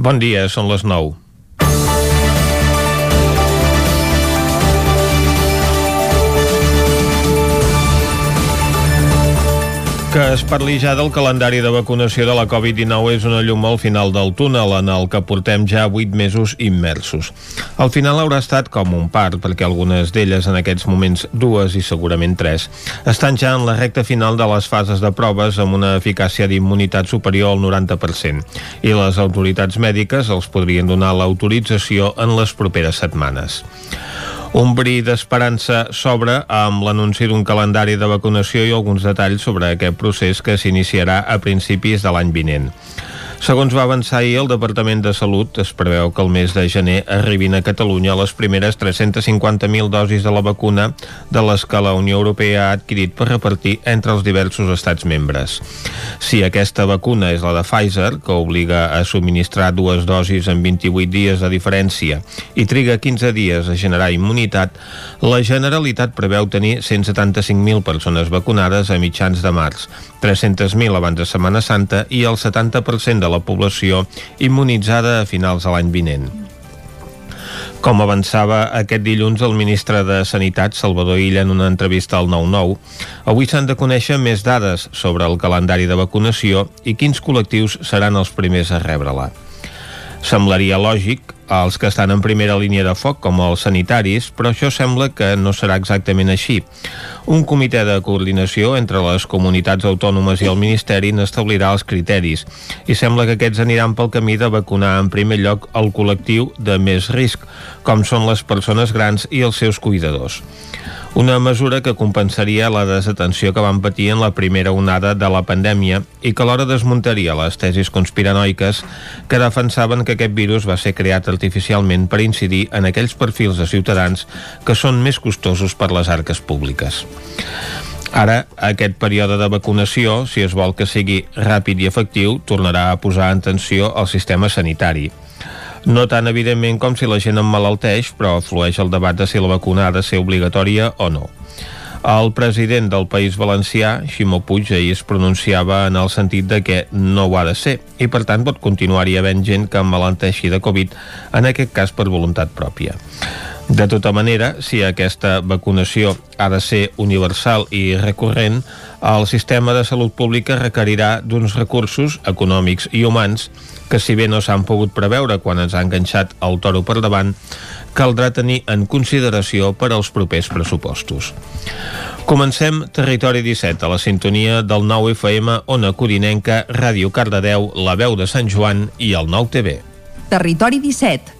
Bon dia, són les 9. Que es parli ja del calendari de vacunació de la Covid-19 és una llum al final del túnel en el que portem ja 8 mesos immersos. Al final haurà estat com un part, perquè algunes d'elles en aquests moments, dues i segurament tres, estan ja en la recta final de les fases de proves amb una eficàcia d'immunitat superior al 90% i les autoritats mèdiques els podrien donar l'autorització en les properes setmanes. Un bri d'esperança s'obre amb l'anunci d'un calendari de vacunació i alguns detalls sobre aquest procés que s'iniciarà a principis de l'any vinent. Segons va avançar ahir el Departament de Salut, es preveu que el mes de gener arribin a Catalunya les primeres 350.000 dosis de la vacuna de les que la Unió Europea ha adquirit per repartir entre els diversos estats membres. Si aquesta vacuna és la de Pfizer, que obliga a subministrar dues dosis en 28 dies de diferència i triga 15 dies a generar immunitat, la Generalitat preveu tenir 175.000 persones vacunades a mitjans de març, 300.000 abans de Setmana Santa i el 70% de la població immunitzada a finals de l'any vinent. Com avançava aquest dilluns el ministre de Sanitat, Salvador Illa, en una entrevista al 9-9, avui s'han de conèixer més dades sobre el calendari de vacunació i quins col·lectius seran els primers a rebre-la. Semblaria lògic als que estan en primera línia de foc, com els sanitaris, però això sembla que no serà exactament així. Un comitè de coordinació entre les comunitats autònomes i el Ministeri n'establirà els criteris i sembla que aquests aniran pel camí de vacunar en primer lloc el col·lectiu de més risc, com són les persones grans i els seus cuidadors. Una mesura que compensaria la desatenció que van patir en la primera onada de la pandèmia i que alhora desmuntaria les tesis conspiranoiques que defensaven que aquest virus va ser creat artificialment per incidir en aquells perfils de ciutadans que són més costosos per les arques públiques. Ara, aquest període de vacunació, si es vol que sigui ràpid i efectiu, tornarà a posar en tensió el sistema sanitari. No tan evidentment com si la gent emmalalteix, però flueix el debat de si la vacuna ha de ser obligatòria o no. El president del País Valencià, Ximo Puig, ahir es pronunciava en el sentit de que no ho ha de ser i per tant pot continuar-hi havent gent que emmalalteixi de Covid, en aquest cas per voluntat pròpia. De tota manera, si aquesta vacunació ha de ser universal i recurrent, el sistema de salut pública requerirà d'uns recursos econòmics i humans que si bé no s'han pogut preveure quan ens ha enganxat el toro per davant, caldrà tenir en consideració per als propers pressupostos. Comencem Territori 17, a la sintonia del 9 FM, Ona Codinenca, Ràdio Cardedeu, La Veu de Sant Joan i el 9 TV. Territori 17,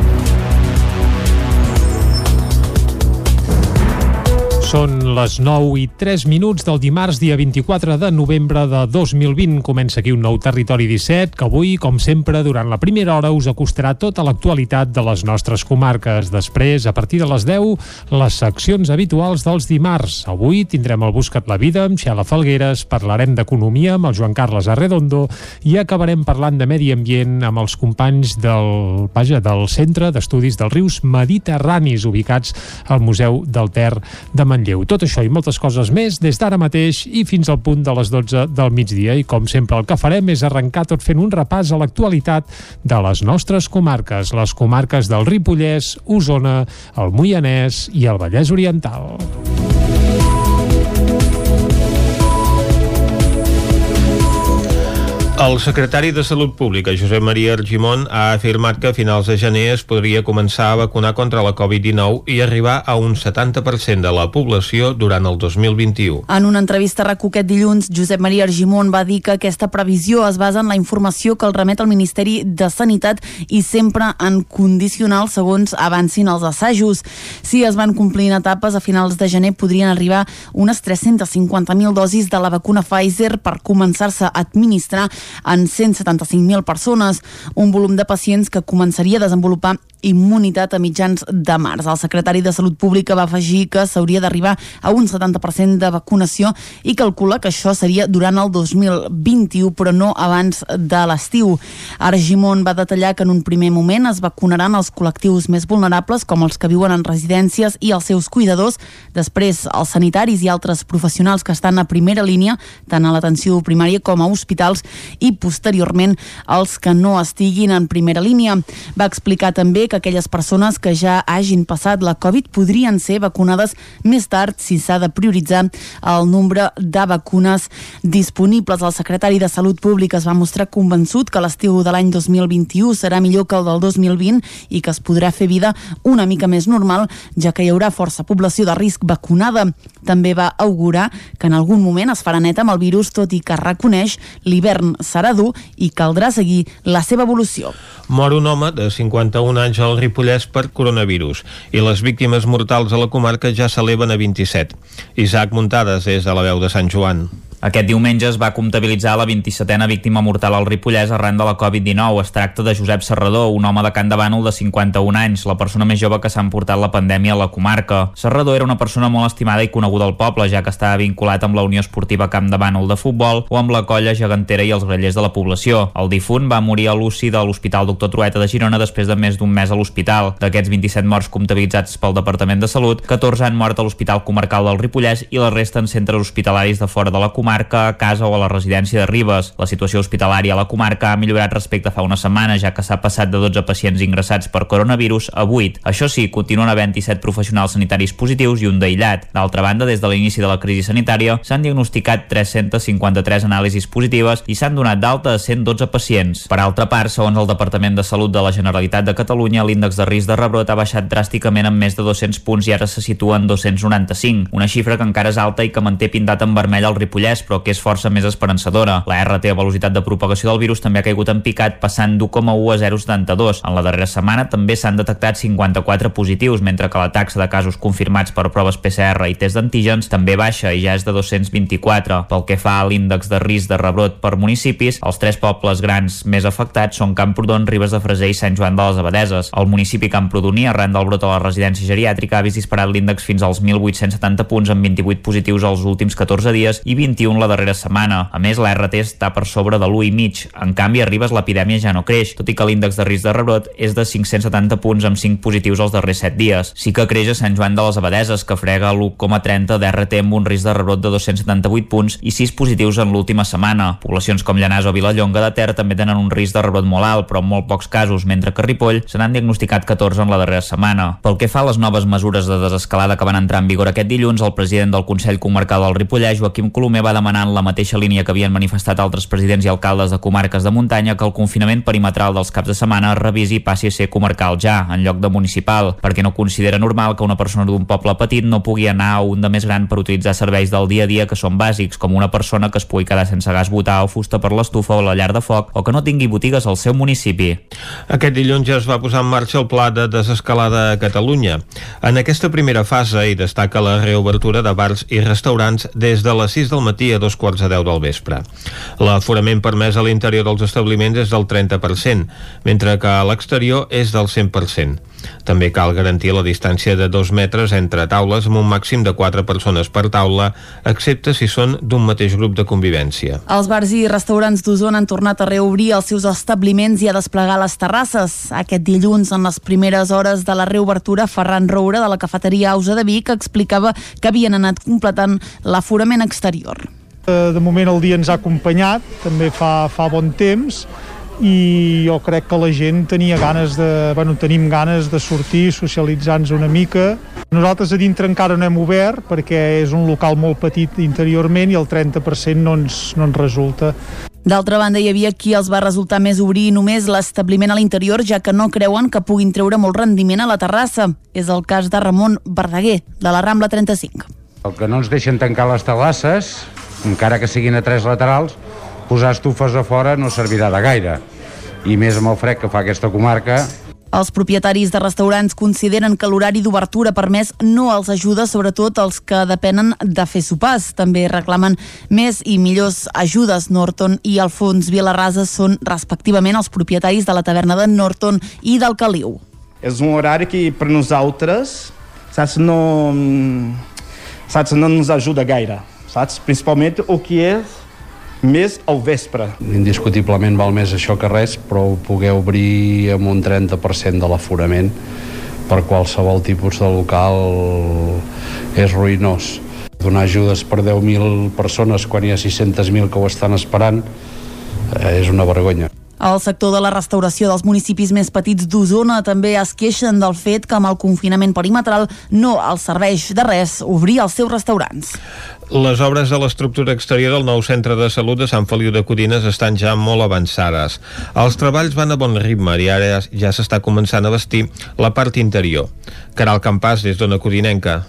Són les 9 i 3 minuts del dimarts, dia 24 de novembre de 2020. Comença aquí un nou Territori 17, que avui, com sempre, durant la primera hora us acostarà tota l'actualitat de les nostres comarques. Després, a partir de les 10, les seccions habituals dels dimarts. Avui tindrem el Buscat la Vida amb Xela Falgueres, parlarem d'economia amb el Joan Carles Arredondo i acabarem parlant de medi ambient amb els companys del, vaja, del Centre d'Estudis dels Rius Mediterranis, ubicats al Museu del Ter de Manlleu Manlleu. Tot això i moltes coses més des d'ara mateix i fins al punt de les 12 del migdia. I com sempre el que farem és arrencar tot fent un repàs a l'actualitat de les nostres comarques, les comarques del Ripollès, Osona, el Moianès i el Vallès Oriental. El secretari de Salut Pública, Josep Maria Argimon, ha afirmat que a finals de gener es podria començar a vacunar contra la Covid-19 i arribar a un 70% de la població durant el 2021. En una entrevista a aquest dilluns, Josep Maria Argimon va dir que aquesta previsió es basa en la informació que el remet al Ministeri de Sanitat i sempre en condicional segons avancin els assajos. Si es van complir en etapes, a finals de gener podrien arribar unes 350.000 dosis de la vacuna Pfizer per començar-se a administrar en 175.000 persones, un volum de pacients que començaria a desenvolupar immunitat a mitjans de març. El secretari de Salut Pública va afegir que s'hauria d'arribar a un 70% de vacunació i calcula que això seria durant el 2021, però no abans de l'estiu. Argimon va detallar que en un primer moment es vacunaran els col·lectius més vulnerables, com els que viuen en residències i els seus cuidadors, després els sanitaris i altres professionals que estan a primera línia, tant a l'atenció primària com a hospitals, i posteriorment els que no estiguin en primera línia. Va explicar també que aquelles persones que ja hagin passat la Covid podrien ser vacunades més tard si s'ha de prioritzar el nombre de vacunes disponibles. El secretari de Salut Pública es va mostrar convençut que l'estiu de l'any 2021 serà millor que el del 2020 i que es podrà fer vida una mica més normal, ja que hi haurà força població de risc vacunada. També va augurar que en algun moment es farà net amb el virus, tot i que reconeix l'hivern serà dur i caldrà seguir la seva evolució. Mor un home de 51 anys al Ripollès per coronavirus i les víctimes mortals a la comarca ja s'eleven a 27. Isaac Muntades des de la veu de Sant Joan. Aquest diumenge es va comptabilitzar la 27a víctima mortal al Ripollès arran de la Covid-19. Es tracta de Josep Serrador, un home de Can de Bànol de 51 anys, la persona més jove que s'ha emportat la pandèmia a la comarca. Serrador era una persona molt estimada i coneguda al poble, ja que estava vinculat amb la Unió Esportiva Camp de Bànol de futbol o amb la colla gegantera i els grellers de la població. El difunt va morir a l'UCI de l'Hospital Doctor Trueta de Girona després de més d'un mes a l'hospital. D'aquests 27 morts comptabilitzats pel Departament de Salut, 14 han mort a l'Hospital Comarcal del Ripollès i la resta en centres hospitalaris de fora de la comarca comarca, a casa o a la residència de Ribes. La situació hospitalària a la comarca ha millorat respecte a fa una setmana, ja que s'ha passat de 12 pacients ingressats per coronavirus a 8. Això sí, continuen havent 17 professionals sanitaris positius i un d'aïllat. D'altra banda, des de l'inici de la crisi sanitària, s'han diagnosticat 353 anàlisis positives i s'han donat d'alta a 112 pacients. Per altra part, segons el Departament de Salut de la Generalitat de Catalunya, l'índex de risc de rebrot ha baixat dràsticament en més de 200 punts i ara se situa en 295, una xifra que encara és alta i que manté pintat en vermell al Ripollès, però que és força més esperançadora. La RT a velocitat de propagació del virus també ha caigut en picat, passant d'1,1 a 0,72. En la darrera setmana també s'han detectat 54 positius, mentre que la taxa de casos confirmats per proves PCR i test d'antígens també baixa i ja és de 224. Pel que fa a l'índex de risc de rebrot per municipis, els tres pobles grans més afectats són Camprodon, Ribes de Freser i Sant Joan de les Abadeses. El municipi Camprodoní, arran del brot a la residència geriàtrica, ha vist disparat l'índex fins als 1.870 punts amb 28 positius els últims 14 dies i 21 la darrera setmana. A més, la RT està per sobre de l'1,5. En canvi, a Ribes l'epidèmia ja no creix, tot i que l'índex de risc de rebrot és de 570 punts amb 5 positius els darrers 7 dies. Sí que creix a Sant Joan de les Abadeses, que frega l'1,30 d'RT amb un risc de rebrot de 278 punts i 6 positius en l'última setmana. Poblacions com Llanàs o Vilallonga de Ter també tenen un risc de rebrot molt alt, però en molt pocs casos, mentre que Ripoll se n'han diagnosticat 14 en la darrera setmana. Pel que fa a les noves mesures de desescalada que van entrar en vigor aquest dilluns, el president del Consell Comarcal del Ripollès, Joaquim Colomer, va demanar en la mateixa línia que havien manifestat altres presidents i alcaldes de comarques de muntanya que el confinament perimetral dels caps de setmana revisi i passi a ser comarcal ja, en lloc de municipal, perquè no considera normal que una persona d'un poble petit no pugui anar a un de més gran per utilitzar serveis del dia a dia que són bàsics, com una persona que es pugui quedar sense gas botar o fusta per l'estufa o la llar de foc, o que no tingui botigues al seu municipi. Aquest dilluns ja es va posar en marxa el pla de desescalada a Catalunya. En aquesta primera fase hi destaca la reobertura de bars i restaurants des de les 6 del matí a dos quarts de 10 del vespre. L'aforament permès a l'interior dels establiments és del 30%, mentre que a l'exterior és del 100%. També cal garantir la distància de 2 metres entre taules amb un màxim de 4 persones per taula, excepte si són d'un mateix grup de convivència. Els bars i restaurants d'Osona han tornat a reobrir els seus establiments i a desplegar les terrasses. Aquest dilluns, en les primeres hores de la reobertura, Ferran Roura, de la cafeteria Ausa de Vic, explicava que havien anat completant l'aforament exterior. De moment el dia ens ha acompanyat, també fa, fa bon temps, i jo crec que la gent tenia ganes de, bueno, tenim ganes de sortir, socialitzar-nos una mica. Nosaltres a dintre encara no hem obert perquè és un local molt petit interiorment i el 30% no ens, no ens resulta. D'altra banda, hi havia qui els va resultar més obrir només l'establiment a l'interior, ja que no creuen que puguin treure molt rendiment a la terrassa. És el cas de Ramon Verdaguer, de la Rambla 35. El que no ens deixen tancar les terrasses, encara que siguin a tres laterals, posar estufes a fora no servirà de gaire. I més amb el fred que fa aquesta comarca, els propietaris de restaurants consideren que l'horari d'obertura permès no els ajuda, sobretot els que depenen de fer sopars. També reclamen més i millors ajudes. Norton i Alfons Vilarrasa són respectivament els propietaris de la taverna de Norton i del Caliu. És un horari que per nosaltres saps, no, saps, no ens ajuda gaire. Saps? Principalment el que és més al vespre. Indiscutiblement val més això que res, però poder obrir amb un 30% de l'aforament per qualsevol tipus de local és ruïnós. Donar ajudes per 10.000 persones quan hi ha 600.000 que ho estan esperant eh, és una vergonya. El sector de la restauració dels municipis més petits d'Osona també es queixen del fet que amb el confinament perimetral no els serveix de res obrir els seus restaurants. Les obres de l'estructura exterior del nou centre de salut de Sant Feliu de Codines estan ja molt avançades. Els treballs van a bon ritme i ara ja s'està començant a vestir la part interior. Caral Campàs, des d'Ona Codinenca.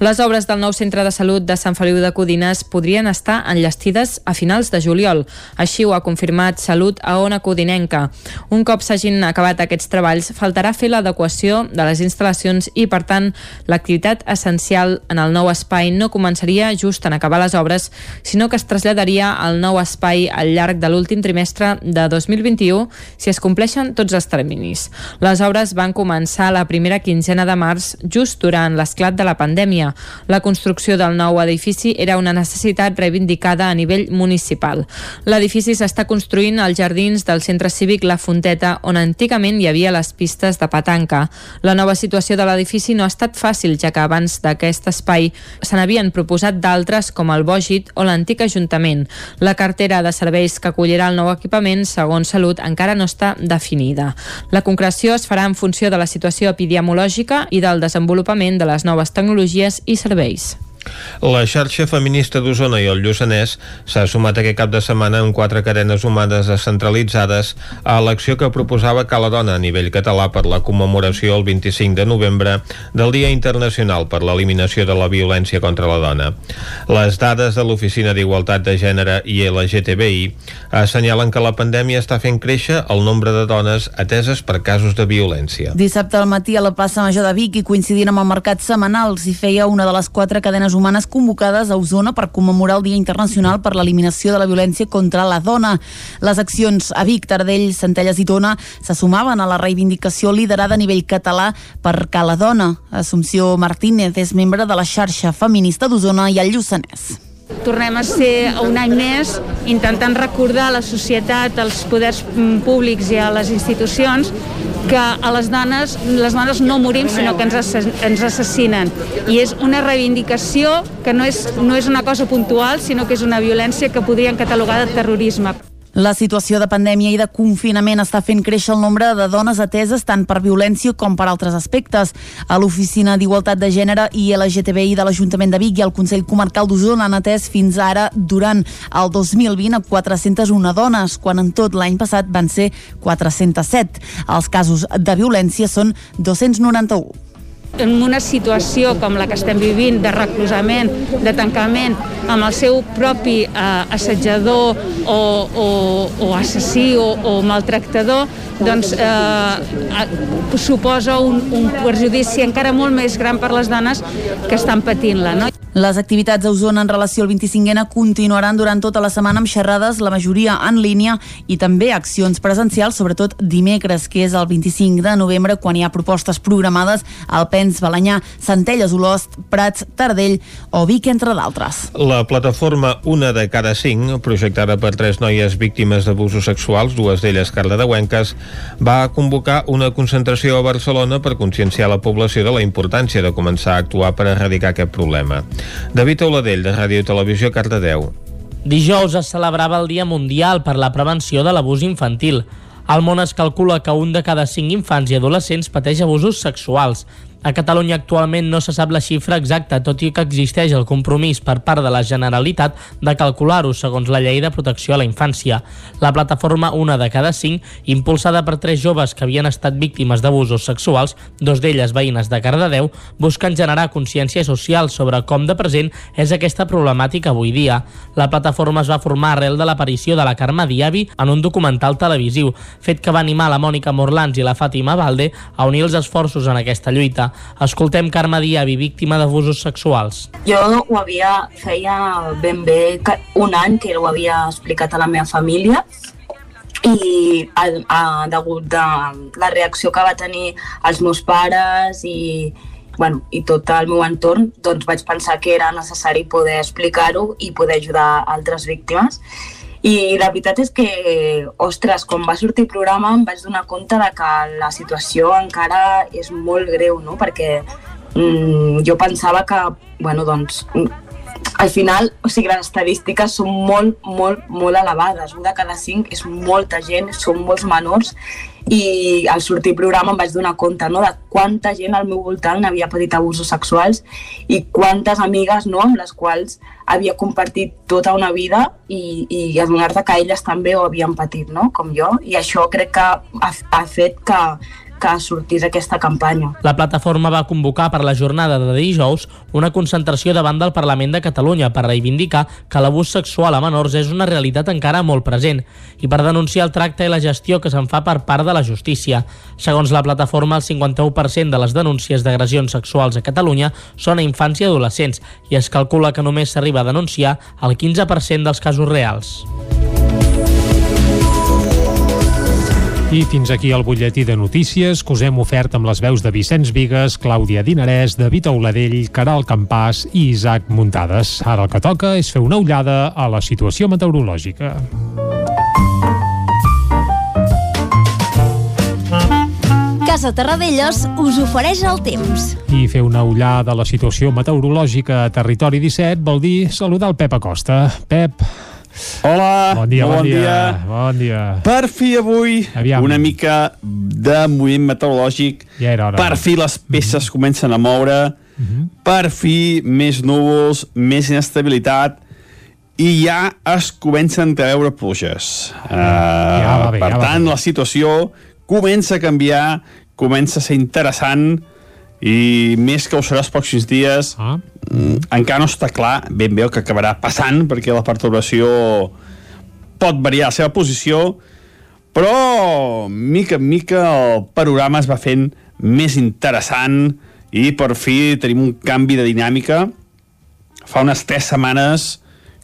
Les obres del nou centre de salut de Sant Feliu de Codines podrien estar enllestides a finals de juliol. Així ho ha confirmat Salut a Ona Codinenca. Un cop s'hagin acabat aquests treballs, faltarà fer l'adequació de les instal·lacions i, per tant, l'activitat essencial en el nou espai no començaria just en acabar les obres, sinó que es traslladaria al nou espai al llarg de l'últim trimestre de 2021 si es compleixen tots els terminis. Les obres van començar la primera quinzena de març, just durant l'esclat de la pandèmia Catalunya. La construcció del nou edifici era una necessitat reivindicada a nivell municipal. L'edifici s'està construint als jardins del centre cívic La Fonteta, on antigament hi havia les pistes de petanca. La nova situació de l'edifici no ha estat fàcil, ja que abans d'aquest espai se n'havien proposat d'altres com el Bògit o l'antic Ajuntament. La cartera de serveis que acollirà el nou equipament, segons Salut, encara no està definida. La concreció es farà en funció de la situació epidemiològica i del desenvolupament de les noves tecnologies i serveis. La xarxa feminista d'Osona i el Lluçanès s'ha sumat aquest cap de setmana amb quatre cadenes humanes descentralitzades a l'acció que proposava Cala Dona a nivell català per la commemoració el 25 de novembre del Dia Internacional per l'Eliminació de la Violència contra la Dona. Les dades de l'Oficina d'Igualtat de Gènere i LGTBI assenyalen que la pandèmia està fent créixer el nombre de dones ateses per casos de violència. Dissabte al matí a la plaça Major de Vic i coincidint amb el mercat setmanal s'hi feia una de les quatre cadenes humanes convocades a Osona per commemorar el Dia Internacional per l'Eliminació de la Violència contra la Dona. Les accions a Vic, Tardell, Centelles i Tona se sumaven a la reivindicació liderada a nivell català per Cala Dona. Assumpció Martínez és membre de la xarxa feminista d'Osona i el Lluçanès. Tornem a ser un any més intentant recordar a la societat, als poders mm, públics i a les institucions que a les dones, les dones no morim sinó que ens, ens assassinen i és una reivindicació que no és, no és una cosa puntual sinó que és una violència que podrien catalogar de terrorisme. La situació de pandèmia i de confinament està fent créixer el nombre de dones ateses tant per violència com per altres aspectes. A l'Oficina d'Igualtat de Gènere i LGTBI de l'Ajuntament de Vic i el Consell Comarcal d'Osona han atès fins ara, durant el 2020, a 401 dones, quan en tot l'any passat van ser 407. Els casos de violència són 291 en una situació com la que estem vivint de reclusament, de tancament, amb el seu propi eh, assetjador o, o, o assassí o, o maltractador, doncs eh, suposa un, un perjudici encara molt més gran per les dones que estan patint-la. No? Les activitats a Osona en relació al 25N continuaran durant tota la setmana amb xerrades, la majoria en línia, i també accions presencials, sobretot dimecres, que és el 25 de novembre, quan hi ha propostes programades al Pens, Balanyà, Centelles, Olost, Prats, Tardell o Vic, entre d'altres. La plataforma Una de cada cinc, projectada per tres noies víctimes d'abusos sexuals, dues d'elles cardedeuenques, va convocar una concentració a Barcelona per conscienciar la població de la importància de començar a actuar per erradicar aquest problema. David Oladell, de Ràdio i Televisió, Cardedeu. Dijous es celebrava el Dia Mundial per la Prevenció de l'Abús Infantil. Al món es calcula que un de cada cinc infants i adolescents pateix abusos sexuals. A Catalunya actualment no se sap la xifra exacta, tot i que existeix el compromís per part de la Generalitat de calcular-ho segons la Llei de Protecció a la Infància. La plataforma Una de cada cinc, impulsada per tres joves que havien estat víctimes d'abusos sexuals, dos d'elles veïnes de Cardedeu, busquen generar consciència social sobre com de present és aquesta problemàtica avui dia. La plataforma es va formar arrel de l'aparició de la Carme Diabi en un documental televisiu, fet que va animar la Mònica Morlans i la Fàtima Valde a unir els esforços en aquesta lluita. Escoltem Carme Diabi, víctima d'abusos sexuals. Jo ho havia, feia ben bé un any que ho havia explicat a la meva família i a, a, degut de la reacció que va tenir els meus pares i, bueno, i tot el meu entorn, doncs vaig pensar que era necessari poder explicar-ho i poder ajudar altres víctimes. I la veritat és que, ostres, quan va sortir el programa em vaig donar compte de que la situació encara és molt greu, no? Perquè mm, jo pensava que, bueno, doncs, al final, o sigui, les estadístiques són molt, molt, molt elevades. Un de cada cinc és molta gent, són molts menors i al sortir programa em vaig donar compte no, de quanta gent al meu voltant havia patit abusos sexuals i quantes amigues no, amb les quals havia compartit tota una vida i, i adonar-te que elles també ho havien patit, no? com jo, i això crec que ha, ha fet que, que sortís aquesta campanya. La plataforma va convocar per la jornada de dijous una concentració davant del Parlament de Catalunya per reivindicar que l'abús sexual a menors és una realitat encara molt present i per denunciar el tracte i la gestió que se'n fa per part de la justícia. Segons la plataforma, el 51% de les denúncies d'agressions sexuals a Catalunya són a infants i adolescents i es calcula que només s'arriba a denunciar el 15% dels casos reals. I fins aquí el butlletí de notícies que us hem ofert amb les veus de Vicenç Vigues, Clàudia Dinarès, David Auladell, Caral Campàs i Isaac Muntades. Ara el que toca és fer una ullada a la situació meteorològica. Casa Terradellos us ofereix el temps. I fer una ullada a la situació meteorològica a Territori 17 vol dir saludar el Pep Acosta. Pep, Hola, bon dia, bon, bon dia. dia. Bon dia. Per fi avui Aviam. una mica de moviment meteorològic. Ja era hora. Per fi les peces comencen a moure. Per fi més núvols, més inestabilitat i ja es comencen a veure pluges. Uh, Ja bé, per ja tant, bé. la situació comença a canviar, comença a ser interessant i més que ho serà els pròxims dies ah. Mm, encara no està clar ben bé el que acabarà passant perquè la perturbació pot variar la seva posició però mica en mica el panorama es va fent més interessant i per fi tenim un canvi de dinàmica. Fa unes tres setmanes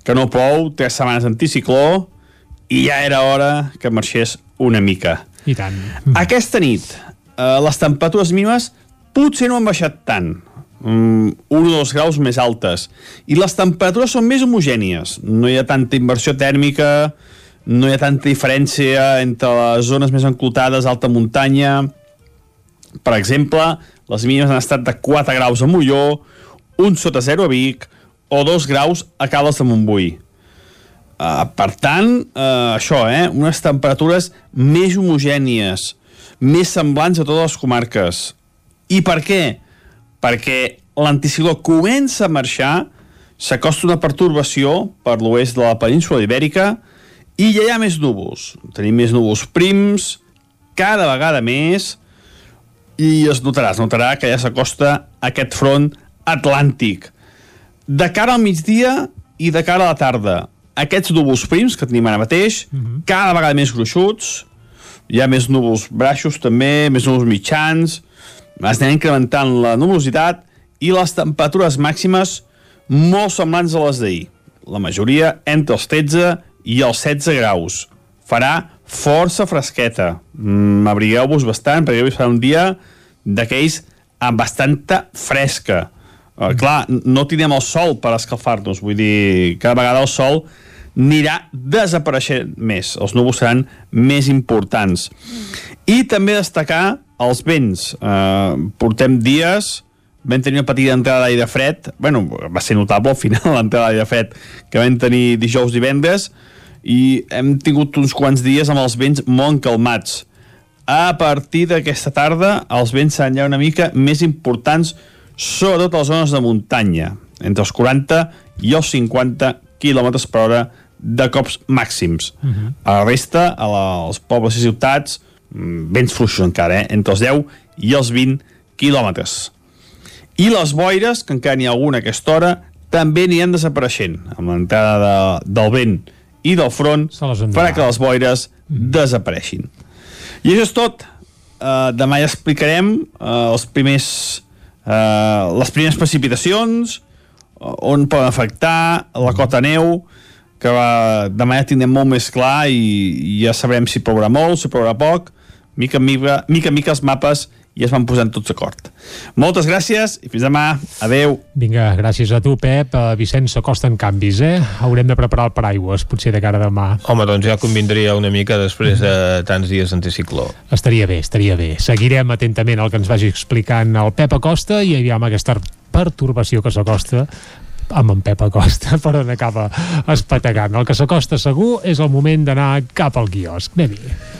que no plou, tres setmanes d'anticicló i ja era hora que marxés una mica. I tant. aquesta nit, eh, les temperatures mínimes potser no han baixat tant, mm, un o dos graus més altes, i les temperatures són més homogènies. No hi ha tanta inversió tèrmica, no hi ha tanta diferència entre les zones més enclotades, alta muntanya... Per exemple, les mínimes han estat de 4 graus a Molló, un sota 0 a Vic o 2 graus a Cales de Montbui. Uh, per tant, uh, això, eh, unes temperatures més homogènies, més semblants a totes les comarques. I per què? Perquè l'anticicló comença a marxar, s'acosta una pertorbació per l'oest de la península ibèrica i ja hi ha més núvols. Tenim més núvols prims, cada vegada més, i es notarà, es notarà que ja s'acosta aquest front atlàntic. De cara al migdia i de cara a la tarda, aquests núvols prims que tenim ara mateix, cada vegada més gruixuts, hi ha més núvols baixos també, més núvols mitjans, es anem incrementant la nuvolositat i les temperatures màximes molt semblants a les d'ahir. La majoria entre els 13 i els 16 graus. Farà força fresqueta. Mm, Abrigueu-vos bastant perquè avui serà un dia d'aquells amb bastanta fresca. Uh, clar, no tindrem el sol per escalfar-nos, vull dir, cada vegada el sol anirà desapareixent més, els núvols seran més importants. I també destacar els vents. Uh, portem dies, vam tenir una petita entrada d'aire fred, bueno, va ser notable al final l'entrada d'aire fred que vam tenir dijous divendres, i hem tingut uns quants dies amb els vents molt calmats. A partir d'aquesta tarda, els vents seran ja una mica més importants, sobretot a les zones de muntanya, entre els 40 i els 50 km per hora de cops màxims. Uh -huh. A la resta, a la, als pobles i ciutats, mm, vents fluixos encara, eh? entre els 10 i els 20 quilòmetres. I les boires, que encara n'hi ha alguna a aquesta hora, també aniran desapareixent. Amb l'entrada de, del vent i del front farà que les boires desapareixin. I això és tot. Uh, demà ja explicarem uh, els primers, uh, les primeres precipitacions, uh, on poden afectar la cota neu, que va, demà ja tindrem molt més clar i, i ja sabrem si plourà molt, si plourà poc, mica en mica, mica, en mica els mapes i es van posant tots d'acord. Moltes gràcies i fins demà. Adeu. Vinga, gràcies a tu, Pep. Uh, Vicenç, s'acosten canvis, eh? Haurem de preparar el paraigües, potser de cara a demà. Home, doncs ja convindria una mica després de tants dies d'anticicló. Estaria bé, estaria bé. Seguirem atentament el que ens vagi explicant el Pep Acosta i aviam aquesta pertorbació que s'acosta amb en Pep Acosta per on acaba espatagant. El que s'acosta segur és el moment d'anar cap al quiosc. Anem-hi.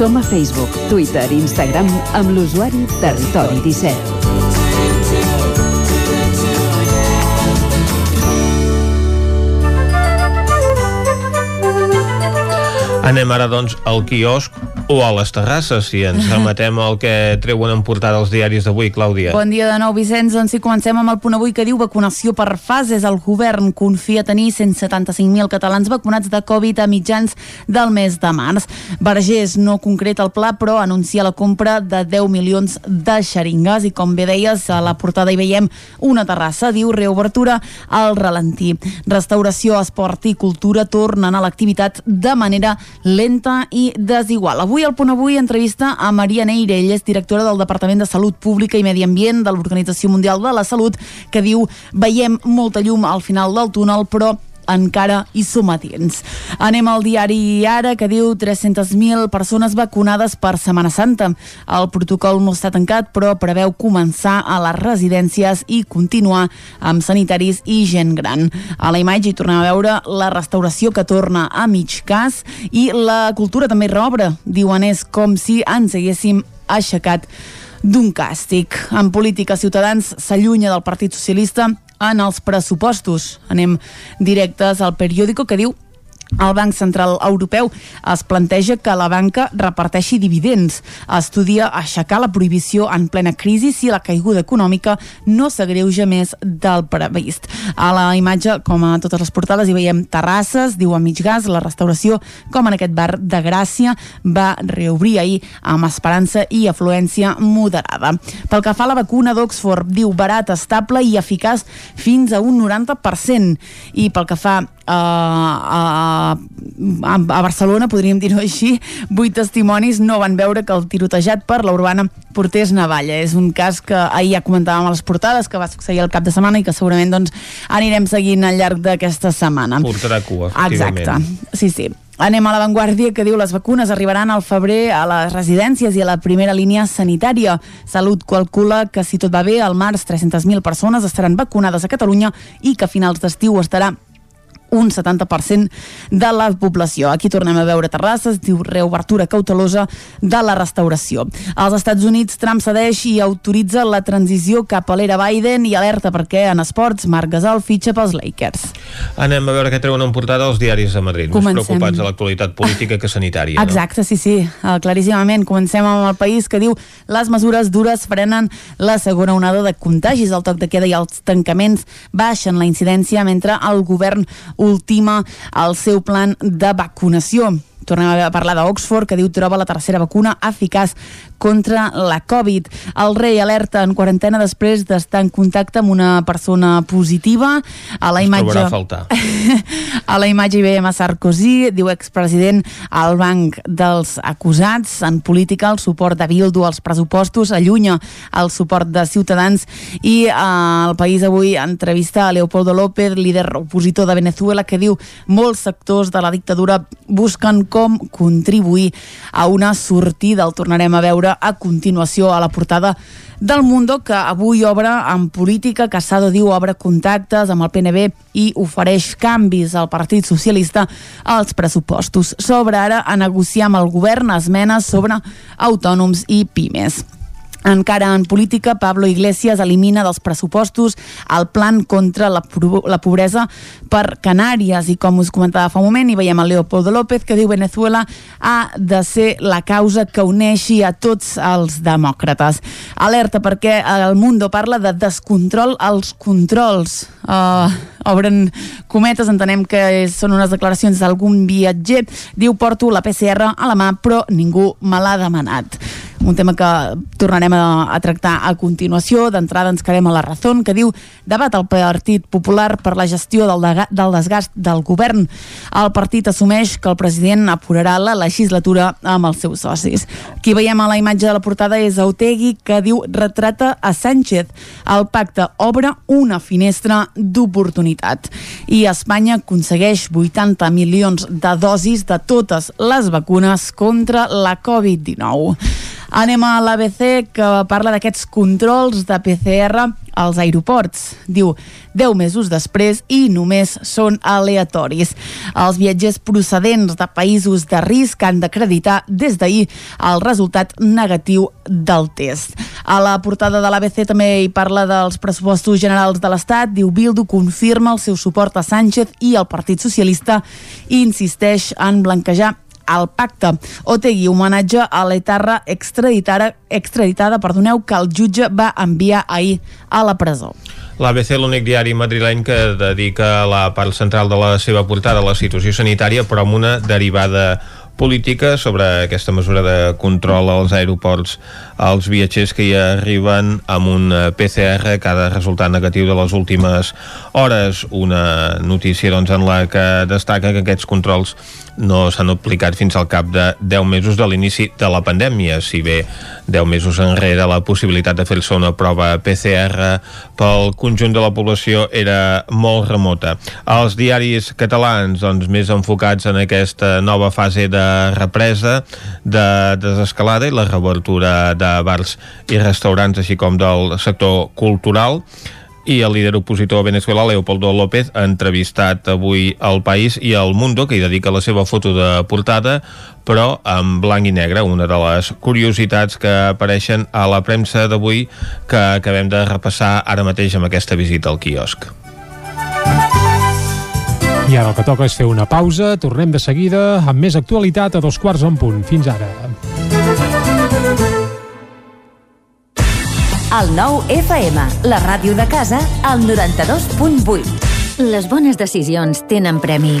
Som a Facebook, Twitter i Instagram amb l'usuari Territori 17. Anem ara, doncs, al quiosc o a les terrasses, si ens remetem al que treuen en portada els diaris d'avui, Clàudia. Bon dia de nou, Vicenç. Doncs sí, comencem amb el punt avui que diu vacunació per fases. El govern confia tenir 175.000 catalans vacunats de Covid a mitjans del mes de març. Vergés no concreta el pla, però anuncia la compra de 10 milions de xeringues i, com bé deies, a la portada hi veiem una terrassa, diu reobertura al ralentí. Restauració, esport i cultura tornen a l'activitat de manera lenta i desigual. Avui al Punt Avui entrevista a Maria Neire, ella és directora del Departament de Salut Pública i Medi Ambient de l'Organització Mundial de la Salut, que diu veiem molta llum al final del túnel, però encara hi som a dins. Anem al diari Ara, que diu 300.000 persones vacunades per Setmana Santa. El protocol no està tancat, però preveu començar a les residències i continuar amb sanitaris i gent gran. A la imatge hi tornem a veure la restauració que torna a mig cas i la cultura també reobre. Diuen és com si ens haguéssim aixecat d'un càstig. En política, Ciutadans s'allunya del Partit Socialista en els pressupostos. Anem directes al periòdico que diu el Banc Central Europeu es planteja que la banca reparteixi dividends. Estudia aixecar la prohibició en plena crisi si la caiguda econòmica no s'agreuja més del previst. A la imatge, com a totes les portades, hi veiem terrasses, diu a mig gas, la restauració, com en aquest bar de Gràcia, va reobrir ahir amb esperança i afluència moderada. Pel que fa a la vacuna d'Oxford, diu barat, estable i eficaç fins a un 90%. I pel que fa a, a, a Barcelona, podríem dir-ho així, vuit testimonis no van veure que el tirotejat per la urbana portés navalla. És un cas que ahir ja comentàvem a les portades, que va succeir el cap de setmana i que segurament doncs, anirem seguint al llarg d'aquesta setmana. Portarà cua, efectivament. Exacte, sí, sí. Anem a l'avantguàrdia que diu les vacunes arribaran al febrer a les residències i a la primera línia sanitària. Salut calcula que si tot va bé, al març 300.000 persones estaran vacunades a Catalunya i que a finals d'estiu estarà un 70% de la població. Aquí tornem a veure terrasses, diu reobertura cautelosa de la restauració. Als Estats Units, Trump cedeix i autoritza la transició cap a l'era Biden i alerta perquè en esports Marc Gasol fitxa pels Lakers. Anem a veure què treuen en portada els diaris de Madrid. Comencem. Més preocupats de l'actualitat política que sanitària. No? Exacte, sí, sí, uh, claríssimament. Comencem amb el país que diu les mesures dures frenen la segona onada de contagis. El toc de queda i els tancaments baixen la incidència mentre el govern ultima el seu plan de vacunació. Tornem a parlar d'Oxford, que diu troba la tercera vacuna eficaç contra la Covid. El rei alerta en quarantena després d'estar en contacte amb una persona positiva. A la Es imatge... trobarà a faltar. A la imatge hi veiem a Sarkozy, diu expresident al banc dels acusats. En política, el suport de Bildu als pressupostos allunya el suport de Ciutadans i eh, el País avui entrevista a Leopoldo López, líder opositor de Venezuela, que diu molts sectors de la dictadura busquen com contribuir a una sortida. El tornarem a veure a continuació a la portada del Mundo, que avui obre en política. Casado diu obre contactes amb el PNB i ofereix canvis al Partit Socialista als pressupostos. Sobre ara a negociar amb el govern esmenes sobre autònoms i pimes. Encara en política, Pablo Iglesias elimina dels pressupostos el plan contra la, la pobresa per Canàries i com us comentava fa un moment hi veiem el Leopoldo López que diu Venezuela ha de ser la causa que uneixi a tots els demòcrates. Alerta perquè el Mundo parla de descontrol als controls. Uh, obren cometes, entenem que són unes declaracions d'algun viatger. Diu porto la PCR a la mà però ningú me l'ha demanat. Un tema que tornarem a, a tractar a continuació. D'entrada ens quedem a la raó que diu debat al Partit Popular per la gestió del, de, del desgast del govern. El partit assumeix que el president apurarà la legislatura amb els seus socis. Qui veiem a la imatge de la portada és Autegui, que diu retrata a Sánchez. El pacte obre una finestra d'oportunitat. I Espanya aconsegueix 80 milions de dosis de totes les vacunes contra la Covid-19. Anem a l'ABC, que parla d'aquests controls de PCR als aeroports. Diu, 10 mesos després i només són aleatoris. Els viatgers procedents de països de risc han d'acreditar des d'ahir el resultat negatiu del test. A la portada de l'ABC també hi parla dels pressupostos generals de l'Estat. Diu, Bildu confirma el seu suport a Sánchez i el Partit Socialista i insisteix en blanquejar al pacte. Otegui homenatge a l'etarra extraditada, extraditada perdoneu, que el jutge va enviar ahir a la presó. L'ABC, l'únic diari madrileny que dedica la part central de la seva portada a la situació sanitària, però amb una derivada política sobre aquesta mesura de control als aeroports als viatgers que hi arriben amb un PCR que ha de resultar negatiu de les últimes hores. Una notícia doncs, en la que destaca que aquests controls no s'han aplicat fins al cap de 10 mesos de l'inici de la pandèmia, si bé 10 mesos enrere la possibilitat de fer-se una prova PCR pel conjunt de la població era molt remota. Els diaris catalans, doncs, més enfocats en aquesta nova fase de represa, de desescalada i la reobertura de bars i restaurants, així com del sector cultural, i el líder opositor a Venezuela, Leopoldo López, ha entrevistat avui al País i al Mundo, que hi dedica la seva foto de portada, però en blanc i negre, una de les curiositats que apareixen a la premsa d'avui que acabem de repassar ara mateix amb aquesta visita al quiosc. I ara el que toca és fer una pausa. Tornem de seguida amb més actualitat a dos quarts en punt. Fins ara. El nou FM, la ràdio de casa, al 92.8. Les bones decisions tenen premi.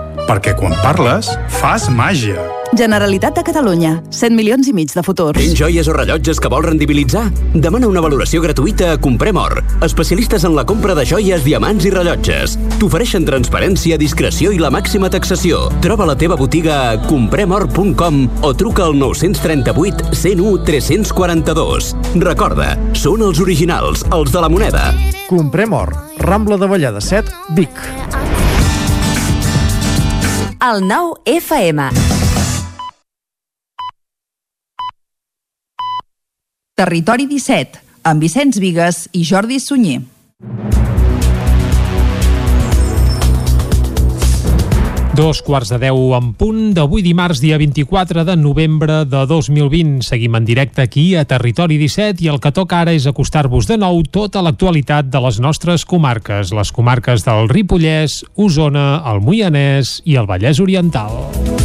Perquè quan parles, fas màgia. Generalitat de Catalunya. 100 milions i mig de futur. Tens joies o rellotges que vols rendibilitzar? Demana una valoració gratuïta a Comprem Or. Especialistes en la compra de joies, diamants i rellotges. T'ofereixen transparència, discreció i la màxima taxació. Troba la teva botiga a compremor.com o truca al 938 101 342. Recorda, són els originals, els de la moneda. Comprem or. Rambla de Vallada 7, Vic. El nou FM. Territori 17, amb Vicenç Vigues i Jordi Sunyer. Dos quarts de deu en punt d'avui dimarts, dia 24 de novembre de 2020. Seguim en directe aquí a Territori 17 i el que toca ara és acostar-vos de nou tota l'actualitat de les nostres comarques, les comarques del Ripollès, Osona, el Moianès i el Vallès Oriental.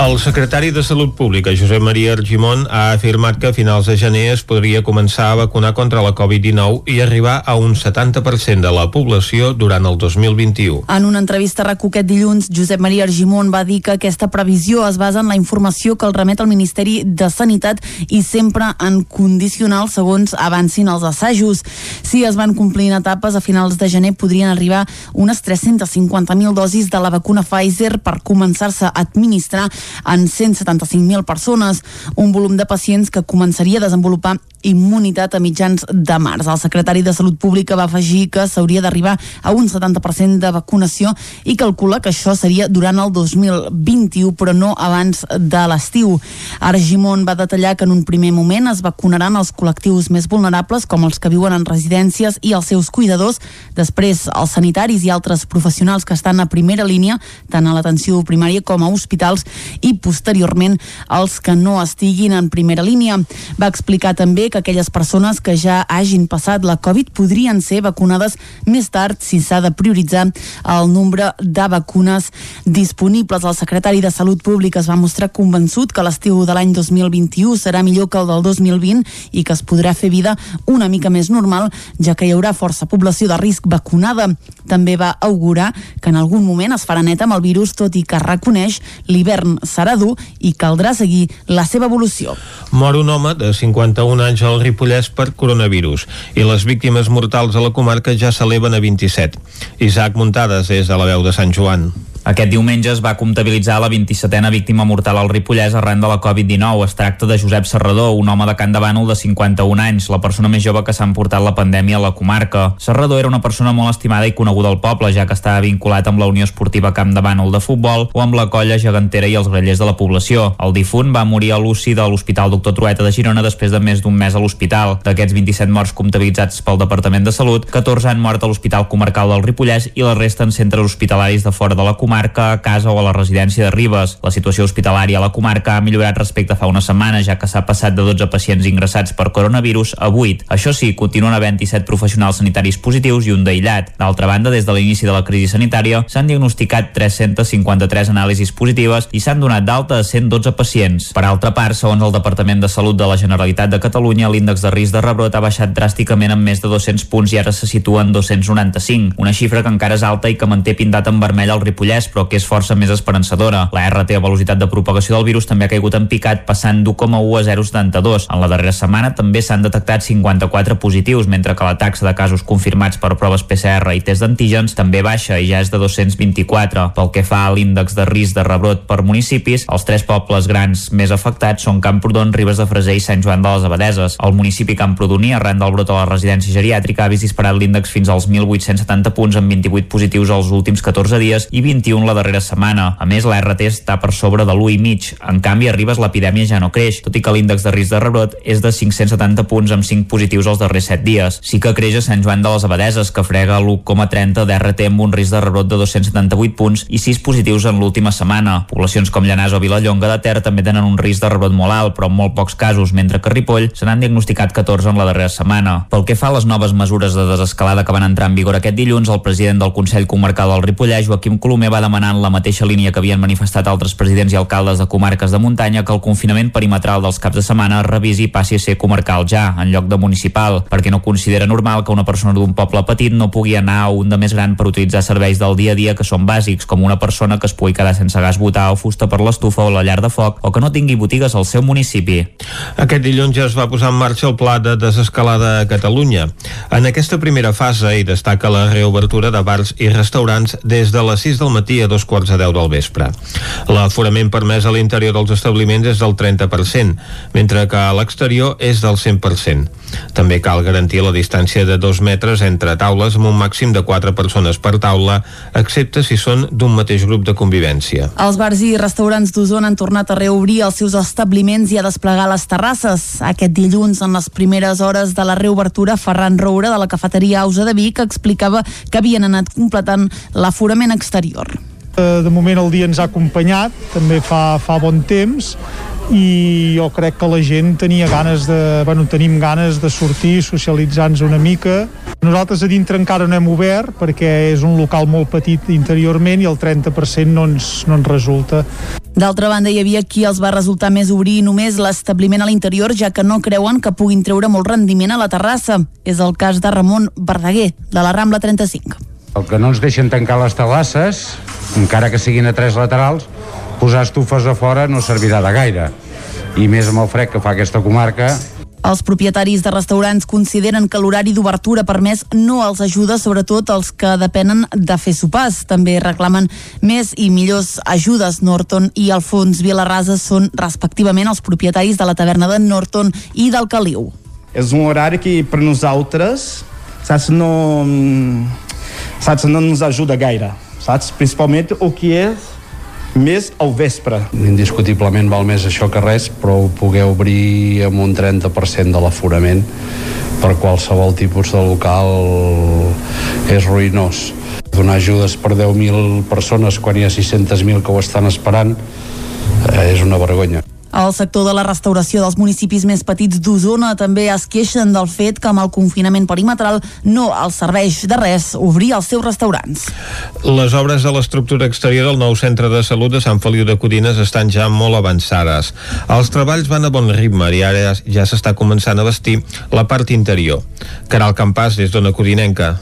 El secretari de Salut Pública, Josep Maria Argimon, ha afirmat que a finals de gener es podria començar a vacunar contra la Covid-19 i arribar a un 70% de la població durant el 2021. En una entrevista a RAC1 aquest dilluns, Josep Maria Argimon va dir que aquesta previsió es basa en la informació que el remet al Ministeri de Sanitat i sempre en condicional segons avancin els assajos. Si es van complint etapes, a finals de gener podrien arribar unes 350.000 dosis de la vacuna Pfizer per començar-se a administrar en 175.000 persones, un volum de pacients que començaria a desenvolupar immunitat a mitjans de març. El secretari de Salut Pública va afegir que s'hauria d'arribar a un 70% de vacunació i calcula que això seria durant el 2021, però no abans de l'estiu. Argimon va detallar que en un primer moment es vacunaran els col·lectius més vulnerables, com els que viuen en residències i els seus cuidadors, després els sanitaris i altres professionals que estan a primera línia, tant a l'atenció primària com a hospitals, i posteriorment els que no estiguin en primera línia. Va explicar també que aquelles persones que ja hagin passat la Covid podrien ser vacunades més tard si s'ha de prioritzar el nombre de vacunes disponibles. El secretari de Salut Pública es va mostrar convençut que l'estiu de l'any 2021 serà millor que el del 2020 i que es podrà fer vida una mica més normal, ja que hi haurà força població de risc vacunada. També va augurar que en algun moment es farà net amb el virus, tot i que reconeix l'hivern serà dur i caldrà seguir la seva evolució. Mor un home de 51 anys al Ripollès per coronavirus i les víctimes mortals a la comarca ja s'eleven a 27. Isaac Muntades és de la veu de Sant Joan. Aquest diumenge es va comptabilitzar la 27a víctima mortal al Ripollès arran de la Covid-19. Es tracta de Josep Serrador, un home de Can de Bànol de 51 anys, la persona més jove que s'ha emportat la pandèmia a la comarca. Serrador era una persona molt estimada i coneguda al poble, ja que estava vinculat amb la Unió Esportiva Camp de Bànol de futbol o amb la colla gegantera i els grellers de la població. El difunt va morir a l'UCI de l'Hospital Doctor Trueta de Girona després de més d'un mes a l'hospital. D'aquests 27 morts comptabilitzats pel Departament de Salut, 14 han mort a l'Hospital Comarcal del Ripollès i la resta en centres hospitalaris de fora de la comarca comarca, a casa o a la residència de Ribes. La situació hospitalària a la comarca ha millorat respecte a fa una setmana, ja que s'ha passat de 12 pacients ingressats per coronavirus a 8. Això sí, continuen havent 17 professionals sanitaris positius i un d'aïllat. D'altra banda, des de l'inici de la crisi sanitària, s'han diagnosticat 353 anàlisis positives i s'han donat d'alta a 112 pacients. Per altra part, segons el Departament de Salut de la Generalitat de Catalunya, l'índex de risc de rebrot ha baixat dràsticament en més de 200 punts i ara se situa en 295, una xifra que encara és alta i que manté pintat en vermell al Ripollès, però que és força més esperançadora. La RT a velocitat de propagació del virus també ha caigut en picat, passant d'1,1 a 0,72. En la darrera setmana també s'han detectat 54 positius, mentre que la taxa de casos confirmats per proves PCR i test d'antígens també baixa i ja és de 224. Pel que fa a l'índex de risc de rebrot per municipis, els tres pobles grans més afectats són Camprodon, Ribes de Freser i Sant Joan de les Abadeses. El municipi Camprodoní, arran del brot a la residència geriàtrica, ha vist disparat l'índex fins als 1.870 punts amb 28 positius els últims 14 dies i 21 la darrera setmana. A més, la RT està per sobre de l'1,5. En canvi, a Ribes l'epidèmia ja no creix, tot i que l'índex de risc de rebrot és de 570 punts amb 5 positius els darrers 7 dies. Sí que creix a Sant Joan de les Abadeses, que frega l'1,30 d'RT amb un risc de rebrot de 278 punts i 6 positius en l'última setmana. Poblacions com Llanàs o Vilallonga de Ter també tenen un risc de rebrot molt alt, però en molt pocs casos, mentre que Ripoll se n'han diagnosticat 14 en la darrera setmana. Pel que fa a les noves mesures de desescalada que van entrar en vigor aquest dilluns, el president del Consell Comarcal del Ripollès, Joaquim Colomer, va demanar en la mateixa línia que havien manifestat altres presidents i alcaldes de comarques de muntanya que el confinament perimetral dels caps de setmana revisi i passi a ser comarcal ja, en lloc de municipal, perquè no considera normal que una persona d'un poble petit no pugui anar a un de més gran per utilitzar serveis del dia a dia que són bàsics, com una persona que es pugui quedar sense gas botar o fusta per l'estufa o la llar de foc, o que no tingui botigues al seu municipi. Aquest dilluns ja es va posar en marxa el pla de desescalada a Catalunya. En aquesta primera fase hi destaca la reobertura de bars i restaurants des de les 6 del matí a dos quarts de 10 del vespre. L'aforament permès a l'interior dels establiments és del 30%, mentre que a l'exterior és del 100%. També cal garantir la distància de dos metres entre taules amb un màxim de 4 persones per taula, excepte si són d'un mateix grup de convivència. Els bars i restaurants d'Osona han tornat a reobrir els seus establiments i a desplegar les terrasses. Aquest dilluns, en les primeres hores de la reobertura, Ferran Roura, de la cafeteria Ausa de Vic, explicava que havien anat completant l'aforament exterior. De moment el dia ens ha acompanyat, també fa, fa bon temps, i jo crec que la gent tenia ganes de, bueno, tenim ganes de sortir, socialitzar-nos una mica. Nosaltres a dintre encara no hem obert perquè és un local molt petit interiorment i el 30% no ens, no ens resulta. D'altra banda, hi havia qui els va resultar més obrir només l'establiment a l'interior, ja que no creuen que puguin treure molt rendiment a la terrassa. És el cas de Ramon Verdaguer, de la Rambla 35. El que no ens deixen tancar les terrasses, encara que siguin a tres laterals, posar estufes a fora no servirà de gaire. I més amb el fred que fa aquesta comarca, Els propietaris de restaurants consideren que l'horari d'obertura permès no els ajuda, sobretot els que depenen de fer sopars. També reclamen més i millors ajudes. Norton i Alfons Vilarrasa són respectivament els propietaris de la taverna de Norton i del Caliu. És un horari que per nosaltres saps, no, saps, no ens ajuda gaire. Saps? Principalment el que és més al vespre. indiscutiblement val més això que res, però poder obrir amb un 30% de l'aforament per qualsevol tipus de local és ruïnós. Donar ajudes per 10.000 persones quan hi ha 600.000 que ho estan esperant eh, és una vergonya. El sector de la restauració dels municipis més petits d'Osona també es queixen del fet que amb el confinament perimetral no els serveix de res obrir els seus restaurants. Les obres de l'estructura exterior del nou centre de salut de Sant Feliu de Codines estan ja molt avançades. Els treballs van a bon ritme i ara ja s'està començant a vestir la part interior. Caral Campàs, des d'Ona Codinenca.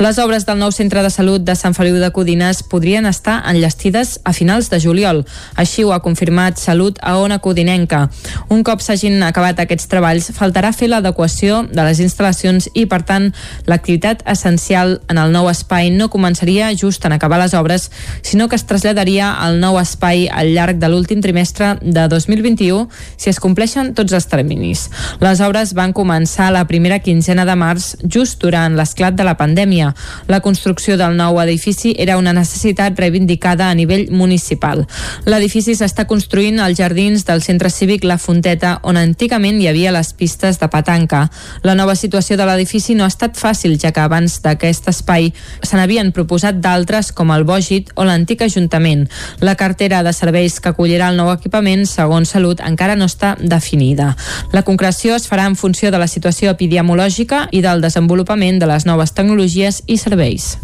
Les obres del nou centre de salut de Sant Feliu de Codines podrien estar enllestides a finals de juliol. Així ho ha confirmat Salut a Ona Codinenca. Un cop s'hagin acabat aquests treballs, faltarà fer l'adequació de les instal·lacions i, per tant, l'activitat essencial en el nou espai no començaria just en acabar les obres, sinó que es traslladaria al nou espai al llarg de l'últim trimestre de 2021 si es compleixen tots els terminis. Les obres van començar la primera quinzena de març, just durant l'esclat de la pandèmia pandèmia. La construcció del nou edifici era una necessitat reivindicada a nivell municipal. L'edifici s'està construint als jardins del centre cívic La Fonteta, on antigament hi havia les pistes de petanca. La nova situació de l'edifici no ha estat fàcil, ja que abans d'aquest espai se n'havien proposat d'altres com el Bògit o l'antic Ajuntament. La cartera de serveis que acollirà el nou equipament, segons Salut, encara no està definida. La concreció es farà en funció de la situació epidemiològica i del desenvolupament de les noves tecnologies i serveis.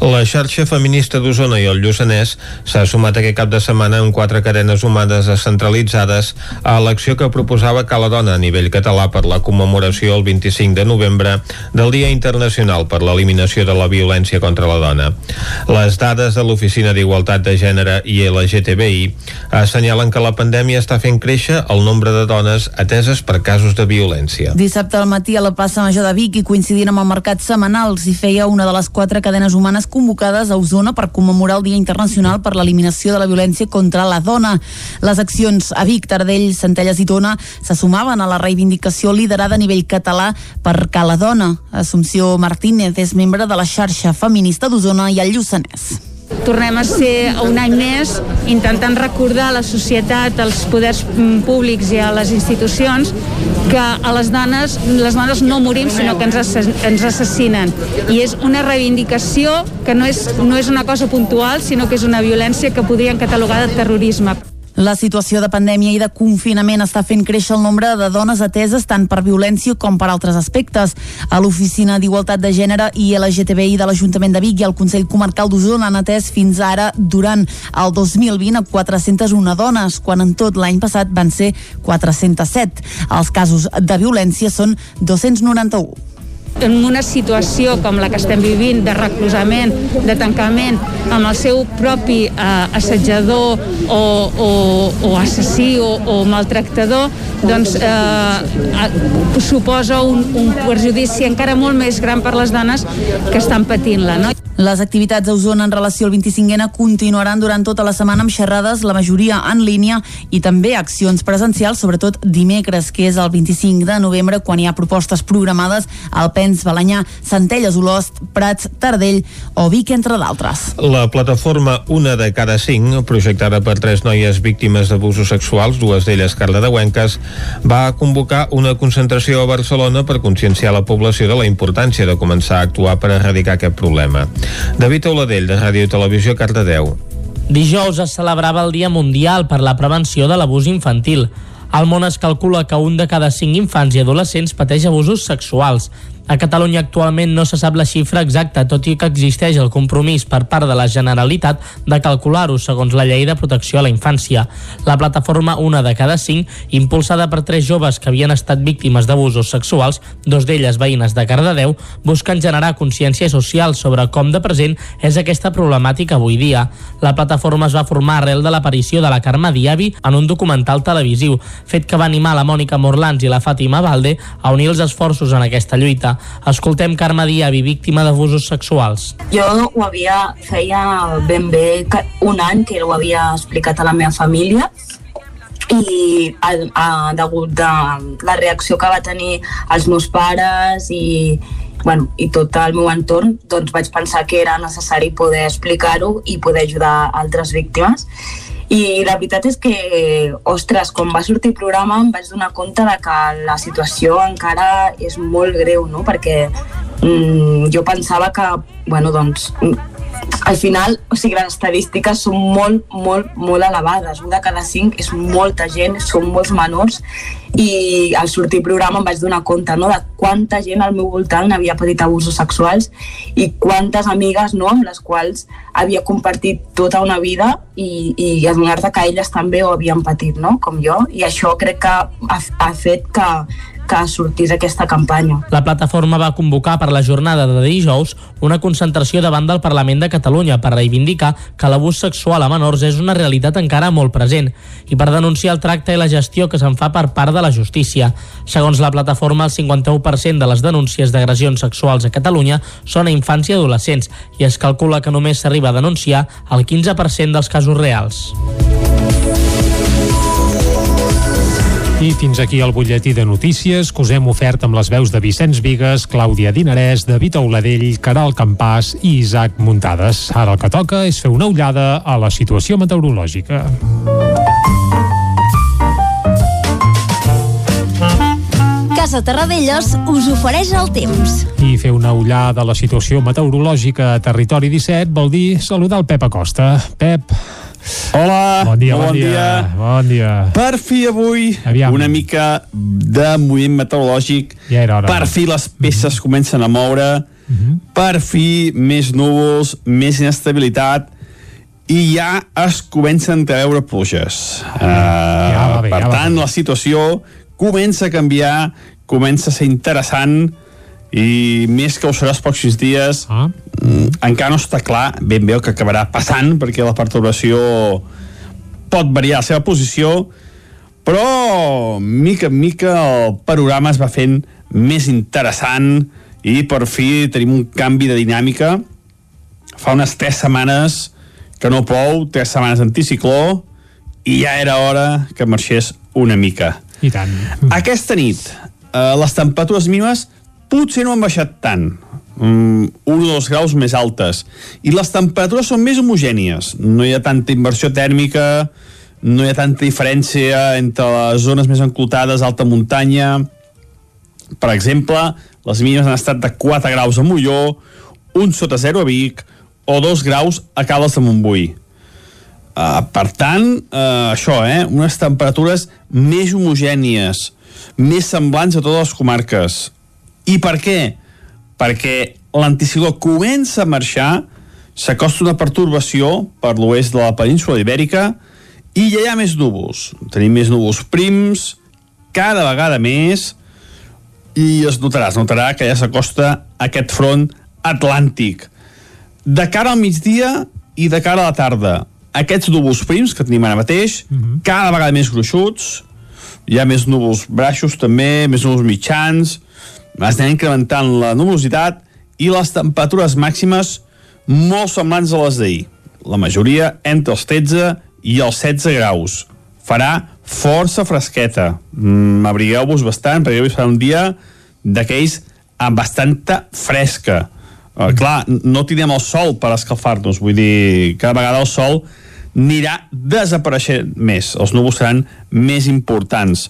La xarxa feminista d'Osona i el Lluçanès s'ha sumat aquest cap de setmana amb quatre cadenes humanes descentralitzades a l'acció que proposava Cala Dona a nivell català per la commemoració el 25 de novembre del Dia Internacional per l'Eliminació de la Violència contra la Dona. Les dades de l'Oficina d'Igualtat de Gènere i LGTBI assenyalen que la pandèmia està fent créixer el nombre de dones ateses per casos de violència. Dissabte al matí a la plaça Major de Vic i coincidint amb el mercat setmanal s'hi feia una de les quatre cadenes humanes convocades a Osona per commemorar el Dia Internacional per l'Eliminació de la Violència contra la Dona. Les accions a Vic, Tardell, Centelles i Tona se sumaven a la reivindicació liderada a nivell català per Cala Dona. Assumpció Martínez és membre de la xarxa feminista d'Osona i el Lluçanès. Tornem a ser un any més intentant recordar a la societat, als poders mm, públics i a les institucions que a les dones, les dones no morim sinó que ens, ens assassinen i és una reivindicació que no és, no és una cosa puntual sinó que és una violència que podrien catalogar de terrorisme. La situació de pandèmia i de confinament està fent créixer el nombre de dones ateses tant per violència com per altres aspectes. A l'Oficina d'Igualtat de Gènere i LGTBI de l'Ajuntament de Vic i el Consell Comarcal d'Osona han atès fins ara, durant el 2020, a 401 dones, quan en tot l'any passat van ser 407. Els casos de violència són 291 en una situació com la que estem vivint de reclusament, de tancament, amb el seu propi eh, assetjador o, o, o assassí o, o maltractador, doncs eh, suposa un, un perjudici encara molt més gran per les dones que estan patint-la. No? Les activitats a Osona en relació al 25N continuaran durant tota la setmana amb xerrades, la majoria en línia, i també accions presencials, sobretot dimecres, que és el 25 de novembre, quan hi ha propostes programades al Pens, Balanyà, Centelles, Olost, Prats, Tardell o Vic, entre d'altres. La plataforma Una de cada cinc, projectada per tres noies víctimes d'abusos sexuals, dues d'elles cardedeuenques, va convocar una concentració a Barcelona per conscienciar la població de la importància de començar a actuar per erradicar aquest problema. David Oladell, de Ràdio Televisió, Cardedeu. Dijous es celebrava el Dia Mundial per la Prevenció de l'Abús Infantil. Al món es calcula que un de cada cinc infants i adolescents pateix abusos sexuals. A Catalunya actualment no se sap la xifra exacta, tot i que existeix el compromís per part de la Generalitat de calcular-ho segons la llei de protecció a la infància. La plataforma Una de cada cinc, impulsada per tres joves que havien estat víctimes d'abusos sexuals, dos d'elles veïnes de Cardedeu, busquen generar consciència social sobre com de present és aquesta problemàtica avui dia. La plataforma es va formar arrel de l'aparició de la Carme Diabi en un documental televisiu, fet que va animar la Mònica Morlans i la Fàtima Valde a unir els esforços en aquesta lluita. Escoltem Carme Diabi, víctima d'abusos sexuals. Jo ho havia, feia ben bé un any que ho havia explicat a la meva família i a, a, degut de la reacció que va tenir els meus pares i, bueno, i tot el meu entorn, doncs vaig pensar que era necessari poder explicar-ho i poder ajudar altres víctimes. I la veritat és que, ostres, quan va sortir el programa em vaig donar compte de que la situació encara és molt greu, no? Perquè mm, jo pensava que, bueno, doncs, al final, o sigui, les estadístiques són molt, molt, molt elevades. Un de cada cinc és molta gent, són molts menors i al sortir programa em vaig donar compte no, de quanta gent al meu voltant havia patit abusos sexuals i quantes amigues no, amb les quals havia compartit tota una vida i, i adonar-te que elles també ho havien patit, no? com jo, i això crec que ha, ha fet que, que sortís aquesta campanya. La plataforma va convocar per la jornada de dijous una concentració davant del Parlament de Catalunya per reivindicar que l'abús sexual a menors és una realitat encara molt present i per denunciar el tracte i la gestió que se'n fa per part de la justícia. Segons la plataforma, el 51% de les denúncies d'agressions sexuals a Catalunya són a infants i adolescents i es calcula que només s'arriba a denunciar el 15% dels casos reals. I fins aquí el butlletí de notícies que us hem ofert amb les veus de Vicenç Vigues, Clàudia Dinarès, David Auladell, Caral Campàs i Isaac Muntades. Ara el que toca és fer una ullada a la situació meteorològica. Casa Terradellos us ofereix el temps. I fer una ullada a la situació meteorològica a Territori 17 vol dir saludar el Pep Acosta. Pep, Hola, bon dia, bon, bon dia. dia. Bon dia. Per fi avui Aviam. una mica de moviment meteorològic. Ja era hora. Per fi les peces mm -hmm. comencen a moure. Mm -hmm. Per fi més núvols, més inestabilitat i ja es comencen a veure pluges. Uh, ja va bé, per ja va tant, bé. la situació comença a canviar, comença a ser interessant i més que ho serà els pròxims dies ah. mm, encara no està clar ben bé el que acabarà passant perquè la perturbació pot variar la seva posició però mica en mica el panorama es va fent més interessant i per fi tenim un canvi de dinàmica fa unes tres setmanes que no plou, tres setmanes d'anticicló i ja era hora que marxés una mica I tant. aquesta nit eh, les temperatures mínimes potser no han baixat tant. Mm, un o dos graus més altes. I les temperatures són més homogènies. No hi ha tanta inversió tèrmica no hi ha tanta diferència entre les zones més enclotades alta muntanya. Per exemple les mínimes han estat de 4 graus a Molló un sota 0 a Vic o 2 graus a Cales de Montbui. Uh, per tant, uh, això, eh, unes temperatures més homogènies, més semblants a totes les comarques. I per què? Perquè l'anticicló comença a marxar, s'acosta una pertorbació per l'oest de la península ibèrica i ja hi ha més núvols. Tenim més núvols prims, cada vegada més, i es notarà, es notarà que ja s'acosta aquest front atlàntic. De cara al migdia i de cara a la tarda, aquests núvols prims que tenim ara mateix, uh -huh. cada vegada més gruixuts, hi ha més núvols braixos també, més núvols mitjans, es anem incrementant la nuvolositat i les temperatures màximes molt semblants a les d'ahir. La majoria entre els 13 i els 16 graus. Farà força fresqueta. Mm, Abrigueu-vos bastant, perquè avui serà un dia d'aquells amb bastanta fresca. Uh, clar, no tindrem el sol per escalfar-nos, vull dir, cada vegada el sol anirà desapareixent més, els núvols seran més importants.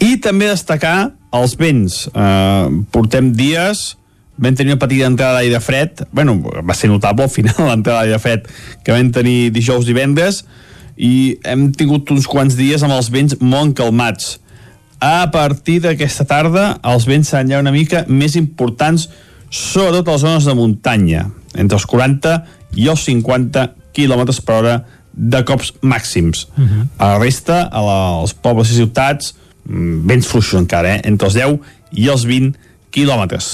I també destacar els vents. Uh, portem dies, vam tenir una petita entrada d'aire fred, bueno, va ser notable al final l'entrada d'aire fred que vam tenir dijous i divendres, i hem tingut uns quants dies amb els vents molt calmats. A partir d'aquesta tarda, els vents seran ja una mica més importants, sobretot a les zones de muntanya, entre els 40 i els 50 km per hora de cops màxims. Uh -huh. A la resta, a la, als pobles i ciutats, vents fluixos encara, eh? entre els 10 i els 20 quilòmetres.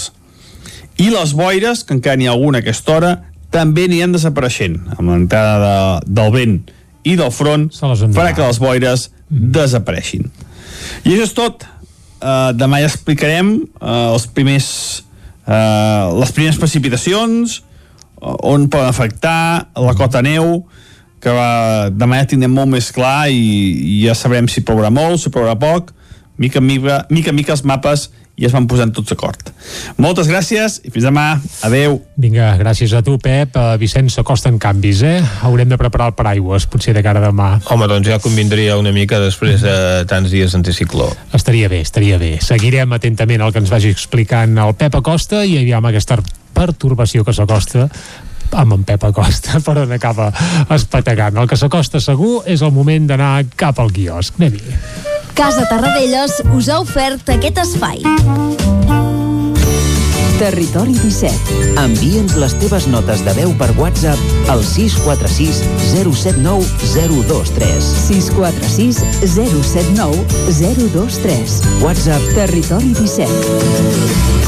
I les boires, que encara n'hi ha alguna a aquesta hora, també aniran desapareixent, amb l'entrada de, del vent i del front, farà que les boires mm. desapareixin. I això és tot. Uh, demà ja explicarem uh, els primers, uh, les primeres precipitacions, uh, on poden afectar la cota neu, que va, demà ja tindrem molt més clar i, i ja sabrem si plourà molt, si plourà poc, mica en mica, mica, mica els mapes i es van posant tots d'acord. Moltes gràcies i fins demà. Adeu. Vinga, gràcies a tu, Pep. Uh, Vicenç, s'acosten canvis, eh? Haurem de preparar el paraigües, potser de cara a demà. Home, doncs ja convindria una mica després de tants dies d'anticicló. Estaria bé, estaria bé. Seguirem atentament el que ens vagi explicant el Pep Acosta i aviam aquesta pertorbació que s'acosta amb en Pep Acosta, per on acaba espatagant. El que s'acosta segur és el moment d'anar cap al quiosc. Anem-hi. Casa Tarradellas us ha ofert aquest espai. Territori 17. Envia'ns les teves notes de veu per WhatsApp al 646 079 023. 646 079 023. WhatsApp Territori 17.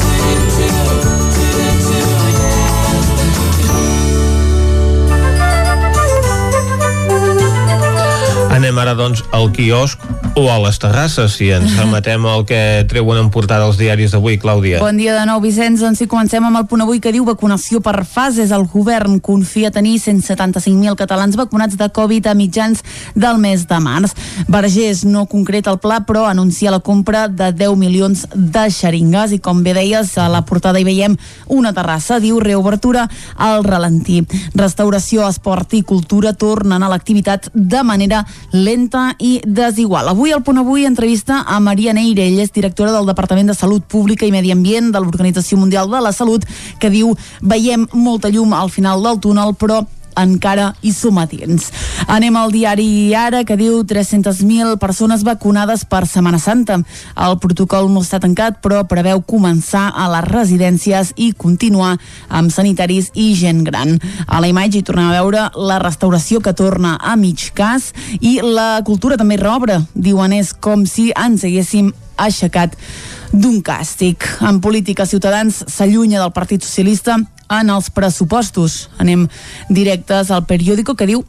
Anem ara, doncs, al quiosc o a les terrasses, si ens remetem al que treuen en portada els diaris d'avui, Clàudia. Bon dia de nou, Vicenç. Doncs si comencem amb el punt avui que diu vacunació per fases. El govern confia tenir 175.000 catalans vacunats de Covid a mitjans del mes de març. Vergés no concreta el pla, però anuncia la compra de 10 milions de xeringues i, com bé deies, a la portada hi veiem una terrassa, diu reobertura al ralentí. Restauració, esport i cultura tornen a l'activitat de manera lenta i desigual. Avui al Punt Avui entrevista a Maria Neire, ella és directora del Departament de Salut Pública i Medi Ambient de l'Organització Mundial de la Salut, que diu veiem molta llum al final del túnel, però encara hi som a temps. Anem al diari Ara, que diu 300.000 persones vacunades per Setmana Santa. El protocol no està tancat, però preveu començar a les residències i continuar amb sanitaris i gent gran. A la imatge hi tornem a veure la restauració que torna a mig cas i la cultura també reobre. Diuen és com si ens haguéssim aixecat d'un càstig. En política, Ciutadans s'allunya del Partit Socialista en els pressupostos. Anem directes al periòdico que diu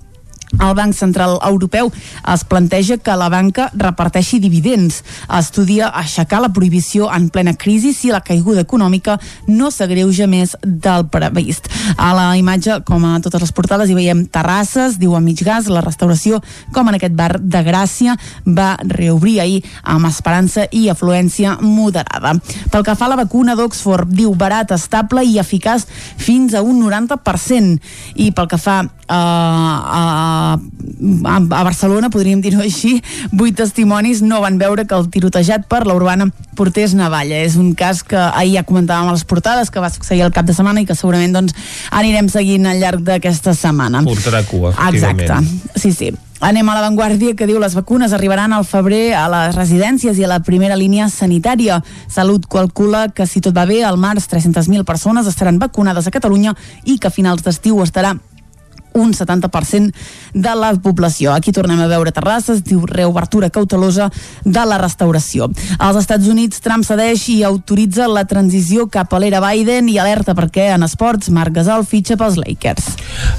el Banc Central Europeu es planteja que la banca reparteixi dividends. Estudia aixecar la prohibició en plena crisi si la caiguda econòmica no s'agreuja més del previst. A la imatge, com a totes les portades, hi veiem terrasses, diu a mig gas, la restauració, com en aquest bar de Gràcia, va reobrir ahir amb esperança i afluència moderada. Pel que fa a la vacuna d'Oxford, diu barat, estable i eficaç fins a un 90%. I pel que fa a, a a, a Barcelona, podríem dir-ho així, vuit testimonis no van veure que el tirotejat per la urbana portés navalla. És un cas que ahir ja comentàvem a les portades, que va succeir el cap de setmana i que segurament doncs, anirem seguint al llarg d'aquesta setmana. Portarà cua, efectivament. Exacte, sí, sí. Anem a l'avantguàrdia que diu les vacunes arribaran al febrer a les residències i a la primera línia sanitària. Salut calcula que si tot va bé, al març 300.000 persones estaran vacunades a Catalunya i que a finals d'estiu estarà un 70% de la població. Aquí tornem a veure terrasses, diu reobertura cautelosa de la restauració. Als Estats Units, Trump cedeix i autoritza la transició cap a l'era Biden i alerta perquè en esports Marc Gasol fitxa pels Lakers.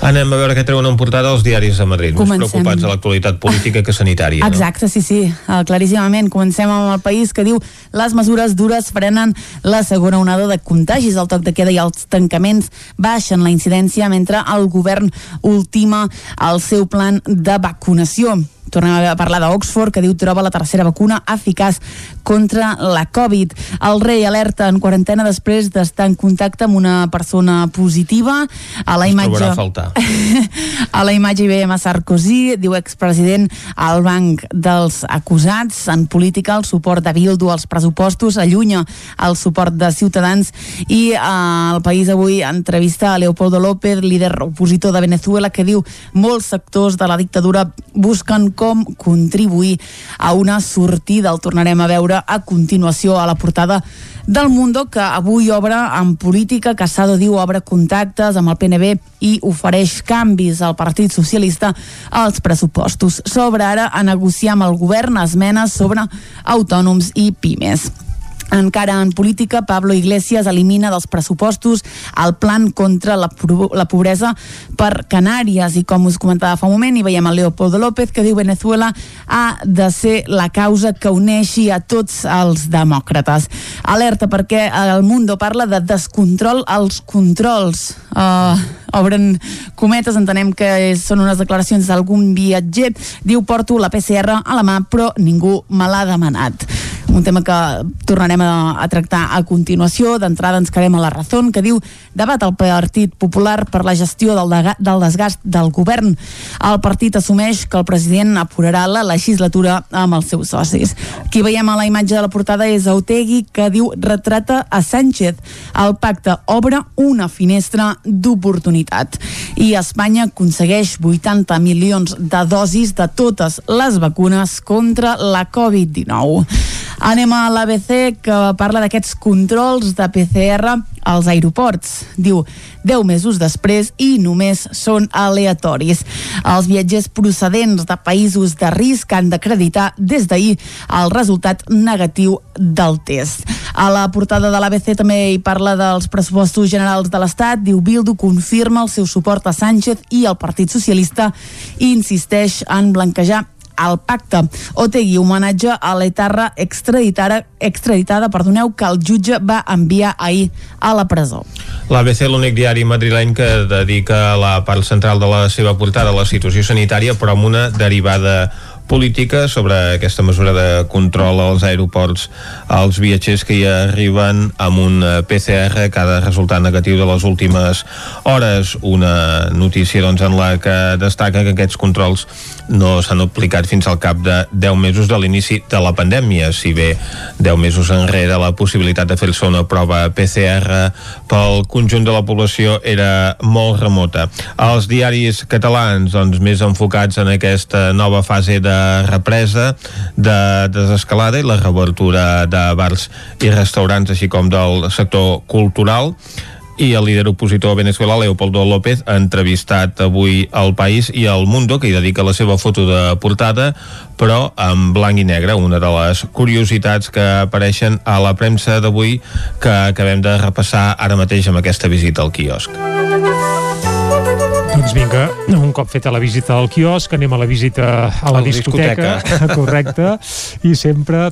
Anem a veure què treuen en portada els diaris de Madrid, Comencem. més preocupats de l'actualitat política que sanitària. Exacte, sí, sí, uh, claríssimament. Comencem amb el país que diu les mesures dures frenen la segona onada de contagis. El toc de queda i els tancaments baixen la incidència mentre el govern ultima el seu plan de vacunació. Tornem a parlar d'Oxford, que diu troba la tercera vacuna eficaç contra la Covid. El rei alerta en quarantena després d'estar en contacte amb una persona positiva. A la Es imatge... a faltar. A la imatge hi veiem a Sarkozy, diu expresident al banc dels acusats. En política, el suport de Bildu als pressupostos allunya el suport de Ciutadans i eh, el País avui entrevista a Leopoldo López, líder opositor de Venezuela, que diu molts sectors de la dictadura busquen com contribuir a una sortida. El tornarem a veure a continuació a la portada del Mundo, que avui obre en política. Casado diu obre contactes amb el PNB i ofereix canvis al Partit Socialista als pressupostos. S'obre ara a negociar amb el govern esmenes sobre autònoms i pimes. Encara en política, Pablo Iglesias elimina dels pressupostos el plan contra la, la pobresa per Canàries i com us comentava fa un moment, hi veiem el Leopoldo López que diu Venezuela ha de ser la causa que uneixi a tots els demòcrates. Alerta perquè el Mundo parla de descontrol als controls. Uh, obren cometes, entenem que són unes declaracions d'algun viatger. Diu, porto la PCR a la mà, però ningú me l'ha demanat un tema que tornarem a, a tractar a continuació. D'entrada ens quedem a la raó que diu debat al Partit Popular per la gestió del, del desgast del govern. El partit assumeix que el president apurarà la legislatura amb els seus socis. Qui veiem a la imatge de la portada és Autegui, que diu retrata a Sánchez. El pacte obre una finestra d'oportunitat. I Espanya aconsegueix 80 milions de dosis de totes les vacunes contra la Covid-19. Anem a l'ABC, que parla d'aquests controls de PCR als aeroports. Diu, 10 mesos després i només són aleatoris. Els viatgers procedents de països de risc han d'acreditar des d'ahir el resultat negatiu del test. A la portada de l'ABC també hi parla dels pressupostos generals de l'Estat. Diu, Bildu confirma el seu suport a Sánchez i el Partit Socialista i insisteix en blanquejar al pacte. Otegui homenatge a l'etarra extraditada, extraditada perdoneu, que el jutge va enviar ahir a la presó. L'ABC, l'únic diari madrileny que dedica la part central de la seva portada a la situació sanitària, però amb una derivada política sobre aquesta mesura de control als aeroports. Als viatgers que hi arriben amb un eh, PCR que ha de resultar negatiu de les últimes hores. Una notícia doncs, en la que destaca que aquests controls no s'han aplicat fins al cap de 10 mesos de l'inici de la pandèmia. Si bé 10 mesos enrere la possibilitat de fer-se una prova PCR pel conjunt de la població era molt remota. Els diaris catalans doncs, més enfocats en aquesta nova fase de represa, de desescalada i la reobertura de bars i restaurants, així com del sector cultural i el líder opositor a Venezuela, Leopoldo López, ha entrevistat avui al País i al Mundo, que hi dedica la seva foto de portada, però en blanc i negre, una de les curiositats que apareixen a la premsa d'avui que acabem de repassar ara mateix amb aquesta visita al quiosc. Doncs vinga, un cop feta la visita al quiosc, anem a la visita a la A la discoteca, discoteca. correcte, i sempre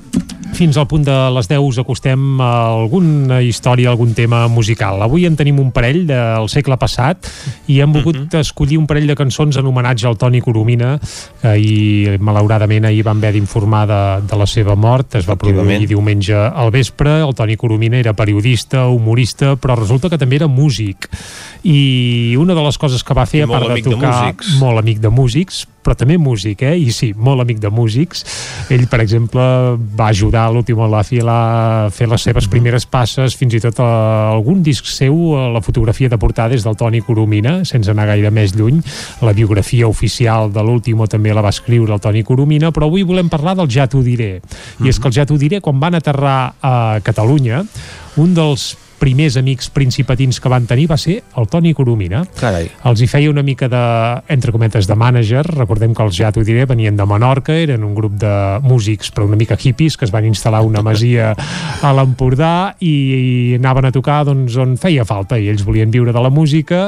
fins al punt de les 10 us acostem a alguna història, algun tema musical. Avui en tenim un parell del segle passat i hem volgut Mhm. escollir un parell de cançons en homenatge al Toni Coromina que i malauradament ahir vam haver d'informar de, de la seva mort, es va produir diumenge al vespre, el Toni Coromina era periodista, humorista, però resulta que també era músic i una de les coses que va fer a part de amic de tocar músics. molt amic de músics, però també músic, eh? I sí, molt amic de músics. Ell, per exemple, va ajudar a l'últim la fila a fer les seves primeres passes, fins i tot a algun disc seu, a la fotografia de portada és del Toni Coromina, sense anar gaire més lluny. La biografia oficial de l'últim també la va escriure el Toni Coromina, però avui volem parlar del Ja t'ho diré. I és que el Ja t'ho diré, quan van aterrar a Catalunya, un dels primers amics principatins que van tenir va ser el Toni Coromina. Carai. Els hi feia una mica de, entre cometes, de mànager. Recordem que els ja t'ho diré, venien de Menorca, eren un grup de músics, però una mica hippies, que es van instal·lar una masia a l'Empordà i, i anaven a tocar doncs, on feia falta i ells volien viure de la música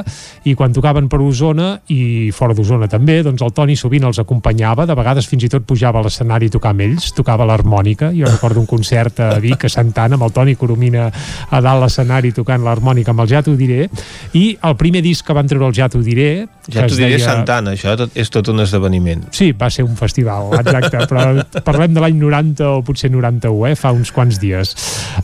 i quan tocaven per Osona i fora d'Osona també, doncs el Toni sovint els acompanyava, de vegades fins i tot pujava a l'escenari a tocar amb ells, tocava l'harmònica jo recordo un concert a Vic, a Sant Anna amb el Toni Coromina a dalt l'escenari tocant l'harmònica amb el Ja t'ho diré i el primer disc que van treure el Ja t'ho diré Ja t'ho es diré deia- Santana, això tot, és tot un esdeveniment. Sí, va ser un festival, exacte, però parlem de l'any 90 o potser 91, eh, fa uns quants dies.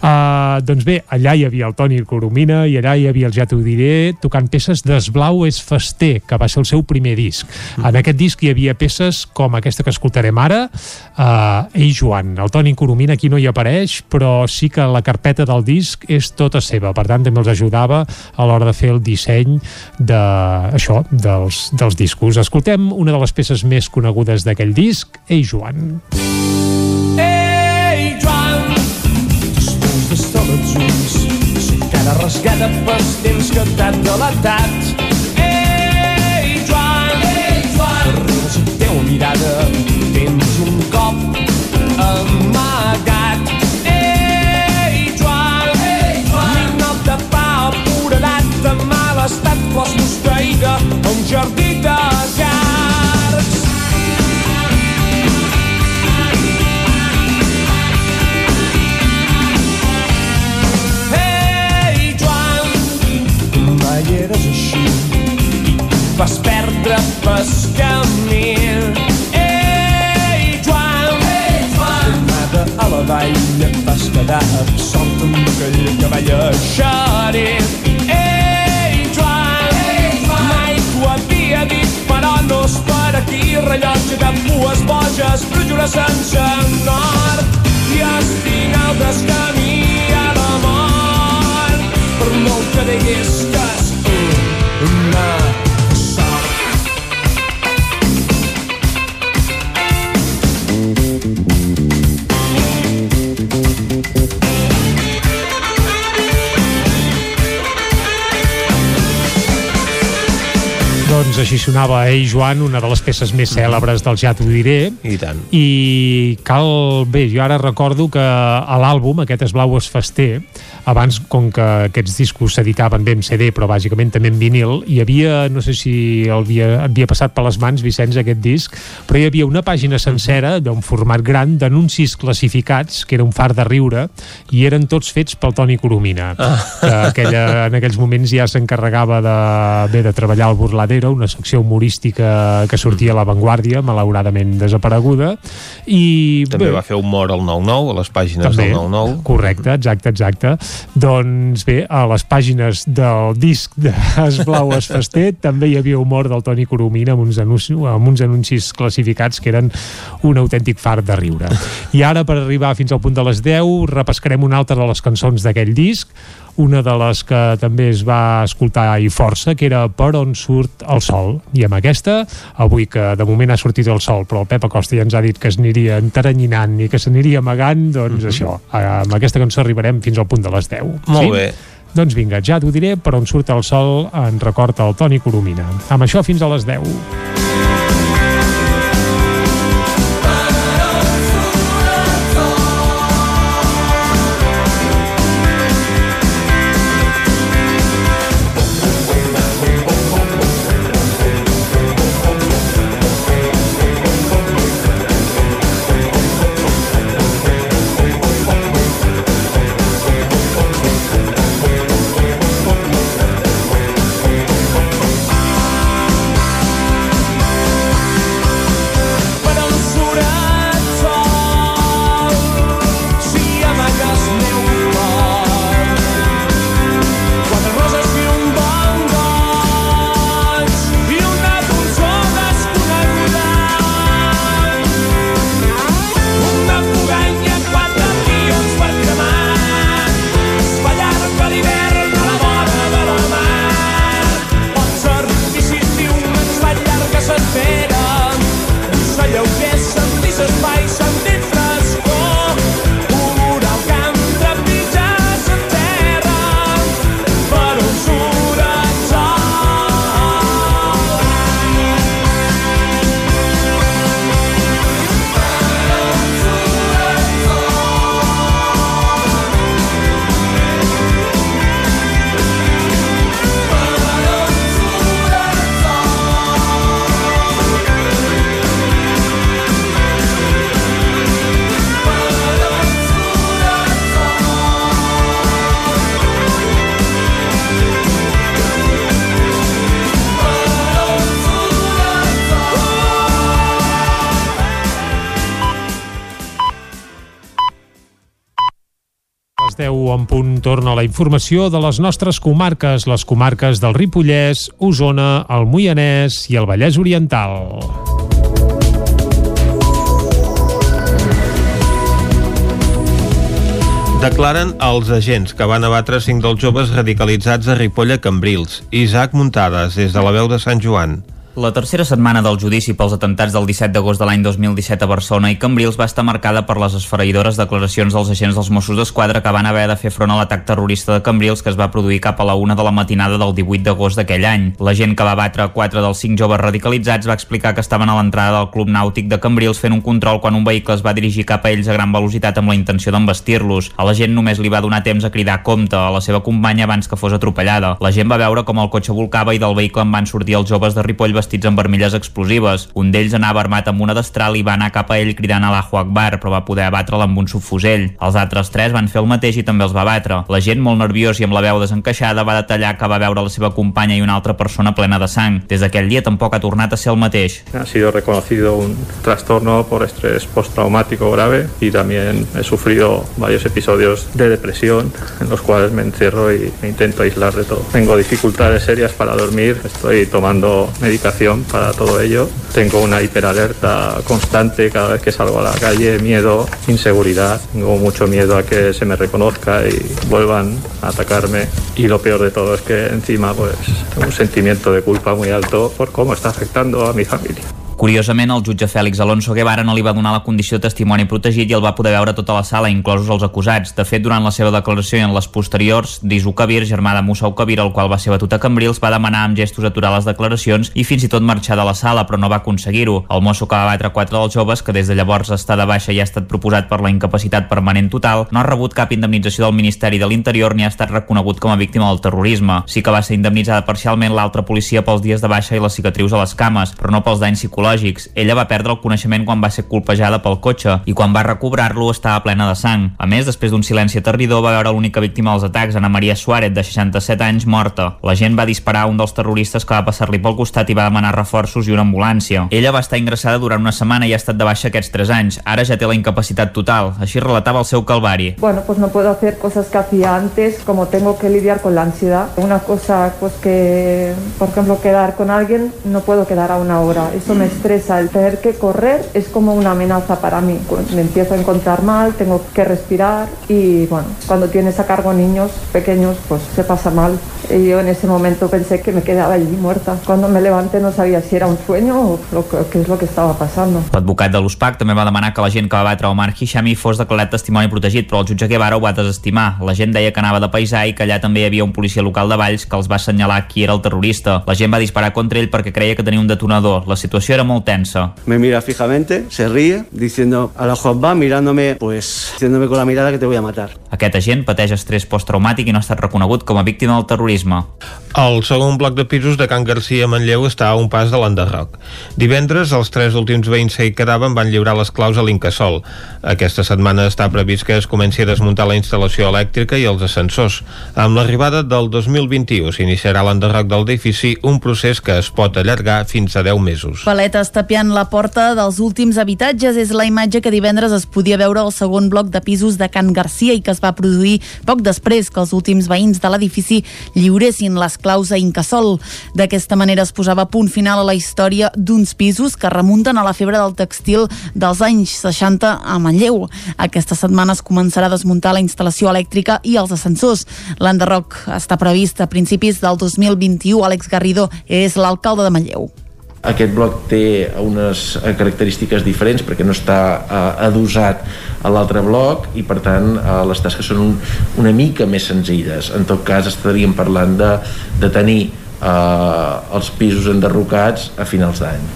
Uh, doncs bé, allà hi havia el Toni Coromina i allà hi havia el Ja t'ho diré tocant peces d'Esblau és fester, que va ser el seu primer disc. En aquest disc hi havia peces com aquesta que escoltarem ara, uh, Ei Joan, el Toni Coromina aquí no hi apareix, però sí que la carpeta del disc és tota seva, per tant també els ajudava a l'hora de fer el disseny de, això, dels, dels discos. Escoltem una de les peces més conegudes d'aquell disc, Ei Joan. Ei, Joan, després d'estar els ulls, cada rasgada pels temps que t'ha delatat. Ei, Joan, Ei, Joan, darrere la teva mirada tens un cop amagat. Flors mosqueïda a un jardí de cards. Ei, Joan, mai eres així vas perdre pas camí. Ei, Joan, Ei, Joan, tornada a la vall et vas quedar absort amb aquell cavall és per aquí rellotge de pues boges, brujura sense nord. I estic al descamí a la mort, per molt que diguis que és una Doncs així sonava Ei Joan, una de les peces més cèlebres del Ja t'ho diré. I tant. I cal... Bé, jo ara recordo que a l'àlbum, aquest Esblau es fester, abans, com que aquests discos s'editaven bé en CD, però bàsicament també en vinil, hi havia, no sé si el havia, havia passat per les mans, Vicenç, aquest disc, però hi havia una pàgina sencera d'un format gran d'anuncis classificats, que era un far de riure, i eren tots fets pel Toni Coromina, Ah. que aquella, en aquells moments ja s'encarregava de, bé, de treballar al Burladero, una secció humorística que sortia a La Vanguardia, malauradament desapareguda, i... També bé, va fer humor al 9-9, a les pàgines també, del 9-9. correcte, exacte, exacte. Doncs bé, a les pàgines del disc d'Esblau es Fester també hi havia humor del Toni Coromina amb uns, amb uns anuncis classificats que eren un autèntic fart de riure. I ara, per arribar fins al punt de les 10, repescarem una altra de les cançons d'aquell disc, una de les que també es va escoltar i força, que era Per on surt el sol. I amb aquesta, avui que de moment ha sortit el sol, però el Pep Acosta ja ens ha dit que es aniria enteranyinant i que s'aniria amagant, doncs això, amb aquesta cançó arribarem fins al punt de les 10. Molt bé. Doncs vinga, ja t'ho diré, per on surt el sol en record el Toni Coromina. Amb això fins a les 10. La informació de les nostres comarques, les comarques del Ripollès, Osona, el Moianès i el Vallès Oriental. Declaren els agents que van abatre cinc dels joves radicalitzats a Ripolla Cambrils. Isaac Muntades, des de la veu de Sant Joan. La tercera setmana del judici pels atentats del 17 d'agost de l'any 2017 a Barcelona i Cambrils va estar marcada per les esfereïdores declaracions dels agents dels Mossos d'Esquadra que van haver de fer front a l'atac terrorista de Cambrils que es va produir cap a la una de la matinada del 18 d'agost d'aquell any. La gent que va batre quatre dels cinc joves radicalitzats va explicar que estaven a l'entrada del Club Nàutic de Cambrils fent un control quan un vehicle es va dirigir cap a ells a gran velocitat amb la intenció d'embestir-los. A la gent només li va donar temps a cridar compte a la seva companya abans que fos atropellada. La gent va veure com el cotxe volcava i del vehicle en van sortir els joves de Ripoll vestits amb vermelles explosives. Un d'ells anava armat amb una destral i va anar cap a ell cridant a l'Ahu Akbar, però va poder abatre'l amb un subfusell. Els altres tres van fer el mateix i també els va batre. La gent, molt nerviós i amb la veu desencaixada, va detallar que va veure la seva companya i una altra persona plena de sang. Des d'aquell dia tampoc ha tornat a ser el mateix. Ha sido reconocido un trastorno por estrés postraumático grave y también he sufrido varios episodios de depresión en los cuales me encierro y me intento aislar de todo. Tengo dificultades serias para dormir, estoy tomando para todo ello. Tengo una hiperalerta constante cada vez que salgo a la calle, miedo, inseguridad. Tengo mucho miedo a que se me reconozca y vuelvan a atacarme. Y lo peor de todo es que encima pues un sentimiento de culpa muy alto por cómo está afectando a mi familia. Curiosament, el jutge Fèlix Alonso Guevara no li va donar la condició de testimoni protegit i el va poder veure tota la sala, inclosos els acusats. De fet, durant la seva declaració i en les posteriors, Disu Kabir, germà de Musa Kabir, el qual va ser batut a Cambrils, va demanar amb gestos aturar les declaracions i fins i tot marxar de la sala, però no va aconseguir-ho. El mosso que va batre quatre dels joves, que des de llavors està de baixa i ha estat proposat per la incapacitat permanent total, no ha rebut cap indemnització del Ministeri de l'Interior ni ha estat reconegut com a víctima del terrorisme. Sí que va ser indemnitzada parcialment l'altra policia pels dies de baixa i les cicatrius a les cames, però no pels danys psicològics. Ella va perdre el coneixement quan va ser colpejada pel cotxe i quan va recobrar-lo estava plena de sang. A més, després d'un silenci aterridor, va veure l'única víctima dels atacs, Ana Maria Suárez, de 67 anys, morta. La gent va disparar un dels terroristes que va passar-li pel costat i va demanar reforços i una ambulància. Ella va estar ingressada durant una setmana i ha estat de baixa aquests 3 anys. Ara ja té la incapacitat total. Així relatava el seu calvari. Bueno, pues no puedo hacer cosas que hacía antes, como tengo que lidiar con la ansiedad. Una cosa, pues que, por ejemplo, quedar con alguien, no puedo quedar a una hora. Eso me estresa. El tener que correr es como una amenaza para mí. Me empiezo a encontrar mal, tengo que respirar y, bueno, cuando tienes a cargo niños pequeños, pues se pasa mal. Y yo en ese momento pensé que me quedaba allí muerta. Cuando me levanté no sabía si era un sueño o lo que, qué es lo que estaba pasando. L'advocat de l'USPAC també va demanar que la gent que va batre Omar Hishami fos declarat testimoni protegit, però el jutge Guevara ho va desestimar. La gent deia que anava de paisà i que allà també hi havia un policia local de Valls que els va assenyalar qui era el terrorista. La gent va disparar contra ell perquè creia que tenia un detonador. La situació era molt tensa. Me mira fijamente, se ríe, diciendo a la va mirándome, pues, diciéndome con la mirada que te voy a matar. Aquest agent pateix estrès postraumàtic i no ha estat reconegut com a víctima del terrorisme. El segon bloc de pisos de Can Garcia a Manlleu està a un pas de l'enderroc. Divendres, els tres últims veïns que hi quedaven van lliurar les claus a l'Incasol. Aquesta setmana està previst que es comenci a desmuntar la instal·lació elèctrica i els ascensors. Amb l'arribada del 2021 s'iniciarà l'enderroc del edifici, un procés que es pot allargar fins a 10 mesos. Paletes tapiant la porta dels últims habitatges és la imatge que divendres es podia veure al segon bloc de pisos de Can Garcia i que es va produir poc després que els últims veïns de l'edifici lliuressin les claus a Incasol. D'aquesta manera es posava punt final a la història d'uns pisos que remunten a la febre del textil dels anys 60 a Manlleu. Aquesta setmana es començarà a desmuntar la instal·lació elèctrica i els ascensors. L'enderroc està previst a principis del 2021. Àlex Garrido és l'alcalde de Manlleu. Aquest bloc té unes característiques diferents perquè no està eh, adossat a l'altre bloc i per tant eh, les tasques són un, una mica més senzilles. En tot cas estaríem parlant de, de tenir eh, els pisos enderrocats a finals d'any.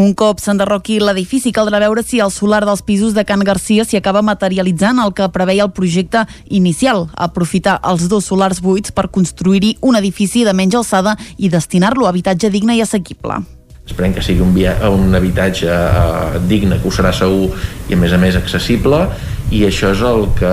Un cop s'enderroqui l'edifici, caldrà veure si el solar dels pisos de Can Garcia s'hi acaba materialitzant el que preveia el projecte inicial, aprofitar els dos solars buits per construir-hi un edifici de menys alçada i destinar-lo a habitatge digne i assequible. Esperem que sigui un, via, un habitatge eh, digne, que ho serà segur i a més a més accessible i això és el que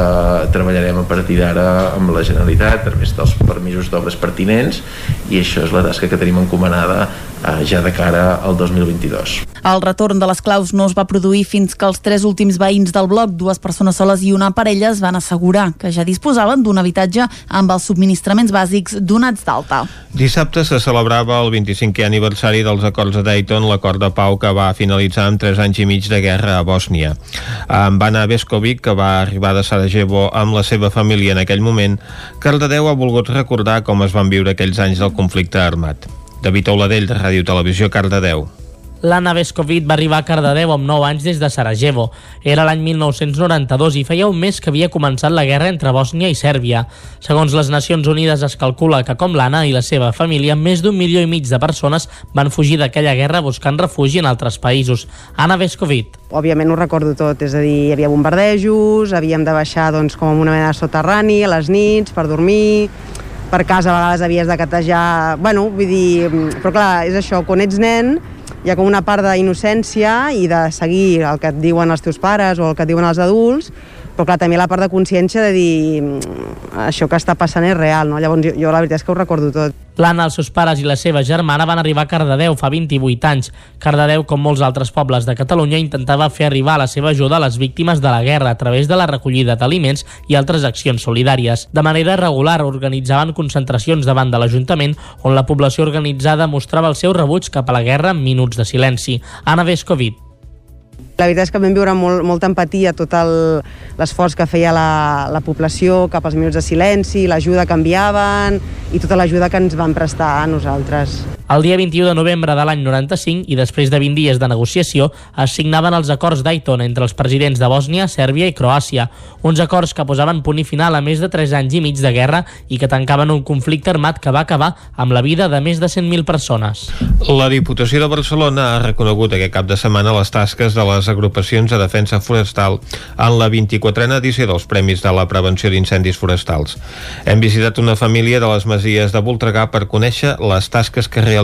treballarem a partir d'ara amb la Generalitat a través dels permisos d'obres pertinents i això és la tasca que tenim encomanada eh, ja de cara al 2022. El retorn de les claus no es va produir fins que els tres últims veïns del bloc, dues persones soles i una parella, es van assegurar que ja disposaven d'un habitatge amb els subministraments bàsics donats d'alta. Dissabte se celebrava el 25è aniversari dels acords de Dayton, l'acord de pau que va finalitzar amb tres anys i mig de guerra a Bòsnia. Amb Anna Veskovic, que va arribar de Sarajevo amb la seva família en aquell moment, Cardedeu ha volgut recordar com es van viure aquells anys del conflicte armat. David Oladell, de Ràdio Televisió, Cardedeu. L'Anna Vescovit va arribar a Cardedeu amb 9 anys des de Sarajevo. Era l'any 1992 i feia un mes que havia començat la guerra entre Bòsnia i Sèrbia. Segons les Nacions Unides es calcula que com l'Anna i la seva família, més d'un milió i mig de persones van fugir d'aquella guerra buscant refugi en altres països. Anna Vescovit. Òbviament ho recordo tot, és a dir, hi havia bombardejos, havíem de baixar doncs, com una mena de soterrani a les nits per dormir, per casa a vegades havies de catejar... Bueno, vull dir... Però clar, és això, quan ets nen hi ha com una part d'innocència i de seguir el que et diuen els teus pares o el que et diuen els adults, però clar, també la part de consciència de dir mm, això que està passant és real, no? Llavors jo, jo la veritat és que ho recordo tot. L'Anna, els seus pares i la seva germana van arribar a Cardedeu fa 28 anys. Cardedeu, com molts altres pobles de Catalunya, intentava fer arribar la seva ajuda a les víctimes de la guerra a través de la recollida d'aliments i altres accions solidàries. De manera regular organitzaven concentracions davant de l'Ajuntament on la població organitzada mostrava el seu rebuig cap a la guerra en minuts de silenci. Anna Vescovit, la veritat és que vam viure molt, molta empatia tot l'esforç que feia la, la població cap als minuts de silenci, l'ajuda que enviaven i tota l'ajuda que ens van prestar a nosaltres. El dia 21 de novembre de l'any 95 i després de 20 dies de negociació es signaven els acords Dayton entre els presidents de Bòsnia, Sèrbia i Croàcia, uns acords que posaven punt i final a més de 3 anys i mig de guerra i que tancaven un conflicte armat que va acabar amb la vida de més de 100.000 persones. La Diputació de Barcelona ha reconegut aquest cap de setmana les tasques de les agrupacions de defensa forestal en la 24a edició dels Premis de la Prevenció d'Incendis Forestals. Hem visitat una família de les Masies de Voltregà per conèixer les tasques que realitzen.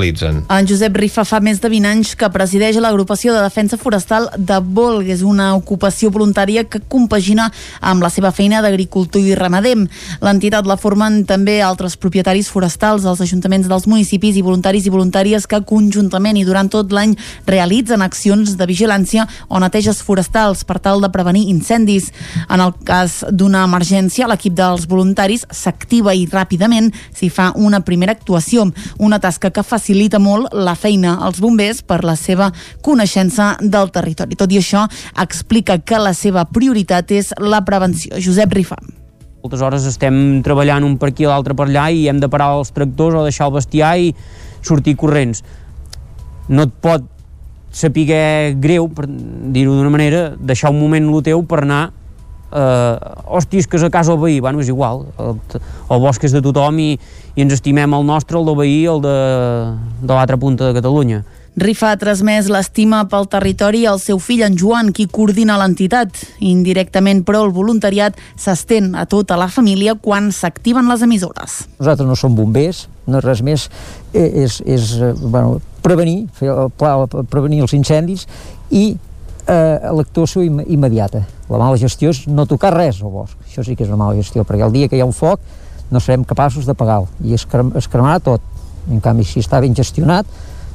En Josep Rifa fa més de 20 anys que presideix l'agrupació de defensa forestal de Volg. És una ocupació voluntària que compagina amb la seva feina d'agricultor i ramader. L'entitat la formen també altres propietaris forestals, els ajuntaments dels municipis i voluntaris i voluntàries que conjuntament i durant tot l'any realitzen accions de vigilància o neteges forestals per tal de prevenir incendis. En el cas d'una emergència, l'equip dels voluntaris s'activa i ràpidament s'hi fa una primera actuació, una tasca que facilita molt la feina als bombers per la seva coneixença del territori. Tot i això, explica que la seva prioritat és la prevenció. Josep Rifà. Moltes hores estem treballant un per aquí, l'altre per allà i hem de parar els tractors o deixar el bestiar i sortir corrents. No et pot saber greu, per dir-ho d'una manera, deixar un moment el teu per anar eh, hòsties, que és a casa el veí, bueno, és igual, el, el bosc és de tothom i, i ens estimem el nostre, el del veí, el de, de l'altra punta de Catalunya. Rifa ha transmès l'estima pel territori al seu fill en Joan, qui coordina l'entitat. Indirectament, però, el voluntariat s'estén a tota la família quan s'activen les emissores. Nosaltres no som bombers, no és res més, eh, és, és eh, bueno, prevenir, fer el pla, prevenir els incendis i eh, l'actuació im immediata. La mala gestió és no tocar res al bosc. Això sí que és una mala gestió, perquè el dia que hi ha un foc no serem capaços de pagar-lo i es, crem, es cremarà tot. En canvi, si està ben gestionat,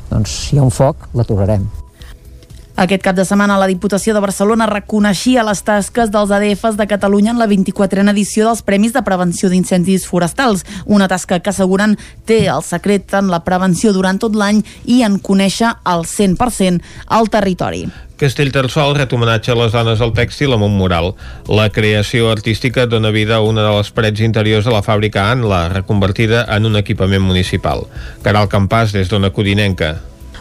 doncs si hi ha un foc, l'aturarem. Aquest cap de setmana la Diputació de Barcelona reconeixia les tasques dels ADFs de Catalunya en la 24a edició dels Premis de Prevenció d'Incendis Forestals, una tasca que asseguren té el secret en la prevenció durant tot l'any i en conèixer al 100% el territori. Castellterçol ret homenatge a les dones al tèxtil amb un mural. La creació artística dona vida a una de les parets interiors de la fàbrica Anla, reconvertida en un equipament municipal. Caral Campàs, des d'Ona Codinenca.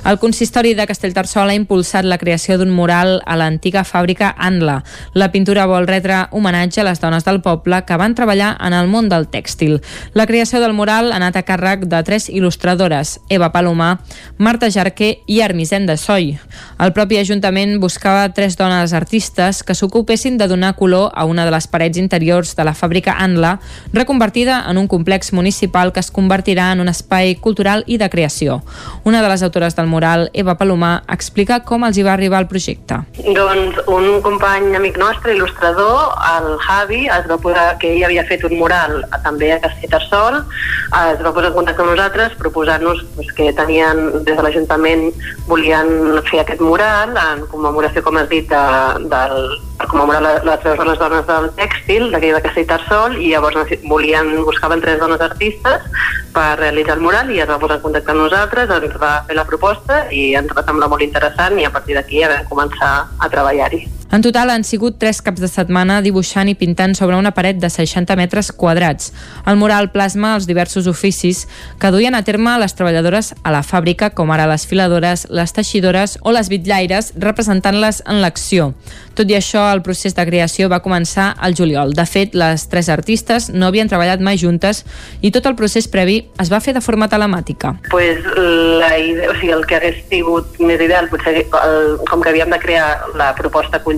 El consistori de Castellterçol ha impulsat la creació d'un mural a l'antiga fàbrica Anla. La pintura vol retre homenatge a les dones del poble que van treballar en el món del tèxtil. La creació del mural ha anat a càrrec de tres il·lustradores, Eva Palomar, Marta Jarquer i Armisen de Soy. El propi Ajuntament buscava tres dones artistes que s'ocupessin de donar color a una de les parets interiors de la fàbrica Anla, reconvertida en un complex municipal que es convertirà en un espai cultural i de creació. Una de les autores del mural mural, Eva Palomar, explica com els hi va arribar el projecte. Doncs un company amic nostre, il·lustrador, el Javi, es va posar, que ell havia fet un mural també a Castellterçol, es va posar en contacte amb nosaltres proposant-nos doncs, que tenien, des de l'Ajuntament volien fer aquest mural en commemoració, com has dit, de, del, per commemorar la, la Treus de les Dones del Tèxtil, d'aquí de Castellterçol, i llavors volien, buscaven tres dones artistes per realitzar el mural i es va posar en contacte amb nosaltres, ens va fer la proposta i ens va semblar molt interessant i a partir d'aquí ja vam començar a treballar-hi. En total han sigut tres caps de setmana dibuixant i pintant sobre una paret de 60 metres quadrats. El mural plasma els diversos oficis que duien a terme les treballadores a la fàbrica, com ara les filadores, les teixidores o les bitllaires, representant-les en l'acció. Tot i això, el procés de creació va començar al juliol. De fet, les tres artistes no havien treballat mai juntes i tot el procés previ es va fer de forma telemàtica. Pues la idea, o sigui, el que hagués sigut més ideal, potser el, com que havíem de crear la proposta conjunta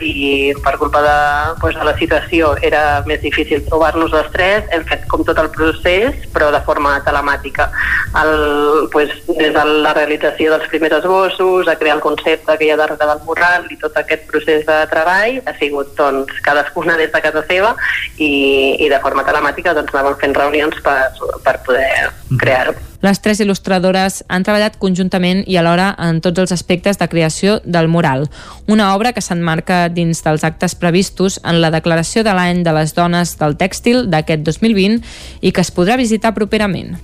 i per culpa de, pues, de la situació era més difícil trobar-nos les tres, hem fet com tot el procés, però de forma telemàtica. El, pues, des de la realització dels primers esbossos, a crear el concepte que hi ha darrere del mural i tot aquest procés de treball ha sigut doncs, cadascuna des de casa seva i, i de forma telemàtica doncs, anàvem fent reunions per, per poder crear-ho. Les tres il·lustradores han treballat conjuntament i alhora en tots els aspectes de creació del mural, una obra que s'enmarca dins dels actes previstos en la declaració de l'any de les dones del tèxtil d'aquest 2020 i que es podrà visitar properament.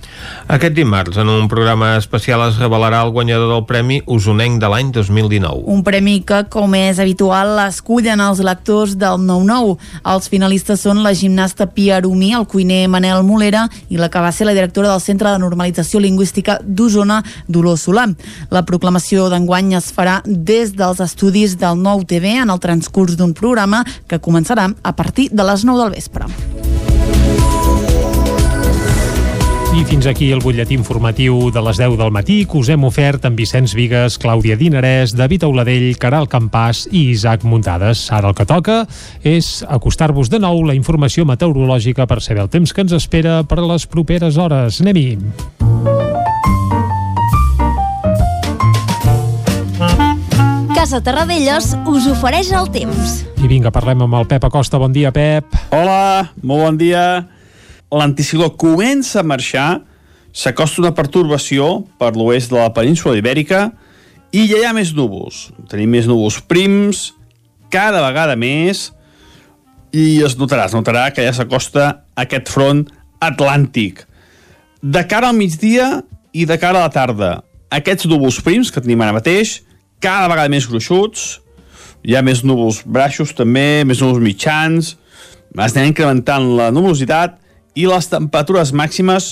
Aquest dimarts, en un programa especial, es revelarà el guanyador del Premi Usonenc de l'any 2019. Un premi que, com és habitual, escullen els lectors del 9-9. Els finalistes són la gimnasta Pia Arumí, el cuiner Manel Molera i la que va ser la directora del Centre de Normalització Lingüística d'Osona, Dolors Solà. La proclamació d'enguany es farà des dels estudis del Nou TV en el transcurs d'un programa que començarà a partir de les 9 del vespre. I fins aquí el butlletí informatiu de les 10 del matí que us hem ofert amb Vicenç Vigues, Clàudia Dinarès, David Auladell, Caral Campàs i Isaac Muntades. Ara el que toca és acostar-vos de nou la informació meteorològica per saber el temps que ens espera per les properes hores. Anem-hi! Casa Terradellos us ofereix el temps. I vinga, parlem amb el Pep Acosta. Bon dia, Pep. Hola, molt bon dia. L'anticicló comença a marxar, s'acosta una pertorbació per l'oest de la península ibèrica i ja hi ha més núvols. Tenim més núvols prims, cada vegada més, i es notarà, es notarà que ja s'acosta aquest front atlàntic. De cara al migdia i de cara a la tarda, aquests núvols prims que tenim ara mateix, cada vegada més gruixuts, hi ha més núvols baixos també, més núvols mitjans, es anem incrementant la nuvolositat i les temperatures màximes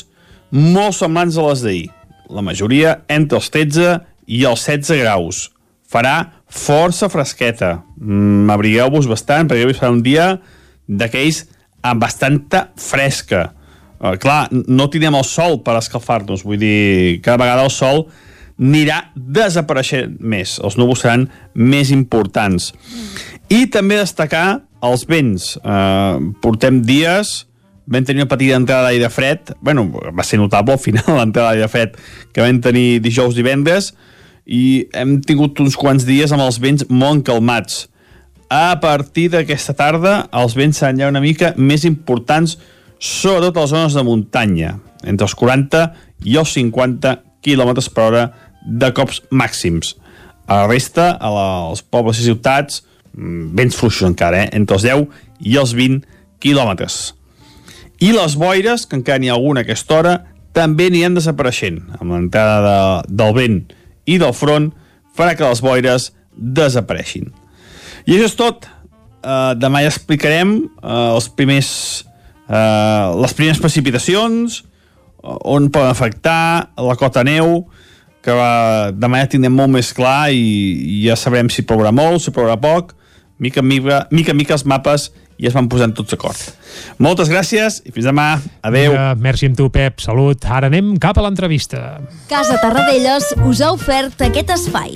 molt semblants a les d'ahir. La majoria entre els 13 i els 16 graus. Farà força fresqueta. Mm, Abrigueu-vos bastant perquè avui serà un dia d'aquells amb bastanta fresca. Uh, clar, no tindrem el sol per escalfar-nos, vull dir, cada vegada el sol anirà desapareixent més, els núvols seran més importants. I també destacar els vents. Uh, portem dies, vam tenir una petita entrada d'aire fred, bueno, va ser notable al final l'entrada d'aire fred que vam tenir dijous divendres, i hem tingut uns quants dies amb els vents molt calmats. A partir d'aquesta tarda, els vents seran ja una mica més importants, sobretot a les zones de muntanya, entre els 40 i els 50 km per hora de cops màxims. A la resta, a la, als pobles i ciutats, mm, vents fluixos encara, eh? entre els 10 i els 20 quilòmetres. I les boires, que encara n'hi ha alguna a aquesta hora, també aniran desapareixent. Amb l'entrada de, del vent i del front farà que les boires desapareixin. I això és tot. Uh, demà ja explicarem uh, els primers, uh, les primeres precipitacions, uh, on poden afectar la cota neu, que va, demà ja tindrem molt més clar i, i ja sabrem si plourà molt, si plourà poc, mica en mica, mica, en mica els mapes i es van posant tots d'acord. Moltes gràcies i fins demà. Adeu. Vinga, merci amb tu, Pep. Salut. Ara anem cap a l'entrevista. Casa Tarradellas us ha ofert aquest espai.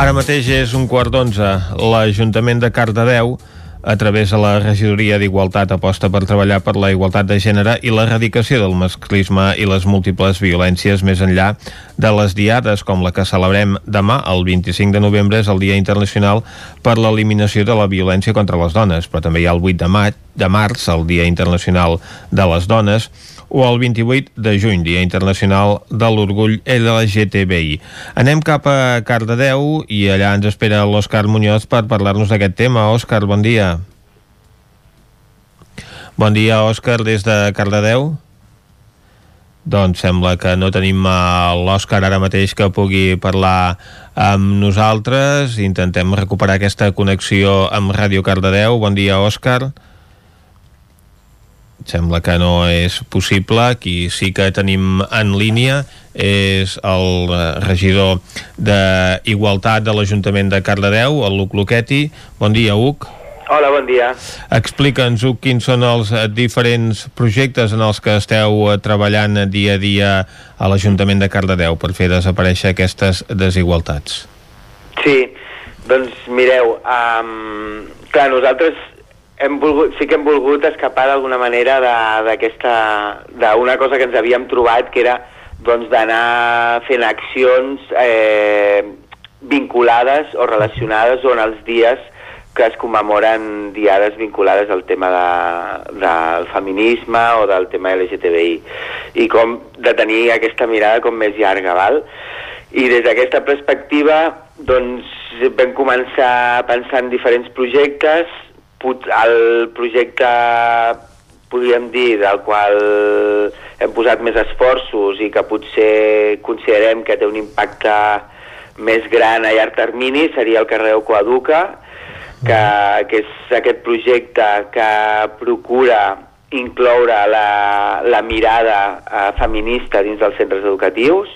Ara mateix és un quart d'onze. L'Ajuntament de Cardedeu a través de la regidoria d'Igualtat aposta per treballar per la igualtat de gènere i l'erradicació del masclisme i les múltiples violències més enllà de les diades com la que celebrem demà, el 25 de novembre és el Dia Internacional per l'eliminació de la violència contra les dones, però també hi ha el 8 de, maig, de març, el Dia Internacional de les Dones, o el 28 de juny, Dia Internacional de l'Orgull LGTBI. Anem cap a Cardedeu i allà ens espera l'Òscar Muñoz per parlar-nos d'aquest tema. Òscar, bon dia. Bon dia, Òscar, des de Cardedeu. Doncs sembla que no tenim l'Òscar ara mateix que pugui parlar amb nosaltres. Intentem recuperar aquesta connexió amb Ràdio Cardedeu. Bon dia, Òscar. Sembla que no és possible. Qui sí que tenim en línia és el eh, regidor d'Igualtat de l'Ajuntament de Cardedeu, el Luc Luqueti. Bon dia, Uc. Hola, bon dia. Explica'ns, Uc, quins són els eh, diferents projectes en els que esteu eh, treballant dia a dia a l'Ajuntament de Cardedeu per fer desaparèixer aquestes desigualtats. Sí, doncs mireu, um, clar, nosaltres hem volgut, sí que hem volgut escapar d'alguna manera d'aquesta d'una cosa que ens havíem trobat que era doncs d'anar fent accions eh, vinculades o relacionades on els dies que es commemoren diades vinculades al tema de, del feminisme o del tema LGTBI i com de tenir aquesta mirada com més llarga, val? I des d'aquesta perspectiva doncs vam començar a pensar en diferents projectes Pot- el projecte podríem dir del qual hem posat més esforços i que potser considerem que té un impacte més gran a llarg termini seria el carrer Coaduca que, que és aquest projecte que procura incloure la, la mirada eh, feminista dins dels centres educatius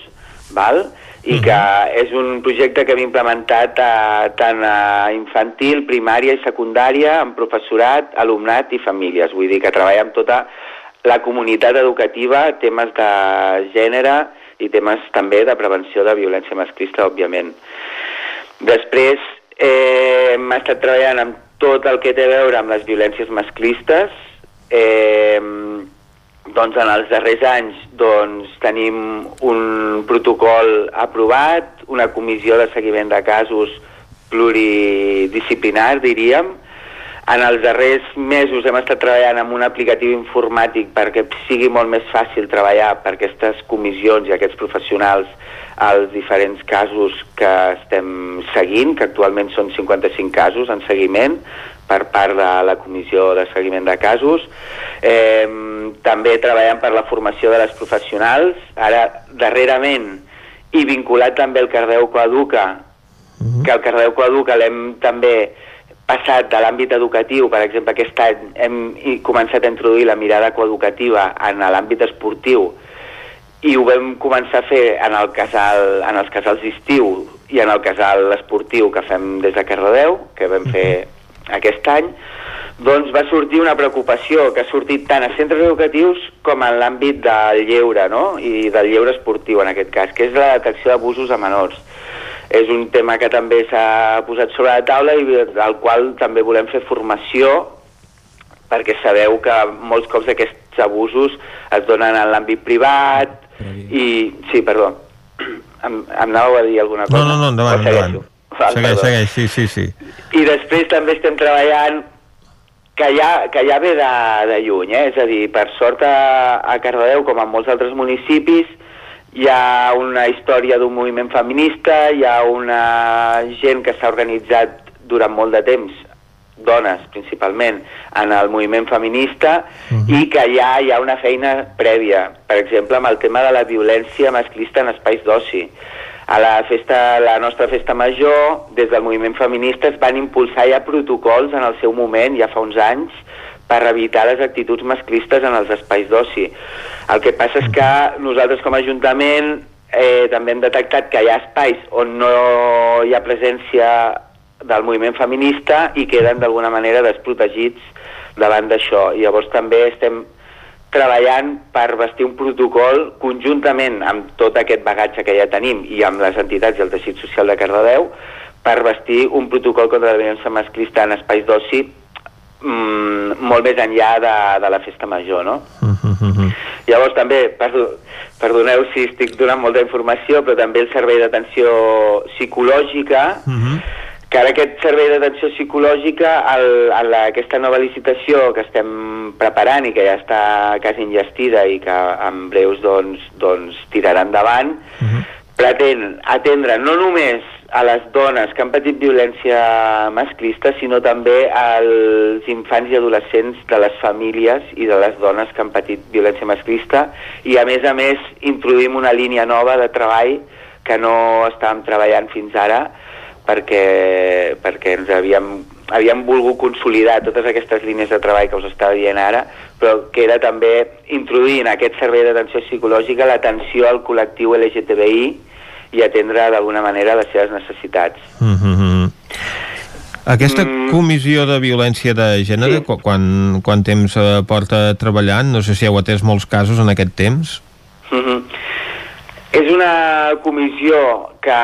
val? I que és un projecte que hem implementat eh, tant a infantil, primària i secundària, amb professorat, alumnat i famílies. Vull dir que treballa amb tota la comunitat educativa, temes de gènere i temes també de prevenció de violència masclista, òbviament. Després eh, hem estat treballant amb tot el que té a veure amb les violències masclistes, eh, doncs en els darrers anys doncs, tenim un protocol aprovat, una comissió de seguiment de casos pluridisciplinar, diríem. En els darrers mesos hem estat treballant amb un aplicatiu informàtic perquè sigui molt més fàcil treballar per aquestes comissions i aquests professionals als diferents casos que estem seguint, que actualment són 55 casos en seguiment per part de la Comissió de Seguiment de Casos. Eh, també treballant per la formació de les professionals. Ara, darrerament, i vinculat també al Cardeu Coeduca, que el Cardeu Coeduca l'hem també passat de l'àmbit educatiu, per exemple, aquest any hem començat a introduir la mirada coeducativa en l'àmbit esportiu i ho vam començar a fer en, el casal, en els casals d'estiu i en el casal esportiu que fem des de Cardedeu, que vam fer aquest any, doncs va sortir una preocupació que ha sortit tant a centres educatius com en l'àmbit del lleure, no? I del lleure esportiu, en aquest cas, que és la detecció d'abusos a menors. És un tema que també s'ha posat sobre la taula i del qual també volem fer formació perquè sabeu que molts cops aquests abusos es donen en l'àmbit privat i... Sí, perdó. Em, em anàveu a dir alguna cosa? No, no, no, endavant, endavant. Val, Segueix, perdó. segueix, sí, sí, sí. I després també estem treballant que ja, que ja ve de, de lluny, eh? és a dir, per sort a, a Cardedeu, com en molts altres municipis, hi ha una història d'un moviment feminista, hi ha una gent que s'ha organitzat durant molt de temps dones principalment en el moviment feminista i que ja hi ha una feina prèvia, per exemple amb el tema de la violència masclista en espais d'oci. A la, festa, la nostra festa major, des del moviment feminista es van impulsar ja protocols en el seu moment, ja fa uns anys, per evitar les actituds masclistes en els espais d'oci. El que passa és que nosaltres com a Ajuntament eh, també hem detectat que hi ha espais on no hi ha presència del moviment feminista i queden d'alguna manera desprotegits davant d'això. Llavors també estem treballant per vestir un protocol conjuntament amb tot aquest bagatge que ja tenim i amb les entitats i el teixit social de Cardedeu per vestir un protocol contra la violència masclista en espais d'oci mm, molt més enllà de, de la festa major, no? Llavors també, perdo, perdoneu si estic donant molta informació, però també el servei d'atenció psicològica, que ara aquest servei d'atenció psicològica, el, el, aquesta nova licitació que estem preparant i que ja està quasi enllestida i que en breus doncs, doncs tirarà endavant, pretén atendre no només a les dones que han patit violència masclista, sinó també als infants i adolescents de les famílies i de les dones que han patit violència masclista. I a més a més introduïm una línia nova de treball que no estàvem treballant fins ara perquè, perquè ens havíem, havíem volgut consolidar totes aquestes línies de treball que us estava dient ara, però que era també introduir en aquest servei d'atenció psicològica l'atenció al col·lectiu LGTBI i atendre d'alguna manera les seves necessitats. Mm -hmm. Aquesta comissió de violència de gènere, sí. quan, quan temps eh, porta treballant? No sé si heu atès molts casos en aquest temps. Mm -hmm. És una comissió que,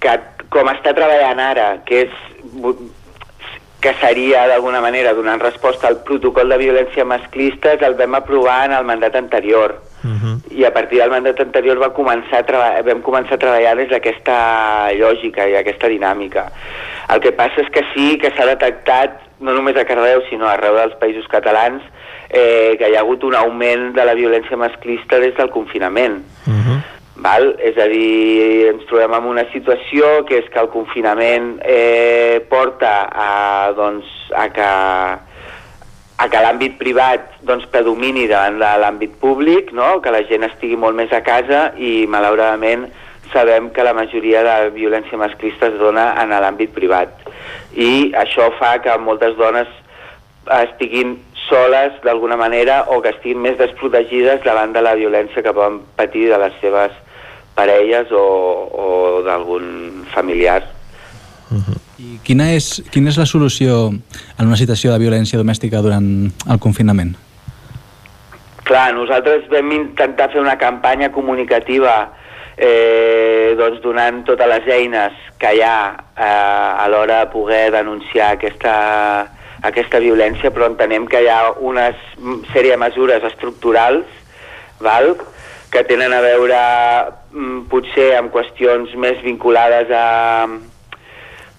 que com està treballant ara, que és que seria d'alguna manera donant resposta al protocol de violència masclista que el vam aprovar en el mandat anterior uh -huh. i a partir del mandat anterior va començar a vam començar a treballar des d'aquesta lògica i aquesta dinàmica el que passa és que sí que s'ha detectat no només a Cardeu sinó arreu dels països catalans eh, que hi ha hagut un augment de la violència masclista des del confinament uh -huh. Val? És a dir, ens trobem en una situació que és que el confinament eh, porta a, doncs, a que, a que l'àmbit privat doncs, predomini davant de l'àmbit públic, no? que la gent estigui molt més a casa i malauradament sabem que la majoria de violència masclista es dona en l'àmbit privat. I això fa que moltes dones estiguin soles d'alguna manera o que estiguin més desprotegides davant de la violència que poden patir de les seves parelles o, o d'algun familiar. I quina és, quina és la solució en una situació de violència domèstica durant el confinament? Clar, nosaltres vam intentar fer una campanya comunicativa eh, doncs donant totes les eines que hi ha eh, a l'hora de poder denunciar aquesta, aquesta violència, però entenem que hi ha una sèrie de mesures estructurals val? que tenen a veure potser amb qüestions més vinculades a...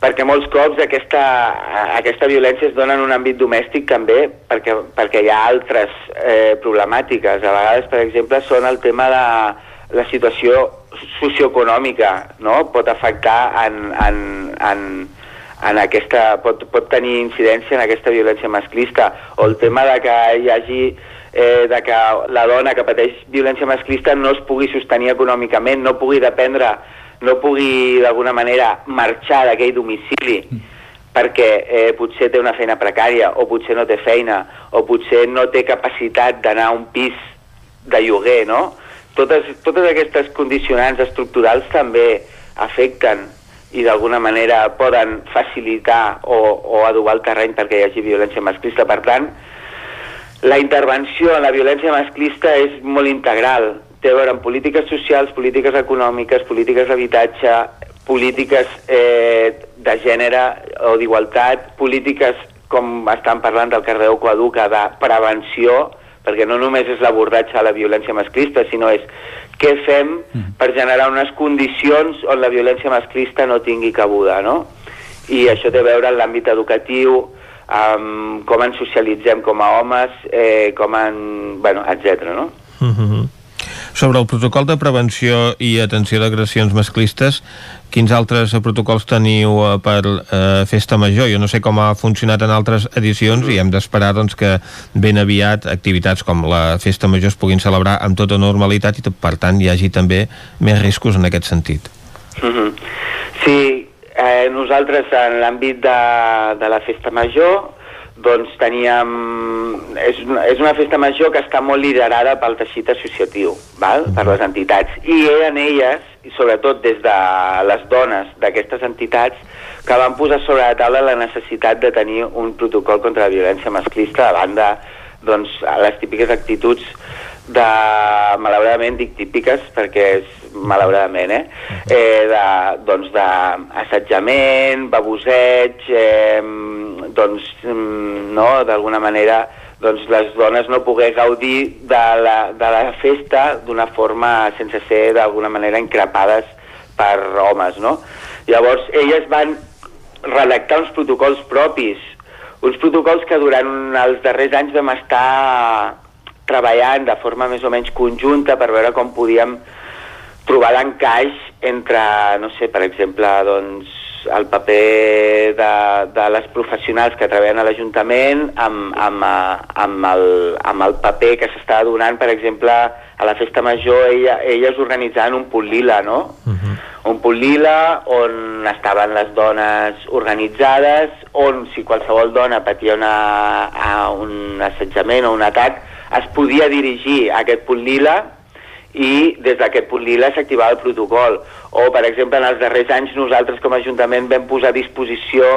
perquè molts cops aquesta, aquesta violència es dona en un àmbit domèstic també perquè, perquè hi ha altres eh, problemàtiques. A vegades, per exemple, són el tema de la situació socioeconòmica, no? Pot afectar en, en, en, en aquesta, pot, pot tenir incidència en aquesta violència masclista o el tema de que hi hagi eh, de que la dona que pateix violència masclista no es pugui sostenir econòmicament, no pugui dependre, no pugui d'alguna manera marxar d'aquell domicili perquè eh, potser té una feina precària o potser no té feina o potser no té capacitat d'anar a un pis de lloguer, no? Totes, totes aquestes condicionants estructurals també afecten i d'alguna manera poden facilitar o, o adobar el terreny perquè hi hagi violència masclista. Per tant, la intervenció en la violència masclista és molt integral. Té a veure amb polítiques socials, polítiques econòmiques, polítiques d'habitatge, polítiques eh, de gènere o d'igualtat, polítiques, com estan parlant del Cardeu Coeduca, de prevenció, perquè no només és l'abordatge a la violència masclista, sinó és què fem per generar unes condicions on la violència masclista no tingui cabuda, no? I això té a veure en l'àmbit educatiu, amb com ens socialitzem com a homes, eh, com en... bueno, etc. no? Mm -hmm. Sobre el protocol de prevenció i atenció d'agressions masclistes, quins altres protocols teniu eh, per eh, Festa Major? Jo no sé com ha funcionat en altres edicions i hem d'esperar doncs, que ben aviat activitats com la Festa Major es puguin celebrar amb tota normalitat i per tant hi hagi també més riscos en aquest sentit. Mm -hmm. Sí, eh, nosaltres en l'àmbit de, de la Festa Major doncs teníem... És una, és una festa major que està molt liderada pel teixit associatiu, val? per les entitats, i eren elles, i sobretot des de les dones d'aquestes entitats, que van posar sobre la taula la necessitat de tenir un protocol contra la violència masclista a banda doncs, les típiques actituds de, malauradament dic típiques perquè és malauradament, eh? eh de, doncs d'assetjament, baboseig, eh, doncs, mm, no, d'alguna manera doncs les dones no poder gaudir de la, de la festa d'una forma sense ser d'alguna manera increpades per homes, no? Llavors, elles van redactar uns protocols propis, uns protocols que durant els darrers anys vam estar treballant de forma més o menys conjunta per veure com podíem trobar l'encaix entre, no sé, per exemple, doncs, el paper de, de les professionals que treballen a l'Ajuntament amb, amb, amb, el, amb el paper que s'està donant, per exemple, a la Festa Major, ella, elles organitzant un punt lila, no? Uh -huh. Un punt lila on estaven les dones organitzades, on si qualsevol dona patia una, un assetjament o un atac, es podia dirigir a aquest punt lila i des d'aquest punt lila s'activava el protocol. O, per exemple, en els darrers anys nosaltres com a Ajuntament vam posar a disposició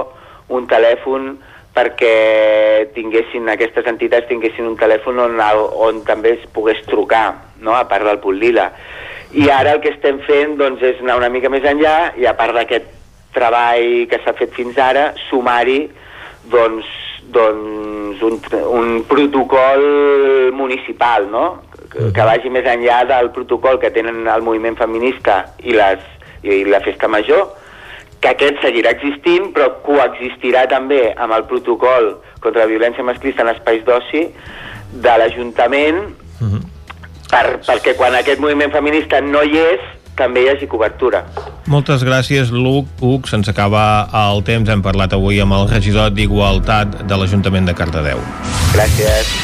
un telèfon perquè tinguessin, aquestes entitats tinguessin un telèfon on, on també es pogués trucar, no? a part del punt lila. I ara el que estem fent doncs, és anar una mica més enllà i a part d'aquest treball que s'ha fet fins ara, sumar-hi doncs, doncs un, un protocol municipal, no? Que, vagi més enllà del protocol que tenen el moviment feminista i, les, i la festa major, que aquest seguirà existint, però coexistirà també amb el protocol contra la violència masclista en espais d'oci de l'Ajuntament, uh -huh. per, perquè quan aquest moviment feminista no hi és, també hi hagi cobertura. Moltes gràcies, Luc. Uc, se'ns acaba el temps. Hem parlat avui amb el regidor d'Igualtat de l'Ajuntament de Cardedeu. Gràcies.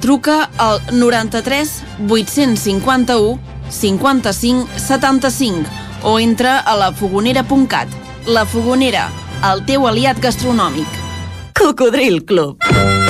Truca al 93 851 55 75 o entra a lafogonera.cat. La Fogonera, el teu aliat gastronòmic. Cocodril Club.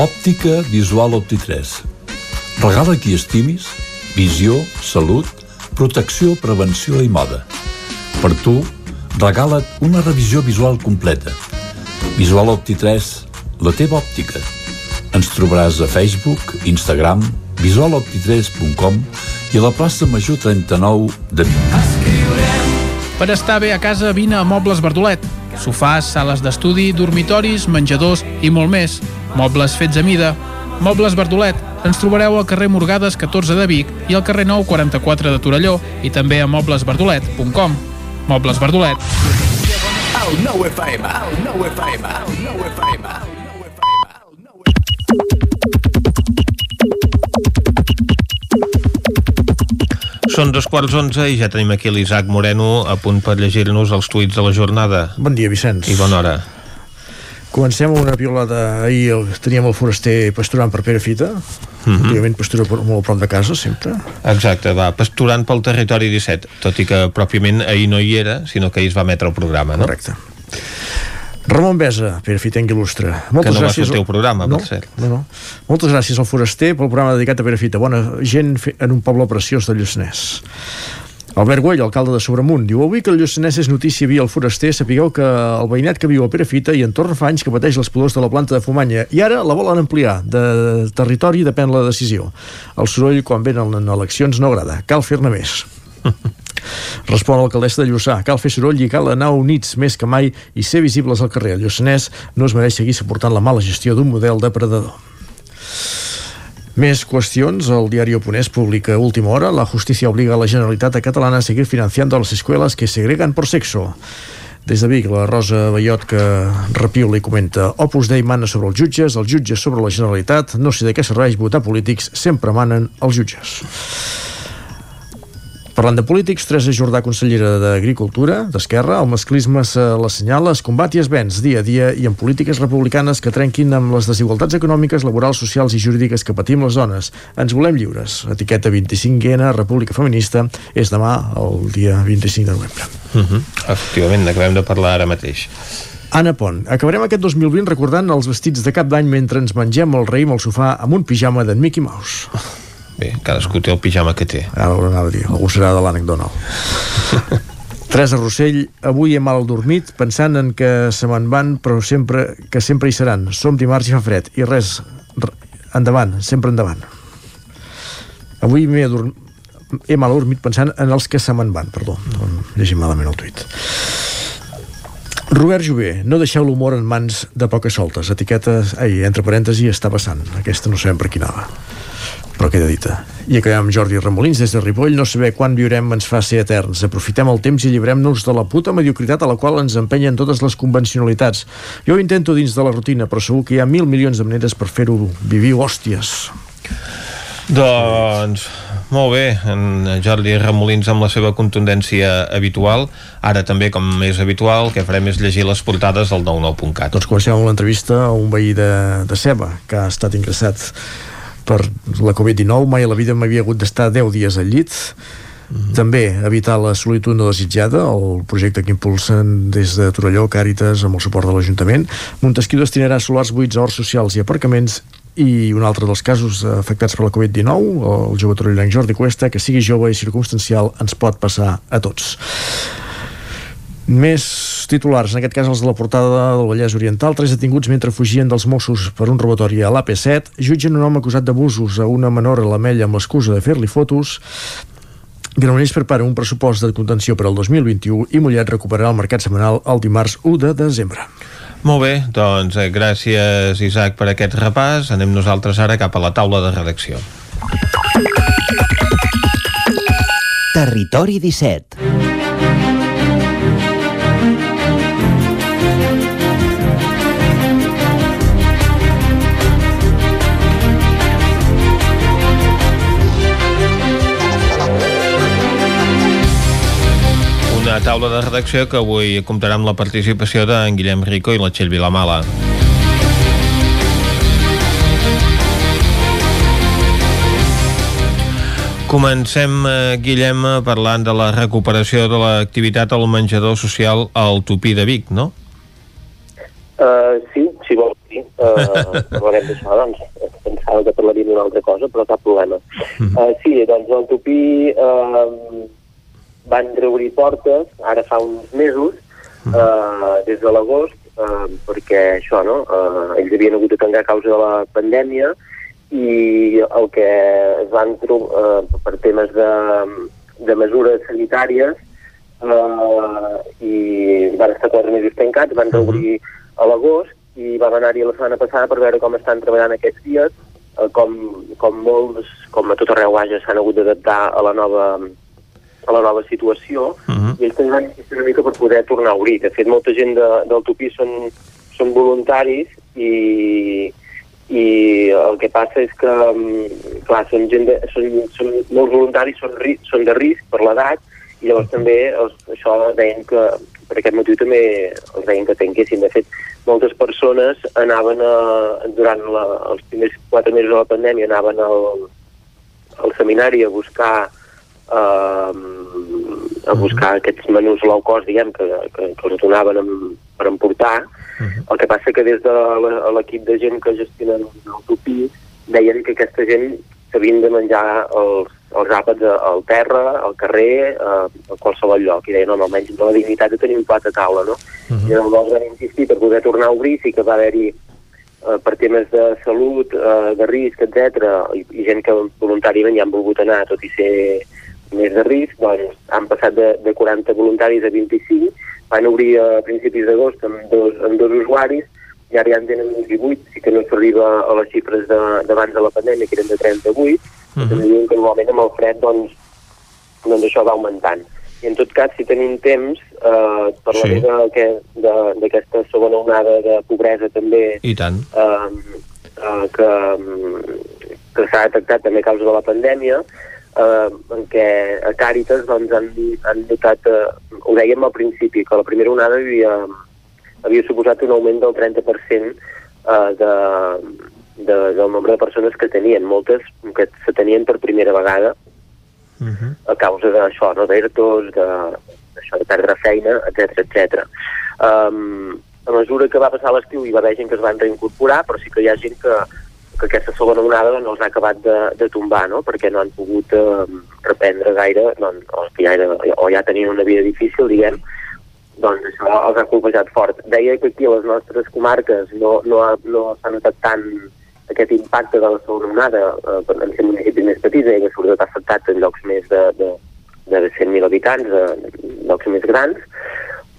Òptica Visual Opti3. Regala qui estimis visió, salut, protecció, prevenció i moda. Per tu, regala't una revisió visual completa. Visual Opti 3, la teva òptica. Ens trobaràs a Facebook, Instagram, visualopti3.com i a la plaça Major 39 de Vic. Per estar bé a casa, vine a Mobles Verdolet sofàs, sales d'estudi, dormitoris, menjadors i molt més. Mobles fets a mida. Mobles Verdolet. Ens trobareu al carrer Morgades 14 de Vic i al carrer 9 44 de Torelló i també a moblesverdolet.com. Mobles Verdolet. El 9FM, el 9FM, el 9FM. Són dos quarts onze i ja tenim aquí l'Isaac Moreno a punt per llegir-nos els tuits de la jornada. Bon dia, Vicenç. I bona hora. Comencem amb una piolada. Ahir el, teníem el foraster pasturant per Pere Fita. Mm -hmm. Òbviament pastura molt a prop de casa, sempre. Exacte, va, pasturant pel territori 17, tot i que pròpiament ahir no hi era, sinó que ahir es va emetre el programa, no? Correcte. Ramon Besa, Pere Fitenc il·lustre. Moltes que no gràcies. va sortir el programa, no, per cert. No, no. Moltes gràcies al Foraster pel programa dedicat a Pere Fita. Bona gent en un poble preciós de Lluçanès. Albert Güell, alcalde de Sobremunt, diu Avui que el Lluçanès és notícia via el foraster, sapigueu que el veïnat que viu a Perafita i entorn fa anys que pateix les pudors de la planta de Fumanya i ara la volen ampliar. De territori depèn la decisió. El soroll, quan venen eleccions, no agrada. Cal fer-ne més. Respon l'alcaldessa de Lluçà. Cal fer soroll i cal anar units més que mai i ser visibles al carrer. El Lluçanès no es mereix seguir suportant la mala gestió d'un model depredador. Més qüestions. El diari Oponés publica a última hora. La justícia obliga a la Generalitat catalana a seguir financiando a les escuelas que segregan por sexo. Des de Vic, la Rosa Ballot que repiula i comenta Opus Dei mana sobre els jutges, els jutges sobre la Generalitat, no sé de què serveix votar polítics, sempre manen els jutges. Parlant de polítics, Teresa Jordà, consellera d'Agricultura, d'Esquerra, el masclisme se l'assenyala, es combat i es venç dia a dia i en polítiques republicanes que trenquin amb les desigualtats econòmiques, laborals, socials i jurídiques que patim les dones. Ens volem lliures. Etiqueta 25N, República Feminista, és demà, el dia 25 de novembre. Uh -huh. Efectivament, acabem de parlar ara mateix. Anna Pont, acabarem aquest 2020 recordant els vestits de cap d'any mentre ens mengem el raïm al sofà amb un pijama d'en Mickey Mouse. Bé, cadascú té el pijama que té. Ara ho anava a dir, algú serà de l'ànec Donald. Teresa Rossell, avui he mal dormit pensant en que se me'n van, però sempre que sempre hi seran. Som dimarts i fa fred. I res, endavant, sempre endavant. Avui m'he adormit he mal dormit pensant en els que se me'n van, perdó, llegim malament el tuit. Robert Jové, no deixeu l'humor en mans de poques soltes. Etiquetes, ai, entre parèntesis, està passant. Aquesta no sabem per quina va però queda dita. I acabem amb Jordi Remolins des de Ripoll. No saber quan viurem ens fa ser eterns. Aprofitem el temps i llibrem-nos de la puta mediocritat a la qual ens empenyen totes les convencionalitats. Jo ho intento dins de la rutina, però segur que hi ha mil milions de maneres per fer-ho. Viviu hòsties. Doncs molt bé, en Jordi Remolins amb la seva contundència habitual. Ara també, com és habitual, que farem és llegir les portades del 99.cat. Doncs comencem amb l'entrevista a un veí de, de Ceba, que ha estat ingressat per la Covid-19 mai a la vida m'havia hagut d'estar 10 dies al llit Mm -hmm. també evitar la solitud no desitjada el projecte que impulsen des de Torelló, Càritas, amb el suport de l'Ajuntament Montesquieu destinarà solars buits a horts socials i aparcaments i un altre dels casos afectats per la Covid-19 el jove torellonc Jordi Cuesta que sigui jove i circumstancial ens pot passar a tots. Més titulars, en aquest cas els de la portada del Vallès Oriental, tres detinguts mentre fugien dels Mossos per un robatori a l'AP7, jutgen un home acusat d'abusos a una menor a l'Amella amb l'excusa de fer-li fotos, Granollers prepara un pressupost de contenció per al 2021 i Mollet recuperarà el mercat setmanal el dimarts 1 de desembre. Molt bé, doncs eh, gràcies Isaac per aquest repàs. Anem nosaltres ara cap a la taula de redacció. Territori 17 taula de redacció que avui comptarà amb la participació d'en Guillem Rico i la Txell Vilamala. Comencem, eh, Guillem, parlant de la recuperació de l'activitat al menjador social al Tupí de Vic, no? Uh, sí, si vols dir. Uh, parlarem d'això, doncs, pensava que parlaríem d'una altra cosa, però cap problema. Uh, sí, doncs el Tupí uh, van reobrir portes ara fa uns mesos, uh, des de l'agost, uh, perquè això, no?, uh, ells havien hagut de tancar a causa de la pandèmia i el que es van trobar uh, per temes de, de mesures sanitàries uh, i van estar quatre mesos tancats, van reobrir a l'agost i vam anar-hi la setmana passada per veure com estan treballant aquests dies, uh, com, com molts, com a tot arreu vaja, s'han hagut d'adaptar a la nova a la nova situació uh -huh. i ells també van insistir una mica per poder tornar a obrir. De fet, molta gent de, del Tupí són, són voluntaris i, i el que passa és que, mm, clar, són, gent de, són, són molts voluntaris, són, són de risc per l'edat, i llavors també els, això deien que, per aquest motiu també els deien que tanquessin. De fet, moltes persones anaven a, durant la, els primers quatre mesos de la pandèmia anaven al, al seminari a buscar eh, a buscar aquests menús low cost, diguem, que, que, que els donaven amb, per emportar. Uh -huh. El que passa que des de l'equip de gent que gestionen Tupí deien que aquesta gent s'havien de menjar els, els àpats al terra, al carrer, a, a qualsevol lloc. I deien, no, almenys de la dignitat de tenir un plat a taula, no? Uh -huh. I llavors van insistir per poder tornar a obrir, sí que va haver-hi eh, per temes de salut, eh, de risc, etc i, i gent que voluntàriament ja han volgut anar, tot i ser més de risc, doncs han passat de, de 40 voluntaris a 25, van obrir a principis d'agost amb, dos, amb dos usuaris, i ara ja en tenen 18, sí que no s'arriba a les xifres d'abans de, de la pandèmia, que eren de 38, uh -huh. també diuen que normalment amb el fred doncs, doncs això va augmentant. I en tot cas, si tenim temps, eh, parlaré sí. d'aquesta segona onada de pobresa també I tant. Eh, eh, que, que s'ha detectat també a causa de la pandèmia, eh, en què a Càritas doncs, han, han notat, eh, ho dèiem al principi, que la primera onada havia, havia suposat un augment del 30% eh, de, de, del nombre de persones que tenien, moltes que se tenien per primera vegada uh -huh. a causa d'això, no? d'ERTOs, de, això de perdre feina, etc etc. Um, a mesura que va passar l'estiu hi va haver gent que es van reincorporar, però sí que hi ha gent que, que aquesta segona onada no els ha acabat de, de tombar, no? perquè no han pogut eh, reprendre gaire, doncs, o, que ja era, o ja tenien una vida difícil, diguem, doncs això els ha colpejat fort. Deia que aquí a les nostres comarques no, no, no s'ha notat tant aquest impacte de la segona onada eh, en ser municipis més petits, eh, que sobretot ha afectat en llocs més de, de, de 100.000 habitants, de, llocs més grans,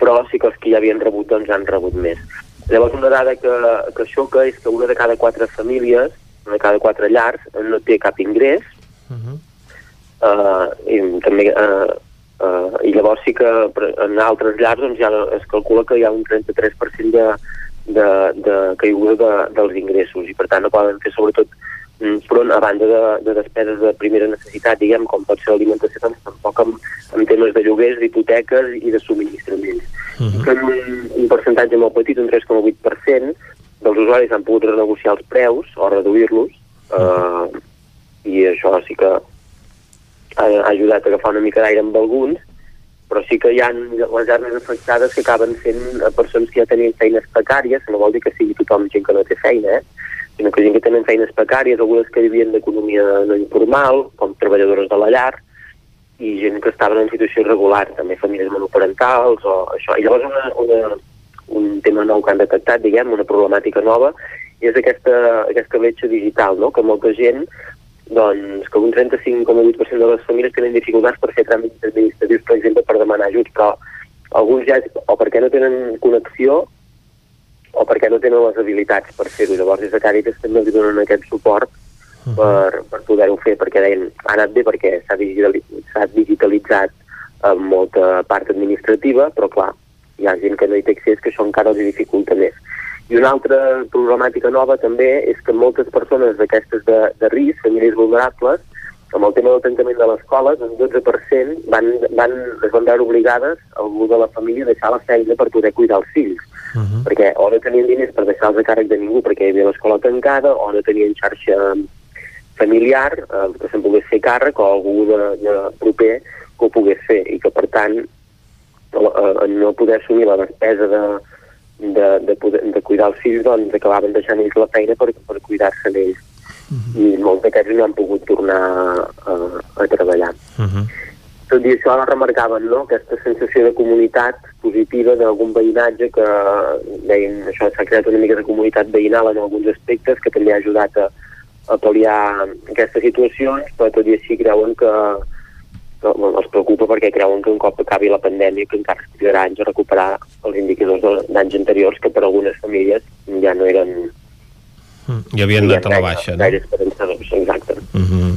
però sí que els que ja havien rebut doncs han rebut més. Llavors una dada que, que xoca és que una de cada quatre famílies, una de cada quatre llars, no té cap ingrés, uh -huh. uh, i també uh, uh, i llavors sí que en altres llars doncs, ja es calcula que hi ha un 33% de, de, de caiguda de, dels ingressos i per tant no poden fer sobretot front a banda de, de despeses de primera necessitat, diguem, com pot ser l'alimentació, doncs tampoc en, en temes de lloguers, d'hipoteques i de subministraments. Uh -huh. que un, un percentatge molt petit, un 3,8%, dels usuaris han pogut renegociar els preus o reduir-los, uh -huh. eh, i això sí que ha, ha ajudat a agafar una mica d'aire amb alguns, però sí que hi ha les armes afectades que acaben sent persones que ja tenien feines precàries, no vol dir que sigui tothom gent que no té feina, eh? Sinó que gent que tenen feines precàries, algunes que vivien d'economia no informal, com treballadores de la llar, i gent que estaven en situació irregular, també famílies monoparentals o això. I llavors una, una, un tema nou que han detectat, diguem, una problemàtica nova, és aquesta, aquesta bretxa digital, no? que molta gent, doncs, que un 35,8% de les famílies tenen dificultats per fer tràmits administratius, per exemple, per demanar ajuts, però alguns ja, o perquè no tenen connexió, o perquè no tenen les habilitats per fer-ho. Llavors, des de Càritas també els donen aquest suport uh -huh. per, per poder-ho fer, perquè deien, ha anat bé perquè s'ha digitalitzat, digitalitzat en molta part administrativa, però clar, hi ha gent que no hi té accés, que això encara els dificulta més. I una altra problemàtica nova també és que moltes persones d'aquestes de, de risc, famílies vulnerables, amb el tema del tancament de les escoles, un 12% van, van, es van veure obligades, algú de la família, a deixar la feina per poder cuidar els fills. Uh -huh. Perquè o no tenien diners per deixar-los a càrrec de ningú perquè hi havia l'escola tancada, o no tenien xarxa familiar eh, que se'n pogués fer càrrec o algú de, de proper que ho pogués fer i que per tant eh, no poder assumir la despesa de, de, de, poder, de cuidar els fills doncs acabaven deixant ells la feina per, per cuidar-se d'ells i molts d'aquests no han pogut tornar a, a treballar. Uh -huh. Tot i això remarcaven no? aquesta sensació de comunitat positiva d'algun veïnatge que deien això s'ha creat una mica de comunitat veïnal en alguns aspectes que també ha ajudat a, a pal·liar aquestes situacions, però tot i així creuen que, que bueno, els preocupa perquè creuen que un cop acabi la pandèmia que encara es trigarà anys a recuperar els indicadors d'anys anteriors que per algunes famílies ja no eren I havien anat a la baixa, no? gaire esperançadors, exacte. Uh -huh.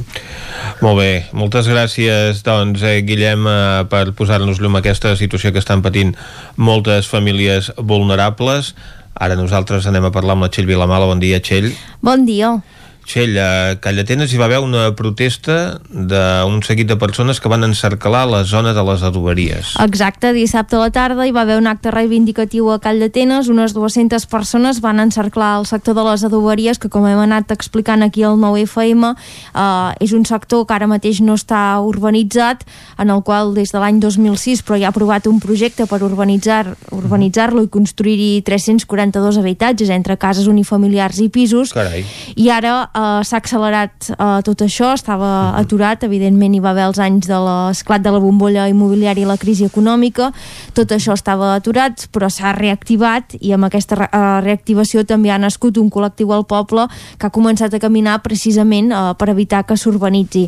Molt bé, moltes gràcies doncs, eh, Guillem eh, per posar-nos llum a aquesta situació que estan patint moltes famílies vulnerables ara nosaltres anem a parlar amb la Txell Vilamala bon dia Txell Bon dia. Txell, a Callatenes hi va haver una protesta d'un seguit de persones que van encerclar la zona de les adoberies. Exacte, dissabte a la tarda hi va haver un acte reivindicatiu a Call d'Atenes, unes 200 persones van encerclar el sector de les adoberies que com hem anat explicant aquí al 9FM eh, és un sector que ara mateix no està urbanitzat en el qual des de l'any 2006 però ja ha aprovat un projecte per urbanitzar urbanitzar-lo i construir-hi 342 habitatges entre cases unifamiliars i pisos. Carai. i ara eh, s'ha accelerat eh, tot això, estava aturat, evidentment hi va haver els anys de l'esclat de la bombolla immobiliària i la crisi econòmica, tot això estava aturat, però s'ha reactivat i amb aquesta re eh, reactivació també ha nascut un col·lectiu al poble que ha començat a caminar precisament eh, per evitar que s'urbanitzi.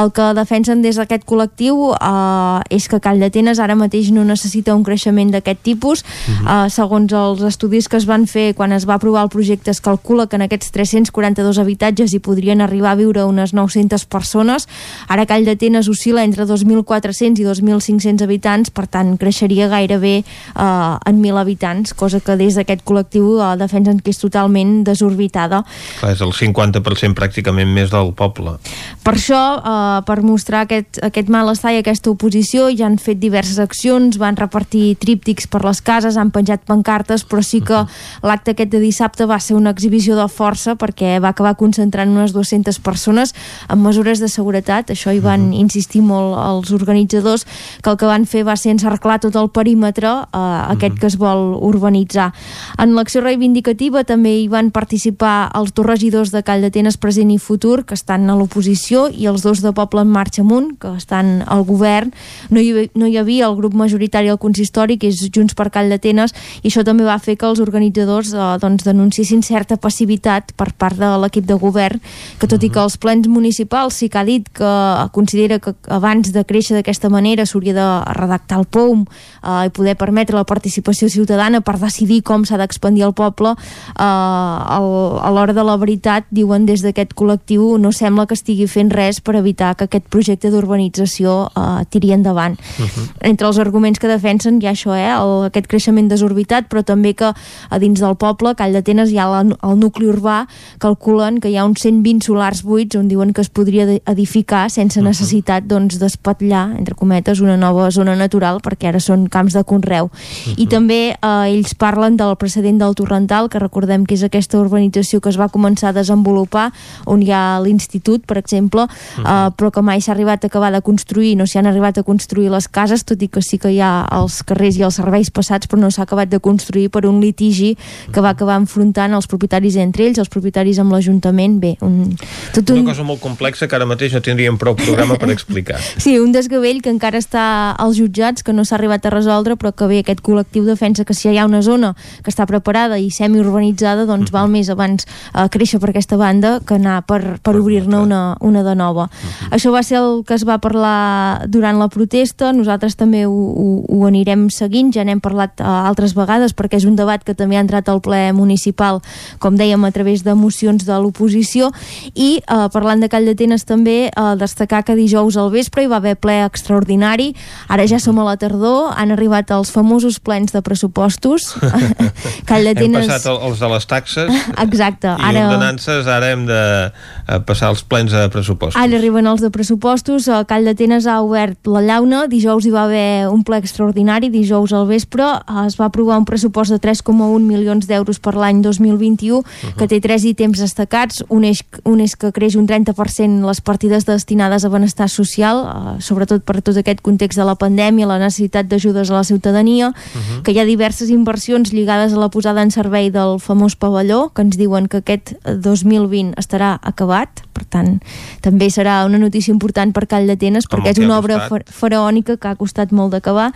El que defensen des d'aquest col·lectiu eh, és que Call d'Atenes ara mateix no necessita un creixement d'aquest tipus. eh, segons els estudis que es van fer quan es va aprovar el projecte es calcula que en aquests 342 habitatges hi podrien arribar a viure unes 900 persones. Ara Call d'Atenes oscil·la entre 2.400 i 2.500 habitants, per tant creixeria gairebé eh, en 1.000 habitants, cosa que des d'aquest col·lectiu eh, defensen que és totalment desorbitada. Clar, és el 50% pràcticament més del poble Per això, eh, per mostrar aquest, aquest malestar i aquesta oposició, ja han fet diverses accions, van repartir tríptics per les cases, han penjat pancartes, però sí que l'acte aquest de dissabte va ser una exhibició de força perquè va acabar concentrant unes 200 persones amb mesures de seguretat. Això hi van insistir molt els organitzadors, que el que van fer va ser encerclar tot el perímetre eh, aquest que es vol urbanitzar. En l'acció reivindicativa també hi van participar els dos regidors de Call d'Atenes present i futur, que estan a l'oposició, i els dos de Poble en Marxa Amunt, que estan al govern. No hi, no hi havia el grup majoritari al consistori, que és Junts per Call d'Atenes, i això també va fer que els organitzadors eh, doncs, denunciessin certa passivitat per part de l'equip de govern, que tot i que els plens municipals sí que ha dit que considera que abans de créixer d'aquesta manera s'hauria de redactar el POUM eh, i poder permetre la participació ciutadana per decidir com s'ha d'expandir el poble, eh, el, a l'hora de la veritat, diuen des d'aquest col·lectiu, no sembla que estigui fent res per evitar que aquest projecte d'urbanització eh, tiri endavant. Uh -huh. Entre els arguments que defensen hi ha això, eh, el, aquest creixement desorbitat, però també que a dins del poble, Call d'Atenes, hi ha la, el nucli urbà, calculen que hi ha uns 120 solars buits on diuen que es podria edificar sense necessitat doncs, d'espatllar, entre cometes, una nova zona natural, perquè ara són camps de conreu. I també eh, ells parlen del precedent del Torrental, que recordem que és aquesta urbanització que es va començar a desenvolupar, on hi ha l'institut, per exemple, eh, però que mai s'ha arribat a acabar de construir, no s'hi han arribat a construir les cases, tot i que sí que hi ha els carrers i els serveis passats, però no s'ha acabat de construir per un litigi que va acabar enfrontant els propietaris entre ells, els propietaris amb l'Ajuntament, bé, un, tot un... una cosa molt complexa que ara mateix no tindríem prou programa per explicar. Sí, un desgavell que encara està als jutjats, que no s'ha arribat a resoldre, però que bé, aquest col·lectiu defensa que si hi ha una zona que està preparada i semi-urbanitzada, doncs val més abans eh, créixer per aquesta banda que anar per, per obrir-ne una, una de nova. Això va ser el que es va parlar durant la protesta, nosaltres també ho, ho, ho anirem seguint, ja n'hem parlat eh, altres vegades, perquè és un debat que també ha entrat al ple municipal, com dèiem, a través de mocions de l'oposició, i eh, parlant de Call d'Atenes també, eh, destacar que dijous al vespre hi va haver ple extraordinari, ara ja som a la tardor, han arribat els famosos plens de pressupostos, Call hem d'Atenes... passat el- els de les taxes. Exacte, i ara... ordenances ara hem de eh, passar els plens de pressupost Ara arriben els de pressupostos, el Call d'Atenes ha obert la llauna, dijous hi va haver un ple extraordinari, dijous al vespre. Eh, es va aprovar un pressupost de 3,1 milions d'euros per l'any 2021, que té tres ítems destacats, resultats. Un és, un és que creix un 30% les partides destinades a benestar social, eh, sobretot per tot aquest context de la pandèmia, la necessitat d'ajudes a la ciutadania, uh -huh. que hi ha diverses inversions lligades a la posada en servei del famós pavelló, que ens diuen que aquest 2020 estarà acabat, per tant, també serà una notícia important per Call d'Atenes, perquè és una obra faraònica que ha costat molt d'acabar.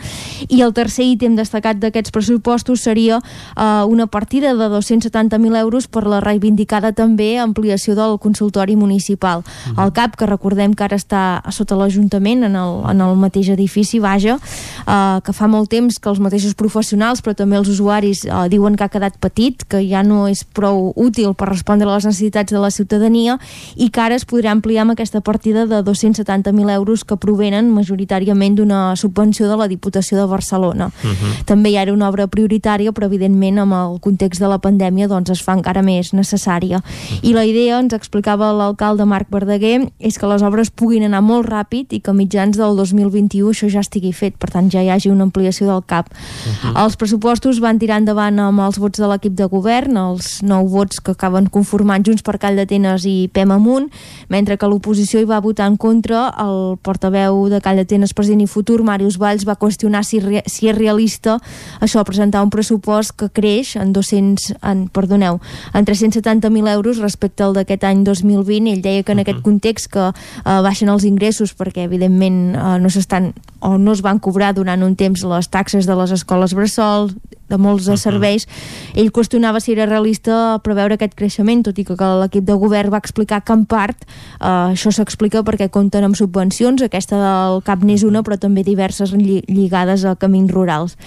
I el tercer ítem destacat d'aquests pressupostos seria eh, una partida de 270.000 euros per la reivindicada també ampliació del consultori municipal. Uh -huh. El CAP, que recordem que ara està sota l'Ajuntament, en, el, en el mateix edifici, vaja, eh, que fa molt temps que els mateixos professionals, però també els usuaris, eh, diuen que ha quedat petit, que ja no és prou útil per respondre a les necessitats de la ciutadania i que ara es podrà ampliar amb aquesta partida de 270.000 euros que provenen majoritàriament d'una subvenció de la Diputació de Barcelona. Uh -huh. També hi ha una obra prioritària, però evidentment amb el context de la pandèmia doncs es fa encara més necessària. I la idea, ens explicava l'alcalde Marc Verdaguer, és que les obres puguin anar molt ràpid i que a mitjans del 2021 això ja estigui fet, per tant ja hi hagi una ampliació del CAP. Uh -huh. Els pressupostos van tirar endavant amb els vots de l'equip de govern, els nou vots que acaben conformant Junts per Call d'Atenes i PEM Amunt, mentre que l'oposició hi va votar en contra, el portaveu de Call d'Atenes, president i futur, Màrius Valls, va qüestionar si, si és realista això, presentar un pressupost que creix en 200, en, perdoneu, en 370.000 euros respecte al d'aquest any 2020. Ell deia que en aquest context que uh, baixen els ingressos perquè evidentment uh, no s'estan o no es van cobrar durant un temps les taxes de les escoles bressol, de molts de serveis, ell qüestionava si era realista preveure aquest creixement, tot i que l'equip de govern va explicar que en part eh, això s'explica perquè compten amb subvencions, aquesta del CAP n'és una, però també diverses lligades a camins rurals.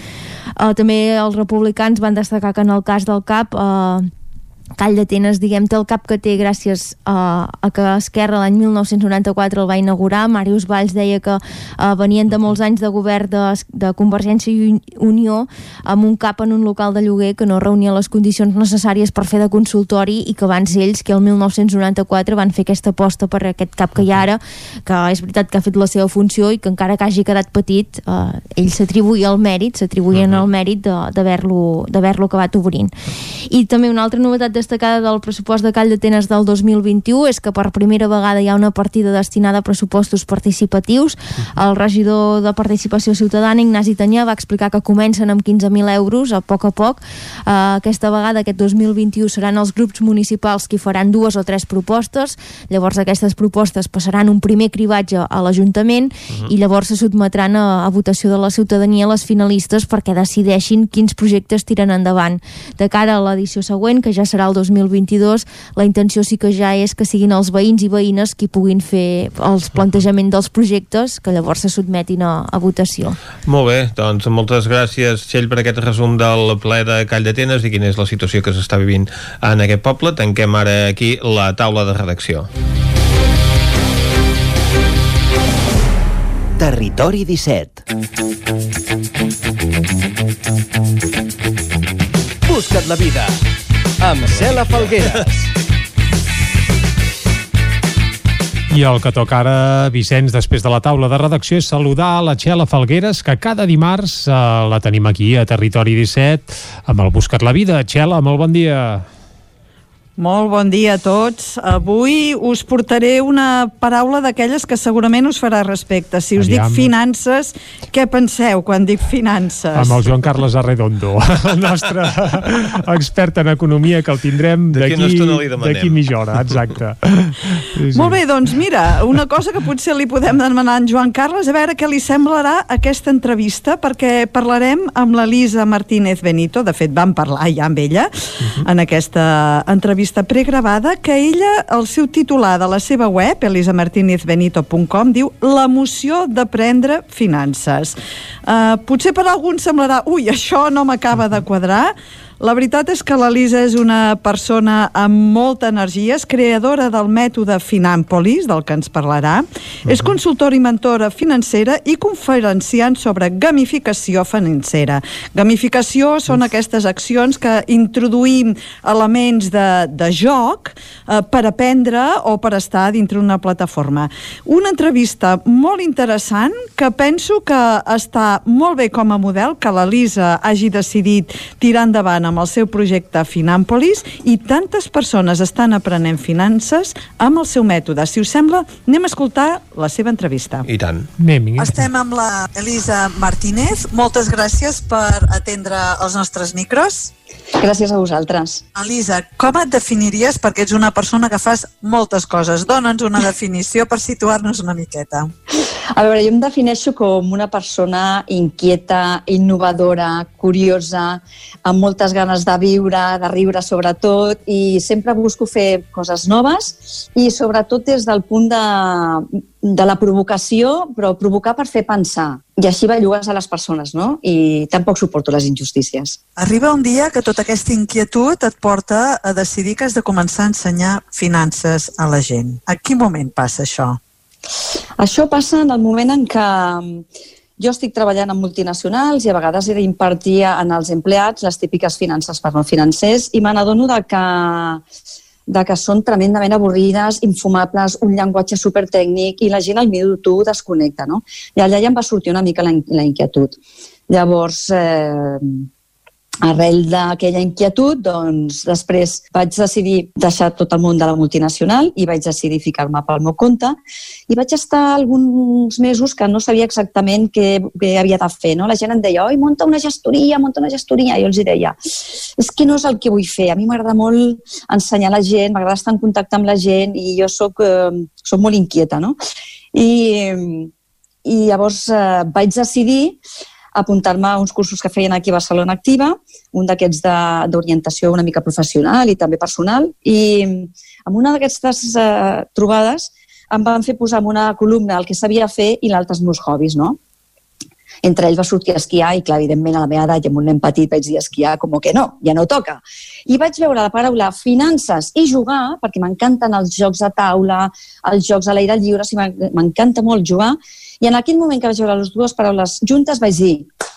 Eh, també els republicans van destacar que en el cas del CAP eh, Call d'Atenes, diguem, té el cap que té gràcies a, a que Esquerra l'any 1994 el va inaugurar. Màrius Valls deia que uh, venien de molts anys de govern de, de Convergència i Unió amb un cap en un local de lloguer que no reunia les condicions necessàries per fer de consultori i que van ser ells que el 1994 van fer aquesta aposta per aquest cap que hi ha ara, que és veritat que ha fet la seva funció i que encara que hagi quedat petit, uh, ell s'atribuïa el mèrit, s'atribuïen el mèrit d'haver-lo acabat obrint. I també una altra novetat destacada del pressupost de Call d'Atenes del 2021 és que per primera vegada hi ha una partida destinada a pressupostos participatius. El regidor de Participació Ciutadana, Ignasi Tanyà, va explicar que comencen amb 15.000 euros a poc a poc. Uh, aquesta vegada, aquest 2021, seran els grups municipals qui faran dues o tres propostes. Llavors aquestes propostes passaran un primer cribatge a l'Ajuntament uh -huh. i llavors se sotmetran a, a votació de la ciutadania les finalistes perquè decideixin quins projectes tiren endavant. De cara a l'edició següent, que ja serà el 2022, la intenció sí que ja és que siguin els veïns i veïnes qui puguin fer els plantejaments dels projectes que llavors se sotmetin a, a votació. Molt bé, doncs moltes gràcies Txell per aquest resum del ple de Call d'Atenes i quina és la situació que s'està vivint en aquest poble. Tanquem ara aquí la taula de redacció. Territori 17 Busca't la vida amb Cela Falgueres. I el que toca ara, Vicenç, després de la taula de redacció, és saludar la Txela Falgueres, que cada dimarts eh, la tenim aquí a Territori 17, amb el Buscat la Vida. Txela, molt bon dia. Molt bon dia a tots. Avui us portaré una paraula d'aquelles que segurament us farà respecte. Si us Aviam. dic finances, què penseu quan dic finances? Amb el Joan Carles Arredondo, el nostre expert en economia, que el tindrem d'aquí mitja hora, exacte. Sí, sí. Molt bé, doncs mira, una cosa que potser li podem demanar a en Joan Carles, a veure què li semblarà aquesta entrevista, perquè parlarem amb l'Elisa Martínez Benito, de fet vam parlar ja amb ella uh -huh. en aquesta entrevista entrevista pregravada que ella, el seu titular de la seva web, elisamartinezbenito.com, diu l'emoció d'aprendre finances. Uh, potser per alguns semblarà, ui, això no m'acaba de quadrar, la veritat és que l'Elisa és una persona amb molta energia, és creadora del mètode Finanpolis, del que ens parlarà, uh -huh. és consultora i mentora financera i conferenciant sobre gamificació financera. Gamificació són aquestes accions que introduïm elements de, de joc eh, per aprendre o per estar dintre una plataforma. Una entrevista molt interessant que penso que està molt bé com a model, que l'Elisa hagi decidit tirar endavant amb el seu projecte Finàmpolis i tantes persones estan aprenent finances amb el seu mètode. Si us sembla, anem a escoltar la seva entrevista. I tant. Anem, Estem amb la Elisa Martínez. Moltes gràcies per atendre els nostres micros. Gràcies a vosaltres. Elisa, com et definiries perquè ets una persona que fas moltes coses? Dóna'ns una definició per situar-nos una miqueta. A veure, jo em defineixo com una persona inquieta, innovadora, curiosa, amb moltes ganes de viure, de riure sobretot, i sempre busco fer coses noves i sobretot des del punt de, de la provocació, però provocar per fer pensar. I així bellugues a les persones, no? I tampoc suporto les injustícies. Arriba un dia que tota aquesta inquietud et porta a decidir que has de començar a ensenyar finances a la gent. A quin moment passa això? Això passa en el moment en què mm, jo estic treballant en multinacionals i a vegades he d'impartir en els empleats les típiques finances per no financers i me n'adono que de que són tremendament avorrides, infumables, un llenguatge supertècnic i la gent al minut tu desconnecta, no? I allà ja em va sortir una mica la, la inquietud. Llavors, eh, arrel d'aquella inquietud, doncs, després vaig decidir deixar tot el món de la multinacional i vaig decidir ficar-me pel meu compte i vaig estar alguns mesos que no sabia exactament què, què havia de fer. No? La gent em deia, oi, monta una gestoria, monta una gestoria. I jo els deia, és que no és el que vull fer. A mi m'agrada molt ensenyar la gent, m'agrada estar en contacte amb la gent i jo sóc, eh, sóc molt inquieta. No? I, i llavors eh, vaig decidir apuntar-me a uns cursos que feien aquí a Barcelona Activa, un d'aquests d'orientació una mica professional i també personal, i amb una d'aquestes eh, trobades em van fer posar en una columna el que sabia fer i l'altre els meus hobbies, no? Entre ells va sortir a esquiar i, clar, evidentment, a la meva edat i amb un nen petit vaig dir esquiar com que no, ja no toca. I vaig veure la paraula finances i jugar, perquè m'encanten els jocs de taula, els jocs a l'aire lliure, sigui, m'encanta molt jugar, i en aquell moment que vaig veure les dues paraules juntes vaig dir,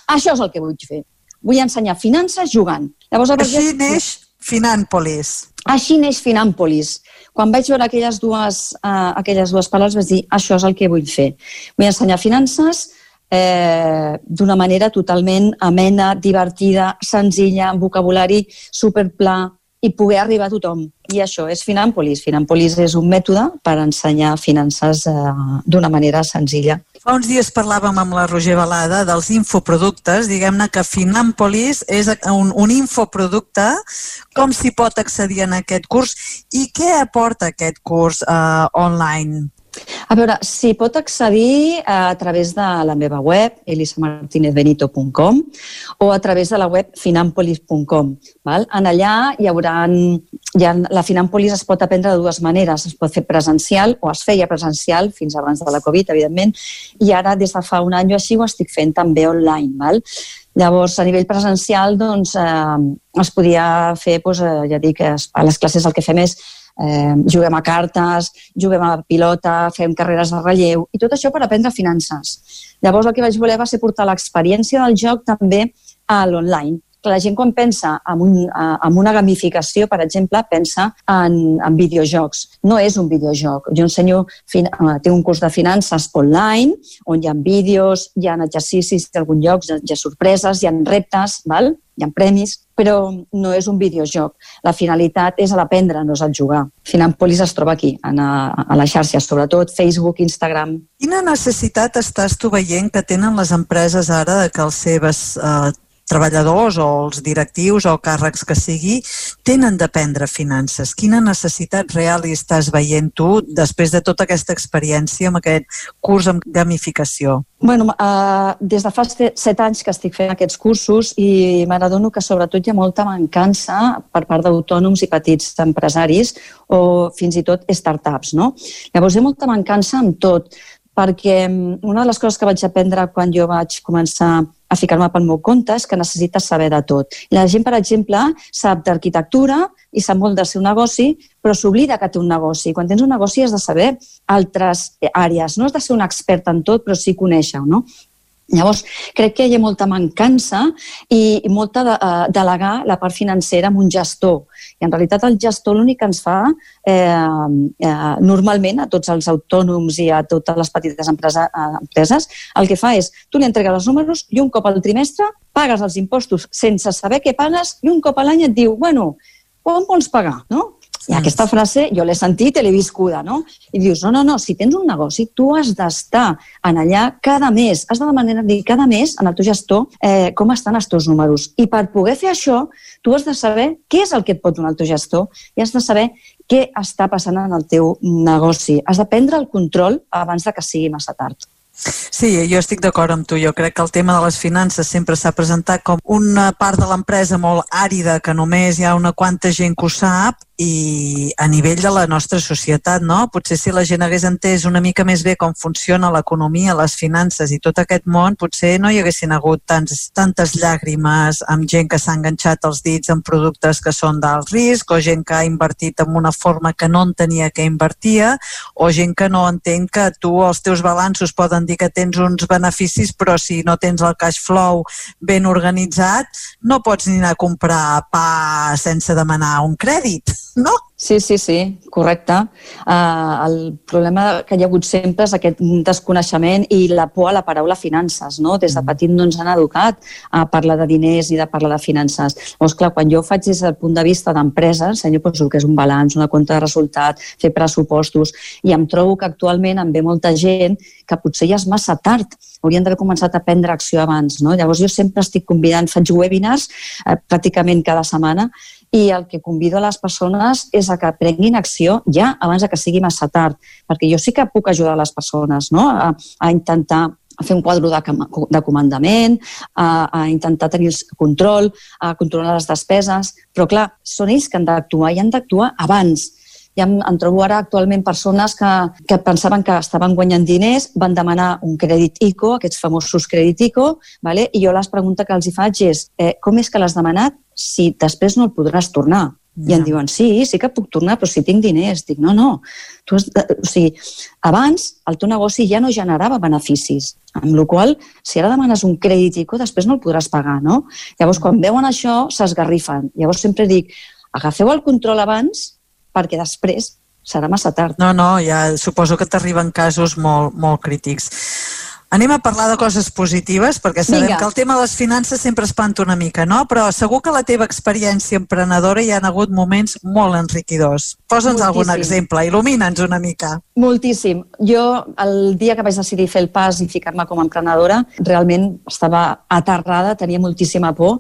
això és el que vull fer. Vull ensenyar finances jugant. Llavors, Així vaig... neix Finàmpolis. Així neix Finàmpolis. Quan vaig veure aquelles dues, uh, aquelles dues paraules vaig dir, això és el que vull fer. Vull ensenyar finances eh, d'una manera totalment amena, divertida, senzilla, amb vocabulari superpla, i poder arribar a tothom. I això és Finàmpolis. Finàmpolis és un mètode per ensenyar finances eh, d'una manera senzilla. Fa uns dies parlàvem amb la Roger Balada dels infoproductes. Diguem-ne que Finàmpolis és un, un infoproducte. Com s'hi pot accedir en aquest curs i què aporta aquest curs eh, online? A veure, s'hi pot accedir eh, a través de la meva web, elisamartinezbenito.com, o a través de la web finanpolis.com. En allà hi haurà, ha, la Finanpolis es pot aprendre de dues maneres. Es pot fer presencial, o es feia presencial fins abans de la Covid, evidentment, i ara des de fa un any o així ho estic fent també online. Val? Llavors, a nivell presencial, doncs, eh, es podia fer, doncs, eh, ja dic, a les classes el que fem és eh, juguem a cartes, juguem a pilota, fem carreres de relleu, i tot això per aprendre finances. Llavors el que vaig voler va ser portar l'experiència del joc també a l'online. La gent quan pensa en, un, en una gamificació, per exemple, pensa en, en videojocs. No és un videojoc. Jo ensenyo, fin, uh, tinc un curs de finances online, on hi ha vídeos, hi ha exercicis en alguns llocs, hi ha sorpreses, hi ha reptes, val? hi ha premis, però no és un videojoc. La finalitat és l'aprendre, no és el jugar. Finanpolis es troba aquí, a, a la xarxa, sobretot Facebook, Instagram. Quina necessitat estàs tu veient que tenen les empreses ara de que els seves eh, treballadors o els directius o càrrecs que sigui tenen d'aprendre finances? Quina necessitat real hi estàs veient tu després de tota aquesta experiència amb aquest curs amb gamificació? Bueno, uh, des de fa set anys que estic fent aquests cursos i me n'adono que sobretot hi ha molta mancança per part d'autònoms i petits empresaris o fins i tot startups. No? Llavors hi ha molta mancança en tot perquè mm, una de les coses que vaig aprendre quan jo vaig començar a ficar-me pel meu compte és que necessites saber de tot. La gent, per exemple, sap d'arquitectura i sap molt del seu negoci, però s'oblida que té un negoci. Quan tens un negoci has de saber altres àrees. No has de ser un expert en tot, però sí conèixer-ho, no? Llavors, crec que hi ha molta mancança i molta de, uh, delegar la part financera en un gestor. I en realitat el gestor l'únic que ens fa eh, eh, normalment a tots els autònoms i a totes les petites empresa, eh, empreses, el que fa és, tu li entregues els números i un cop al trimestre pagues els impostos sense saber què pagues i un cop a l'any et diu, bueno, quan vols pagar? No? I aquesta frase jo l'he sentit i l'he viscuda, no? I dius, no, no, no, si tens un negoci, tu has d'estar en allà cada mes, has de demanar dir cada mes en el teu gestor eh, com estan els teus números. I per poder fer això, tu has de saber què és el que et pot donar el teu gestor i has de saber què està passant en el teu negoci. Has de prendre el control abans de que sigui massa tard. Sí, jo estic d'acord amb tu. Jo crec que el tema de les finances sempre s'ha presentat com una part de l'empresa molt àrida, que només hi ha una quanta gent que ho sap, i a nivell de la nostra societat, no? Potser si la gent hagués entès una mica més bé com funciona l'economia, les finances i tot aquest món, potser no hi haguessin hagut tants, tantes llàgrimes amb gent que s'ha enganxat els dits en productes que són d'alt risc o gent que ha invertit en una forma que no entenia que invertia o gent que no entén que tu els teus balanços poden dir que tens uns beneficis però si no tens el cash flow ben organitzat no pots ni anar a comprar pa sense demanar un crèdit no? Sí, sí, sí, correcte. Uh, el problema que hi ha hagut sempre és aquest desconeixement i la por a la paraula finances. No? Des de mm. petit no ens han educat a parlar de diners i de parlar de finances. Llavors, clar, quan jo ho faig des del punt de vista d'empresa, ensenyo doncs, el que és un balanç, una compta de resultat, fer pressupostos, i em trobo que actualment em ve molta gent que potser ja és massa tard, haurien d'haver començat a prendre acció abans. No? Llavors jo sempre estic convidant, faig webinars eh, pràcticament cada setmana i el que convido a les persones és a que prenguin acció ja abans de que sigui massa tard, perquè jo sí que puc ajudar les persones no? a, a intentar a fer un quadre de, de comandament, a, a intentar tenir el control, a controlar les despeses, però clar, són ells que han d'actuar i han d'actuar abans. Ja em, em trobo ara actualment persones que, que pensaven que estaven guanyant diners, van demanar un crèdit ICO, aquests famosos crèdit ICO, vale? i jo les pregunta que els hi faig és eh, com és que l'has demanat si després no el podràs tornar? I em diuen, sí, sí que puc tornar, però si tinc diners. Dic, no, no. Tu has, de... o sigui, abans el teu negoci ja no generava beneficis, amb la qual si ara demanes un crèdit ICO, després no el podràs pagar, no? Llavors, quan veuen això, s'esgarrifen. Llavors sempre dic, agafeu el control abans perquè després serà massa tard. No, no, ja suposo que t'arriben casos molt, molt crítics. Anem a parlar de coses positives, perquè sabem Vinga. que el tema de les finances sempre espanta una mica, no? Però segur que la teva experiència emprenedora hi ha hagut moments molt enriquidors. Posa'ns algun exemple, il·lumina'ns una mica. Moltíssim. Jo, el dia que vaig decidir fer el pas i ficar-me com a emprenedora, realment estava aterrada, tenia moltíssima por,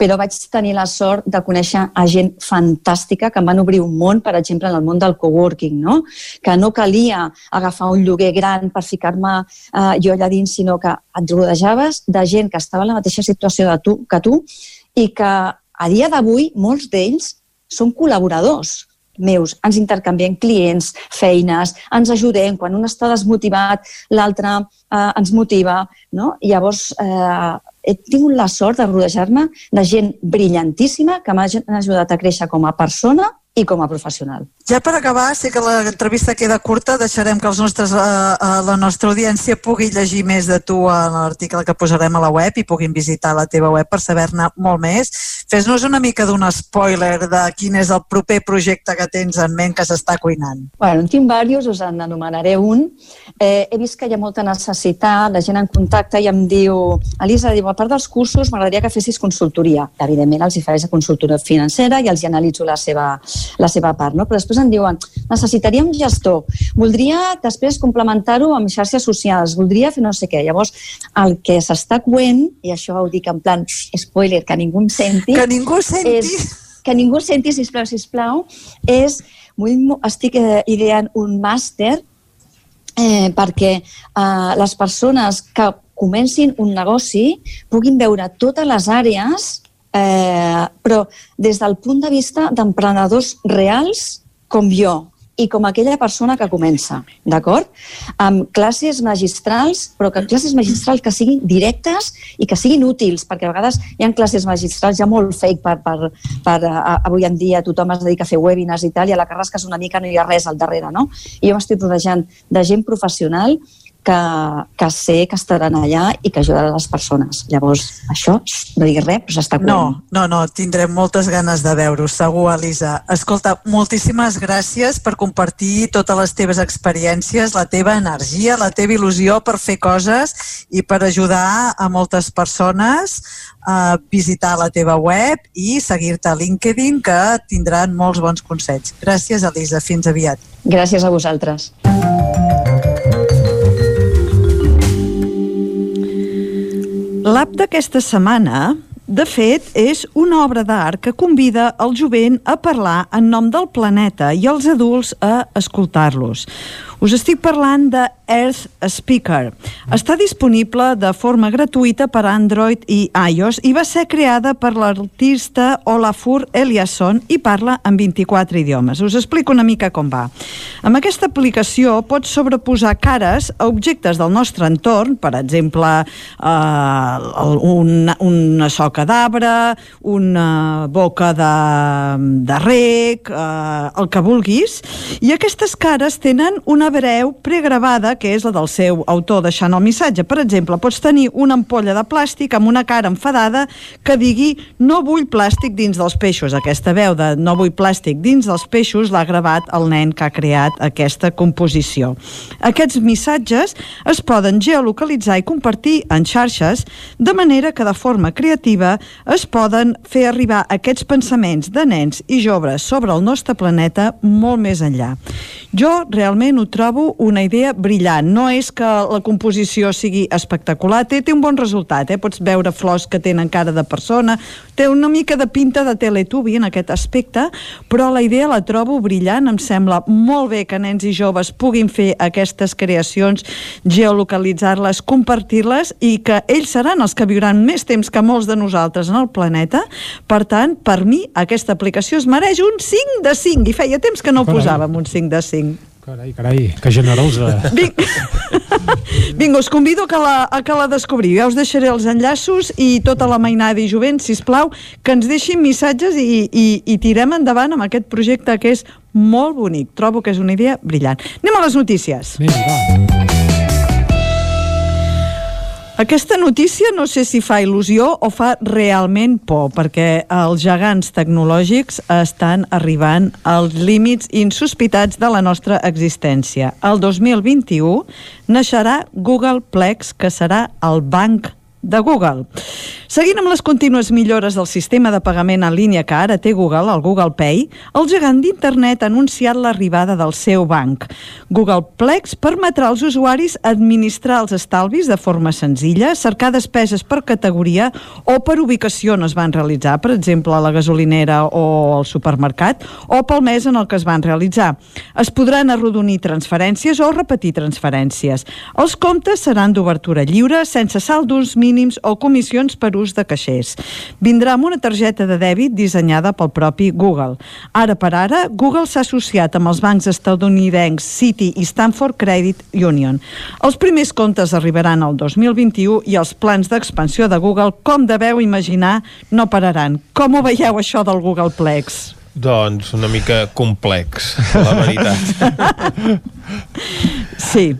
però vaig tenir la sort de conèixer a gent fantàstica que em van obrir un món, per exemple, en el món del coworking, no? que no calia agafar un lloguer gran per ficar-me eh, jo allà dins, sinó que et rodejaves de gent que estava en la mateixa situació de tu, que tu i que a dia d'avui molts d'ells són col·laboradors meus, ens intercanviem clients, feines, ens ajudem, quan un està desmotivat, l'altre eh, ens motiva, no? I llavors eh, he tingut la sort de rodejar-me de gent brillantíssima que m'ha ajudat a créixer com a persona i com a professional. Ja per acabar, sé que l'entrevista queda curta, deixarem que els nostres, eh, eh, la nostra audiència pugui llegir més de tu en l'article que posarem a la web i puguin visitar la teva web per saber-ne molt més. Fes-nos una mica d'un spoiler de quin és el proper projecte que tens en ment que s'està cuinant. Bueno, en tinc diversos, us en anomenaré un. Eh, he vist que hi ha molta necessitat, la gent en contacte i em diu Elisa, diu, a part dels cursos m'agradaria que fessis consultoria. Evidentment els hi faré consultoria financera i els hi analitzo la seva, la seva part, no? però després em diuen necessitaria un gestor, voldria després complementar-ho amb xarxes socials, voldria fer no sé què. Llavors, el que s'està coent, i això ho dic en plan spoiler, que ningú em senti... Que ningú senti! És, que ningú senti, sisplau, sisplau, és, estic eh, ideant un màster eh, perquè eh, les persones que comencin un negoci puguin veure totes les àrees eh, però des del punt de vista d'emprenedors reals com jo i com aquella persona que comença, d'acord? Amb classes magistrals, però que classes magistrals que siguin directes i que siguin útils, perquè a vegades hi ha classes magistrals ja molt fake per, per, per a, avui en dia tothom es dedica a fer webinars i tal, i a la que rasques una mica no hi ha res al darrere, no? I jo m'estic rodejant de gent professional que, que sé que estaran allà i que ajudaran les persones. Llavors, això, no diguis res, però s'està No, no, no, tindrem moltes ganes de veure-ho, segur, Elisa. Escolta, moltíssimes gràcies per compartir totes les teves experiències, la teva energia, la teva il·lusió per fer coses i per ajudar a moltes persones a visitar la teva web i seguir-te a LinkedIn, que tindran molts bons consells. Gràcies, Elisa. Fins aviat. Gràcies a vosaltres. L'app d'aquesta setmana, de fet, és una obra d'art que convida el jovent a parlar en nom del planeta i els adults a escoltar-los. Us estic parlant de Earth Speaker. Està disponible de forma gratuïta per Android i iOS i va ser creada per l'artista Olafur Eliasson i parla en 24 idiomes. Us explico una mica com va. Amb aquesta aplicació pots sobreposar cares a objectes del nostre entorn, per exemple, eh, una, una soca d'arbre, una boca de, de rec, eh, el que vulguis, i aquestes cares tenen una breu pregravada, que és la del seu autor deixant el missatge. Per exemple, pots tenir una ampolla de plàstic amb una cara enfadada que digui no vull plàstic dins dels peixos. Aquesta veu de no vull plàstic dins dels peixos l'ha gravat el nen que ha creat aquesta composició. Aquests missatges es poden geolocalitzar i compartir en xarxes de manera que de forma creativa es poden fer arribar aquests pensaments de nens i joves sobre el nostre planeta molt més enllà. Jo realment ho trobo una idea brillant. No és que la composició sigui espectacular, té, té un bon resultat, eh? pots veure flors que tenen cara de persona, té una mica de pinta de Teletubby en aquest aspecte, però la idea la trobo brillant, em sembla molt bé que nens i joves puguin fer aquestes creacions, geolocalitzar-les, compartir-les i que ells seran els que viuran més temps que molts de nosaltres en el planeta. Per tant, per mi, aquesta aplicació es mereix un 5 de 5 i feia temps que no posàvem un 5 de 5. Carai, carai, que generosa. Vinga, Vinga us convido a que, la, a que la descobriu. Ja us deixaré els enllaços i tota la mainada i jovent, si plau, que ens deixin missatges i, i, i tirem endavant amb aquest projecte que és molt bonic. Trobo que és una idea brillant. Anem a les notícies. Aquesta notícia no sé si fa il·lusió o fa realment por, perquè els gegants tecnològics estan arribant als límits insospitats de la nostra existència. El 2021 naixerà Google Plex, que serà el banc de Google. Seguint amb les contínues millores del sistema de pagament en línia que ara té Google, el Google Pay, el gegant d'internet ha anunciat l'arribada del seu banc. Google Plex permetrà als usuaris administrar els estalvis de forma senzilla, cercar despeses per categoria o per ubicació on es van realitzar, per exemple, a la gasolinera o al supermercat, o pel mes en el que es van realitzar. Es podran arrodonir transferències o repetir transferències. Els comptes seran d'obertura lliure, sense saldos mínims o comissions per ús de caixers. Vindrà amb una targeta de dèbit dissenyada pel propi Google. Ara per ara, Google s'ha associat amb els bancs estadounidencs Citi i Stanford Credit Union. Els primers comptes arribaran el 2021 i els plans d'expansió de Google, com deveu imaginar, no pararan. Com ho veieu, això del Google Plex? Doncs una mica complex, la veritat. Sí,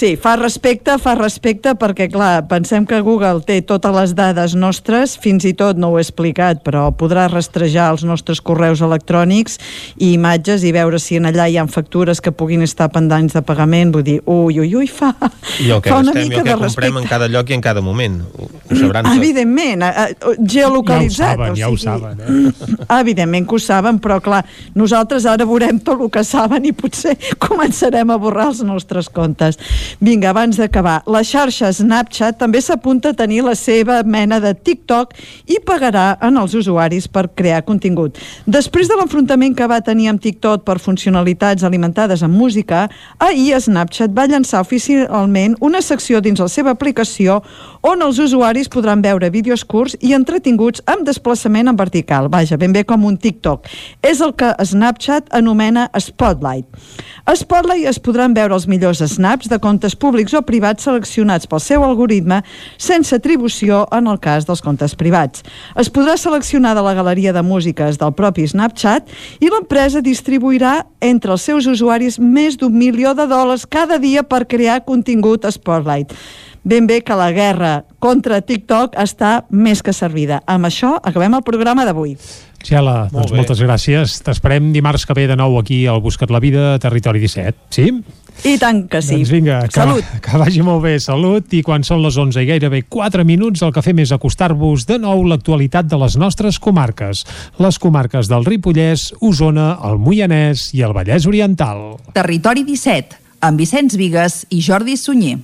sí, fa respecte, fa respecte perquè, clar, pensem que Google té totes les dades nostres, fins i tot no ho he explicat, però podrà rastrejar els nostres correus electrònics i imatges i veure si en allà hi ha factures que puguin estar pendents de pagament, vull dir, ui, ui, ui, fa, I el que fa una gastem i mica el que de comprem respecte. en cada lloc i en cada moment. Ho, sabran tot. Evidentment, eh, eh, geolocalitzat. Ja ho saben, ja ho saben, eh? Evidentment que ho saben, però clar, nosaltres ara veurem tot el que saben i potser començarem a borrar els nostres comptes. Vinga, abans d'acabar, la xarxa Snapchat també s'apunta a tenir la seva mena de TikTok i pagarà en els usuaris per crear contingut. Després de l'enfrontament que va tenir amb TikTok per funcionalitats alimentades amb música, ahir Snapchat va llançar oficialment una secció dins la seva aplicació on els usuaris podran veure vídeos curts i entretinguts amb desplaçament en vertical. Vaja, ben bé com un TikTok. És el que Snapchat anomena Spotlight. A Spotlight es podran veure els millors snaps de comptes públics o privats seleccionats pel seu algoritme sense atribució en el cas dels comptes privats. Es podrà seleccionar de la galeria de músiques del propi Snapchat i l'empresa distribuirà entre els seus usuaris més d'un milió de dòlars cada dia per crear contingut Spotlight ben bé que la guerra contra TikTok està més que servida. Amb això acabem el programa d'avui. Txela, Molt doncs bé. moltes gràcies. T'esperem dimarts que ve de nou aquí al Buscat la Vida, Territori 17. Sí? I tant que sí. Doncs vinga, que, Salut. que vagi molt bé. Salut. I quan són les 11 i gairebé 4 minuts, el que fem és acostar-vos de nou l'actualitat de les nostres comarques. Les comarques del Ripollès, Osona, el Moianès i el Vallès Oriental. Territori 17, amb Vicenç Vigues i Jordi Sunyer.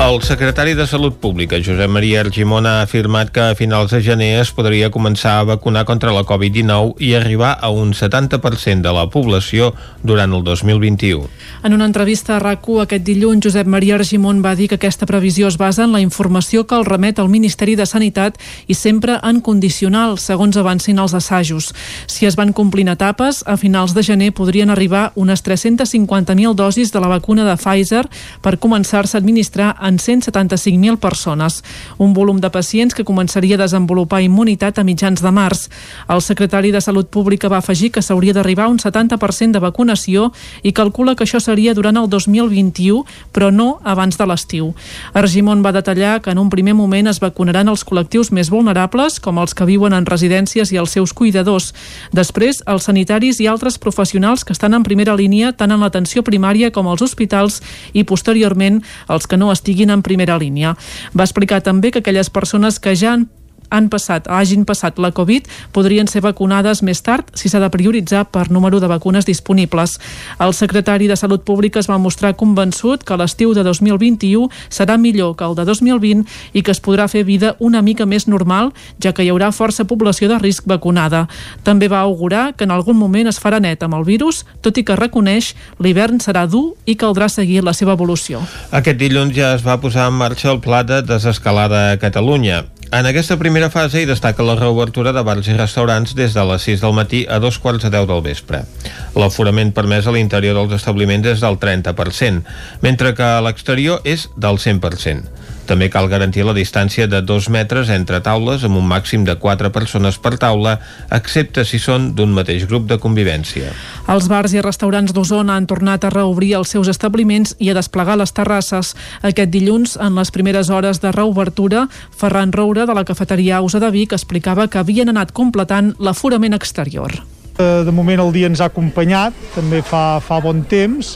El secretari de Salut Pública, Josep Maria Argimon, ha afirmat que a finals de gener es podria començar a vacunar contra la Covid-19 i arribar a un 70% de la població durant el 2021. En una entrevista a rac aquest dilluns, Josep Maria Argimon va dir que aquesta previsió es basa en la informació que el remet al Ministeri de Sanitat i sempre en condicional, segons avancin els assajos. Si es van complint etapes, a finals de gener podrien arribar unes 350.000 dosis de la vacuna de Pfizer per començar-se a administrar en 175.000 persones, un volum de pacients que començaria a desenvolupar immunitat a mitjans de març. El secretari de Salut Pública va afegir que s'hauria d'arribar a un 70% de vacunació i calcula que això seria durant el 2021, però no abans de l'estiu. Argimon va detallar que en un primer moment es vacunaran els col·lectius més vulnerables, com els que viuen en residències i els seus cuidadors. Després, els sanitaris i altres professionals que estan en primera línia tant en l'atenció primària com als hospitals i, posteriorment, els que no estiguin estiguin en primera línia. Va explicar també que aquelles persones que ja han han passat, hagin passat la Covid podrien ser vacunades més tard si s'ha de prioritzar per número de vacunes disponibles. El secretari de Salut Pública es va mostrar convençut que l'estiu de 2021 serà millor que el de 2020 i que es podrà fer vida una mica més normal, ja que hi haurà força població de risc vacunada. També va augurar que en algun moment es farà net amb el virus, tot i que reconeix l'hivern serà dur i caldrà seguir la seva evolució. Aquest dilluns ja es va posar en marxa el pla de desescalada a Catalunya. En aquesta primera fase hi destaca la reobertura de bars i restaurants des de les 6 del matí a dos quarts de 10 del vespre. L'aforament permès a l'interior dels establiments és del 30%, mentre que a l'exterior és del 100%. També cal garantir la distància de 2 metres entre taules amb un màxim de 4 persones per taula, excepte si són d'un mateix grup de convivència. Els bars i restaurants d'Osona han tornat a reobrir els seus establiments i a desplegar les terrasses. Aquest dilluns, en les primeres hores de reobertura, Ferran Roure, de la cafeteria Ausa de Vic, explicava que havien anat completant l'aforament exterior. De moment el dia ens ha acompanyat, també fa, fa bon temps,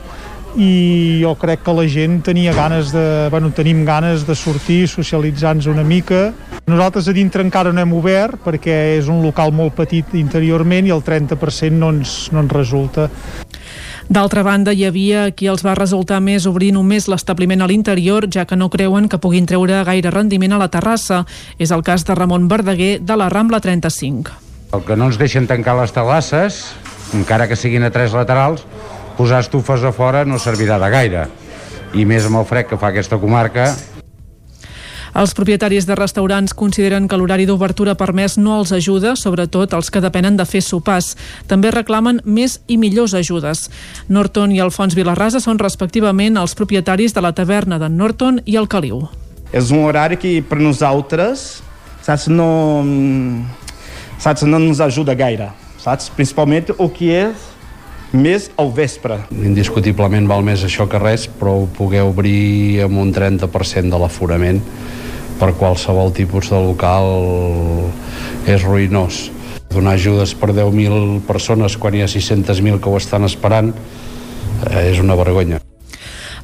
i jo crec que la gent tenia ganes de, bueno, tenim ganes de sortir, socialitzar-nos una mica. Nosaltres a dintre encara no hem obert perquè és un local molt petit interiorment i el 30% no ens, no ens resulta. D'altra banda, hi havia qui els va resultar més obrir només l'establiment a l'interior, ja que no creuen que puguin treure gaire rendiment a la terrassa. És el cas de Ramon Verdaguer, de la Rambla 35. El que no ens deixen tancar les terrasses, encara que siguin a tres laterals, posar estufes a fora no servirà de gaire. I més amb el fred que fa aquesta comarca, els propietaris de restaurants consideren que l'horari d'obertura permès no els ajuda, sobretot els que depenen de fer sopars. També reclamen més i millors ajudes. Norton i Alfons Vilarrasa són respectivament els propietaris de la taverna de Norton i el Caliu. És un horari que per nosaltres saps, no, saps, no ens ajuda gaire. Saps? Principalment el que és més al vespre. Indiscutiblement val més això que res, però poder obrir amb un 30% de l'aforament per qualsevol tipus de local és ruïnós. Donar ajudes per 10.000 persones quan hi ha 600.000 que ho estan esperant eh, és una vergonya.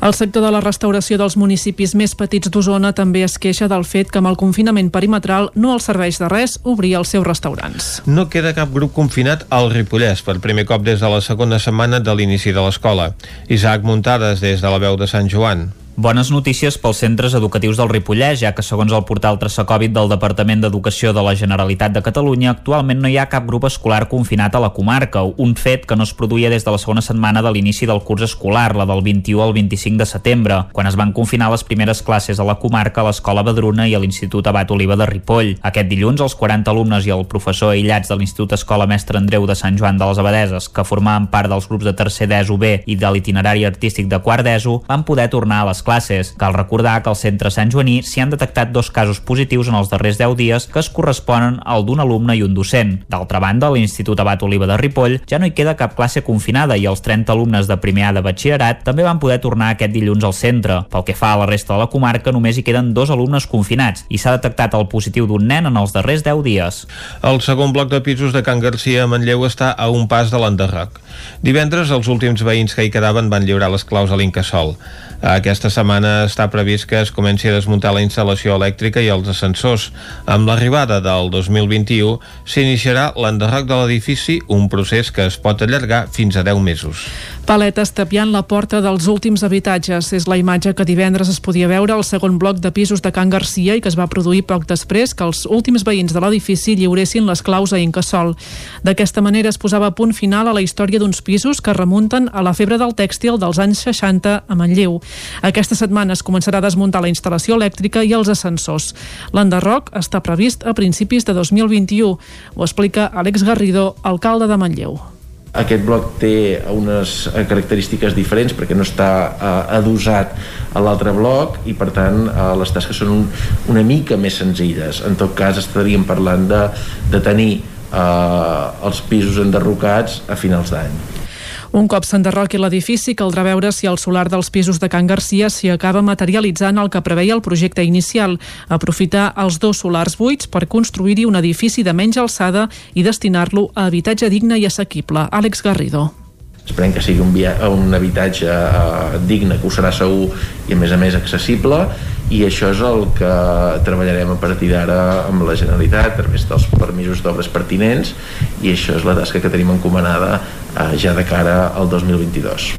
El sector de la restauració dels municipis més petits d'Osona també es queixa del fet que amb el confinament perimetral no els serveix de res obrir els seus restaurants. No queda cap grup confinat al Ripollès per primer cop des de la segona setmana de l'inici de l'escola. Isaac Muntades des de la veu de Sant Joan. Bones notícies pels centres educatius del Ripollès, ja que segons el portal Traçacovid del Departament d'Educació de la Generalitat de Catalunya, actualment no hi ha cap grup escolar confinat a la comarca, un fet que no es produïa des de la segona setmana de l'inici del curs escolar, la del 21 al 25 de setembre, quan es van confinar les primeres classes a la comarca a l'Escola Badruna i a l'Institut Abat Oliva de Ripoll. Aquest dilluns, els 40 alumnes i el professor aïllats de l'Institut Escola Mestre Andreu de Sant Joan de les Abadeses, que formaven part dels grups de tercer d'ESO B i de l'itinerari artístic de quart d'ESO, van poder tornar a les classes. Cal recordar que al centre Sant Joaní s'hi han detectat dos casos positius en els darrers 10 dies que es corresponen al d'un alumne i un docent. D'altra banda, a l'Institut Abat Oliva de Ripoll ja no hi queda cap classe confinada i els 30 alumnes de primer A de batxillerat també van poder tornar aquest dilluns al centre. Pel que fa a la resta de la comarca, només hi queden dos alumnes confinats i s'ha detectat el positiu d'un nen en els darrers 10 dies. El segon bloc de pisos de Can Garcia a Manlleu està a un pas de l'enderroc. Divendres, els últims veïns que hi quedaven van lliurar les claus a l'Incasol. Aquesta setmana està previst que es comenci a desmuntar la instal·lació elèctrica i els ascensors. Amb l'arribada del 2021 s'iniciarà l'enderroc de l'edifici, un procés que es pot allargar fins a 10 mesos. Paletes tapiant la porta dels últims habitatges. És la imatge que divendres es podia veure al segon bloc de pisos de Can Garcia i que es va produir poc després que els últims veïns de l'edifici lliuressin les claus a Incasol. D'aquesta manera es posava punt final a la història d'uns pisos que remunten a la febre del tèxtil dels anys 60 a Manlleu. Aquesta setmana es començarà a desmuntar la instal·lació elèctrica i els ascensors. L'enderroc està previst a principis de 2021. Ho explica Àlex Garrido, alcalde de Manlleu. Aquest bloc té unes característiques diferents perquè no està eh, adossat a l'altre bloc i per tant eh, les tasques són un, una mica més senzilles. En tot cas estaríem parlant de, de tenir eh, els pisos enderrocats a finals d'any. Un cop s'enderroqui l'edifici, caldrà veure si el solar dels pisos de Can Garcia s'hi acaba materialitzant el que preveia el projecte inicial, aprofitar els dos solars buits per construir-hi un edifici de menys alçada i destinar-lo a habitatge digne i assequible. Àlex Garrido. Esperem que sigui un, via un habitatge eh, digne, que ho serà segur i a més a més accessible i això és el que treballarem a partir d'ara amb la Generalitat a través dels permisos d'obres pertinents i això és la tasca que tenim encomanada eh, ja de cara al 2022.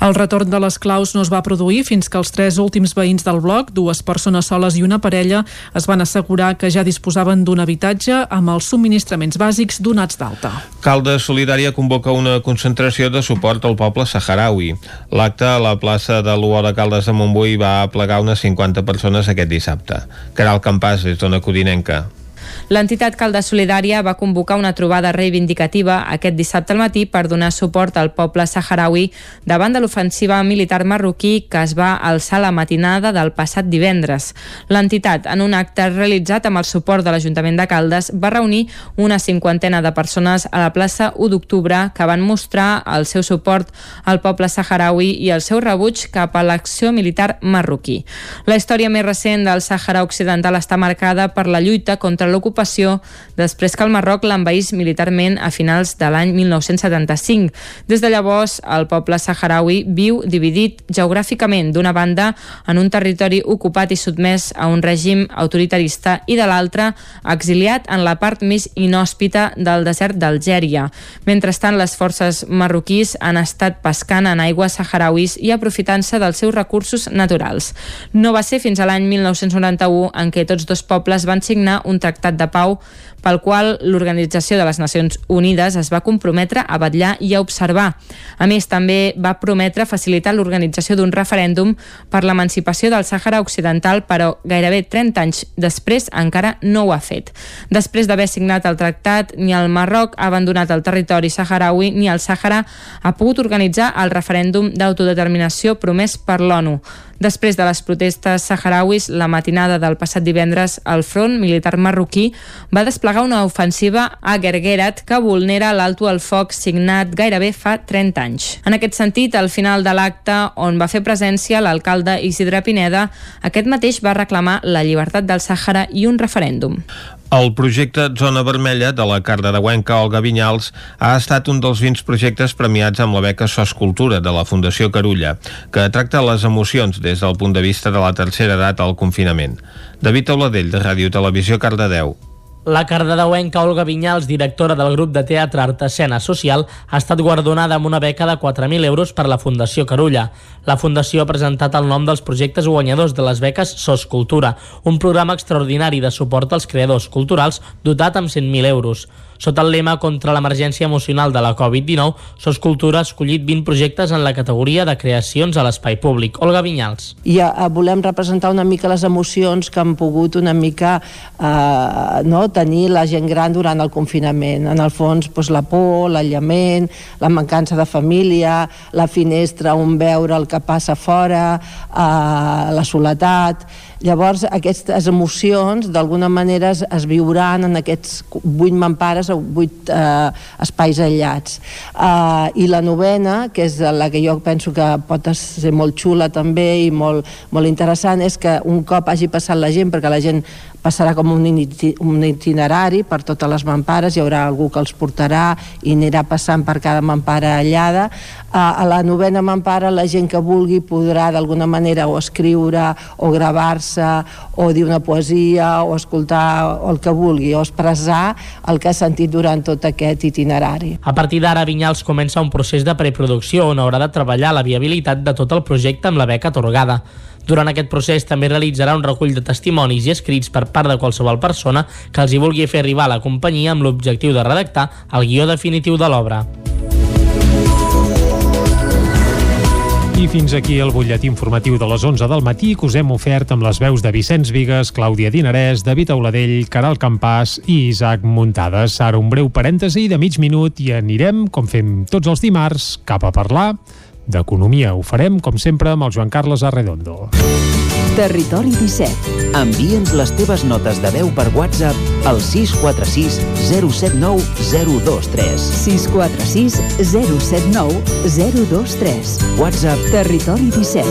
El retorn de les claus no es va produir fins que els tres últims veïns del bloc, dues persones soles i una parella, es van assegurar que ja disposaven d'un habitatge amb els subministraments bàsics donats d'alta. Calda Solidària convoca una concentració de suport al poble saharaui. L'acte a la plaça de l'UO de Caldes de Montbui va plegar unes 50 persones aquest dissabte. Caral Campàs, des d'Ona Codinenca. L'entitat Calda Solidària va convocar una trobada reivindicativa aquest dissabte al matí per donar suport al poble saharaui davant de l'ofensiva militar marroquí que es va alçar la matinada del passat divendres. L'entitat, en un acte realitzat amb el suport de l'Ajuntament de Caldes, va reunir una cinquantena de persones a la plaça 1 d'octubre que van mostrar el seu suport al poble saharaui i el seu rebuig cap a l'acció militar marroquí. La història més recent del Sàhara Occidental està marcada per la lluita contra l'ocupació després que el Marroc l'envaís militarment a finals de l'any 1975. Des de llavors, el poble saharaui viu dividit geogràficament d'una banda en un territori ocupat i sotmès a un règim autoritarista i de l'altra exiliat en la part més inhòspita del desert d'Algèria. Mentrestant, les forces marroquís han estat pescant en aigües saharauis i aprofitant-se dels seus recursos naturals. No va ser fins a l'any 1991 en què tots dos pobles van signar un tractat de pau pel qual l'Organització de les Nacions Unides es va comprometre a vetllar i a observar. A més, també va prometre facilitar l'organització d'un referèndum per l'emancipació del Sàhara Occidental, però gairebé 30 anys després encara no ho ha fet. Després d'haver signat el tractat, ni el Marroc ha abandonat el territori saharaui ni el Sàhara ha pogut organitzar el referèndum d'autodeterminació promès per l'ONU. Després de les protestes saharauis, la matinada del passat divendres, el front militar marroquí va desplegar una ofensiva a Gergerat que vulnera l'alto al foc signat gairebé fa 30 anys. En aquest sentit, al final de l'acte, on va fer presència l'alcalde Isidre Pineda, aquest mateix va reclamar la llibertat del Sàhara i un referèndum. El projecte Zona Vermella de la Cardedeuenca Olga Vinyals ha estat un dels 20 projectes premiats amb la beca SOS Cultura de la Fundació Carulla, que tracta les emocions des del punt de vista de la tercera edat al confinament. David Auladell, de Ràdio Televisió Cardedeu. La cardedeuenca Olga Vinyals, directora del grup de teatre Artesena Social, ha estat guardonada amb una beca de 4.000 euros per la Fundació Carulla. La Fundació ha presentat el nom dels projectes guanyadors de les beques SOS Cultura, un programa extraordinari de suport als creadors culturals dotat amb 100.000 euros. Sota el lema contra l'emergència emocional de la Covid-19, SOS Cultura ha escollit 20 projectes en la categoria de creacions a l'espai públic. Olga Vinyals. I eh, volem representar una mica les emocions que han pogut una mica eh, no, tenir la gent gran durant el confinament. En el fons, doncs, la por, l'aïllament, la mancança de família, la finestra on veure el que passa fora, eh, la soledat Llavors, aquestes emocions, d'alguna manera, es, es viuran en aquests vuit mampares o vuit eh, espais aïllats. Eh, I la novena, que és la que jo penso que pot ser molt xula també i molt, molt interessant, és que un cop hagi passat la gent, perquè la gent passarà com un, itinerari per totes les mampares, hi haurà algú que els portarà i anirà passant per cada mampara allada. A la novena mampara la gent que vulgui podrà d'alguna manera o escriure o gravar-se o dir una poesia o escoltar o el que vulgui o expressar el que ha sentit durant tot aquest itinerari. A partir d'ara, Vinyals comença un procés de preproducció on haurà de treballar la viabilitat de tot el projecte amb la beca atorgada. Durant aquest procés també realitzarà un recull de testimonis i escrits per part de qualsevol persona que els hi vulgui fer arribar a la companyia amb l'objectiu de redactar el guió definitiu de l'obra. I fins aquí el butlletí informatiu de les 11 del matí que us hem ofert amb les veus de Vicenç Vigues, Clàudia Dinarès, David Auladell, Caral Campàs i Isaac Muntades. Ara un breu parèntesi de mig minut i anirem, com fem tots els dimarts, cap a parlar d'Economia. Ho farem, com sempre, amb el Joan Carles Arredondo. Territori 17. Envia'ns les teves notes de veu per WhatsApp al 646 079 023. 646 079 023. WhatsApp Territori 17.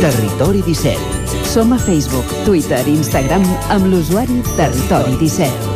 Territori 17 som a Facebook, Twitter i Instagram amb l'usuari Territori 17.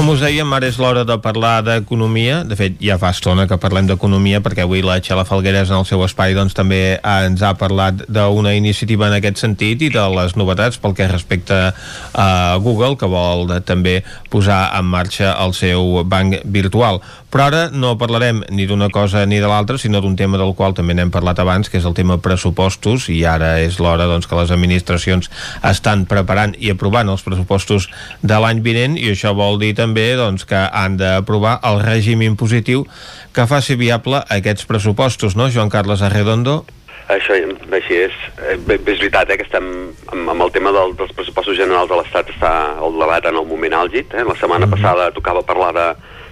Com us dèiem, ara és l'hora de parlar d'economia. De fet, ja fa estona que parlem d'economia, perquè avui la Xela Falgueres en el seu espai doncs, també ens ha parlat d'una iniciativa en aquest sentit i de les novetats pel que respecta a Google, que vol de, també posar en marxa el seu banc virtual. Però ara no parlarem ni d'una cosa ni de l'altra, sinó d'un tema del qual també n'hem parlat abans, que és el tema pressupostos, i ara és l'hora doncs, que les administracions estan preparant i aprovant els pressupostos de l'any vinent, i això vol dir també doncs, que han d'aprovar el règim impositiu que faci viable aquests pressupostos, no, Joan Carles Arredondo? Això així és. Eh, és veritat eh, que estem amb, amb el tema del, dels pressupostos generals de l'Estat està el debat en el moment àlgid. Eh? La setmana mm -hmm. passada tocava parlar de,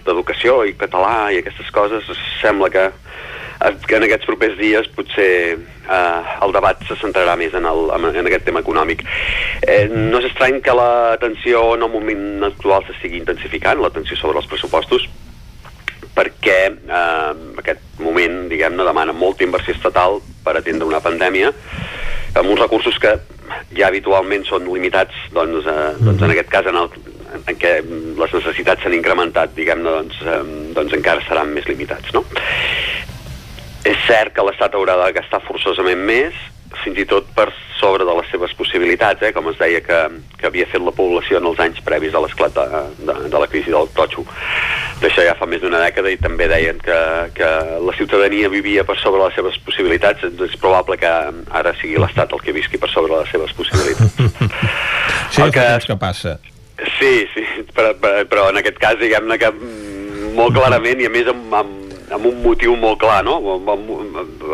d'educació i català i aquestes coses, sembla que en aquests propers dies potser eh, el debat se centrarà més en, el, en aquest tema econòmic. Eh, no és estrany que la tensió en el moment actual s'estigui intensificant, la tensió sobre els pressupostos, perquè eh, aquest moment, diguem-ne, demana molta inversió estatal per atendre una pandèmia, amb uns recursos que ja habitualment són limitats, doncs, eh, doncs en aquest cas en, el, en què les necessitats s'han incrementat, diguem-ne, doncs, eh, doncs encara seran més limitats, no? És cert que l'Estat haurà de gastar forçosament més, fins i tot per sobre de les seves possibilitats, eh? com es deia que, que havia fet la població en els anys previs a l'esclat de, de, de la crisi del totxo. D'això ja fa més d'una dècada i també deien que, que la ciutadania vivia per sobre les seves possibilitats, doncs és probable que ara sigui l'Estat el que visqui per sobre les seves possibilitats. Sí, el que, que passa. Sí, sí, però, però, però en aquest cas diguem-ne que mm, molt clarament i a més amb, amb amb un motiu molt clar, no? Amb, amb,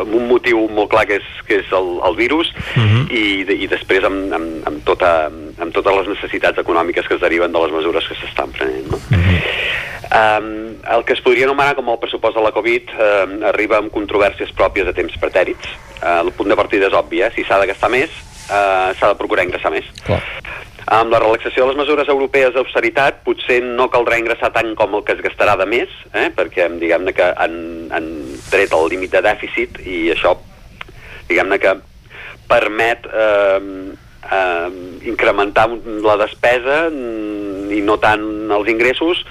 amb un motiu molt clar que és, que és el, el virus uh -huh. i, i després amb, amb, amb, tota, amb totes les necessitats econòmiques que es deriven de les mesures que s'estan prenent. No? Uh -huh. Um, el que es podria anomenar com el pressupost de la Covid uh, arriba amb controvèrsies pròpies a temps pretèrits. Uh, el punt de partida és obvi, eh? si s'ha de gastar més, uh, s'ha de procurar ingressar més. Clar. Amb la relaxació de les mesures europees d'austeritat potser no caldrà ingressar tant com el que es gastarà de més, eh? perquè diguem-ne que han, han tret el límit de dèficit i això diguem-ne que permet eh, eh, incrementar la despesa mm, i no tant els ingressos,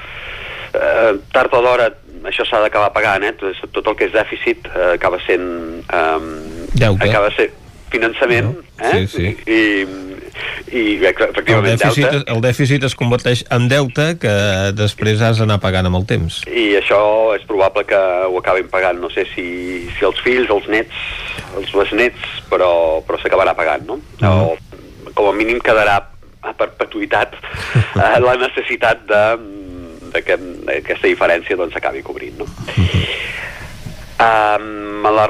eh, tard o d'hora això s'ha d'acabar pagant, eh? tot, tot el que és dèficit eh, acaba sent... Eh, Deute. Acaba sent finançament, eh? Sí, sí. I, i El efectivament dèficit, deute. el dèficit es converteix en deute que després has d'anar pagant amb el temps. I això és probable que ho acabin pagant, no sé si, si els fills, els nets, els besnets, però, però s'acabarà pagant, no? O com a mínim quedarà a perpetuïtat eh, la necessitat de, de que aquesta diferència doncs s'acabi cobrint, no? Um, la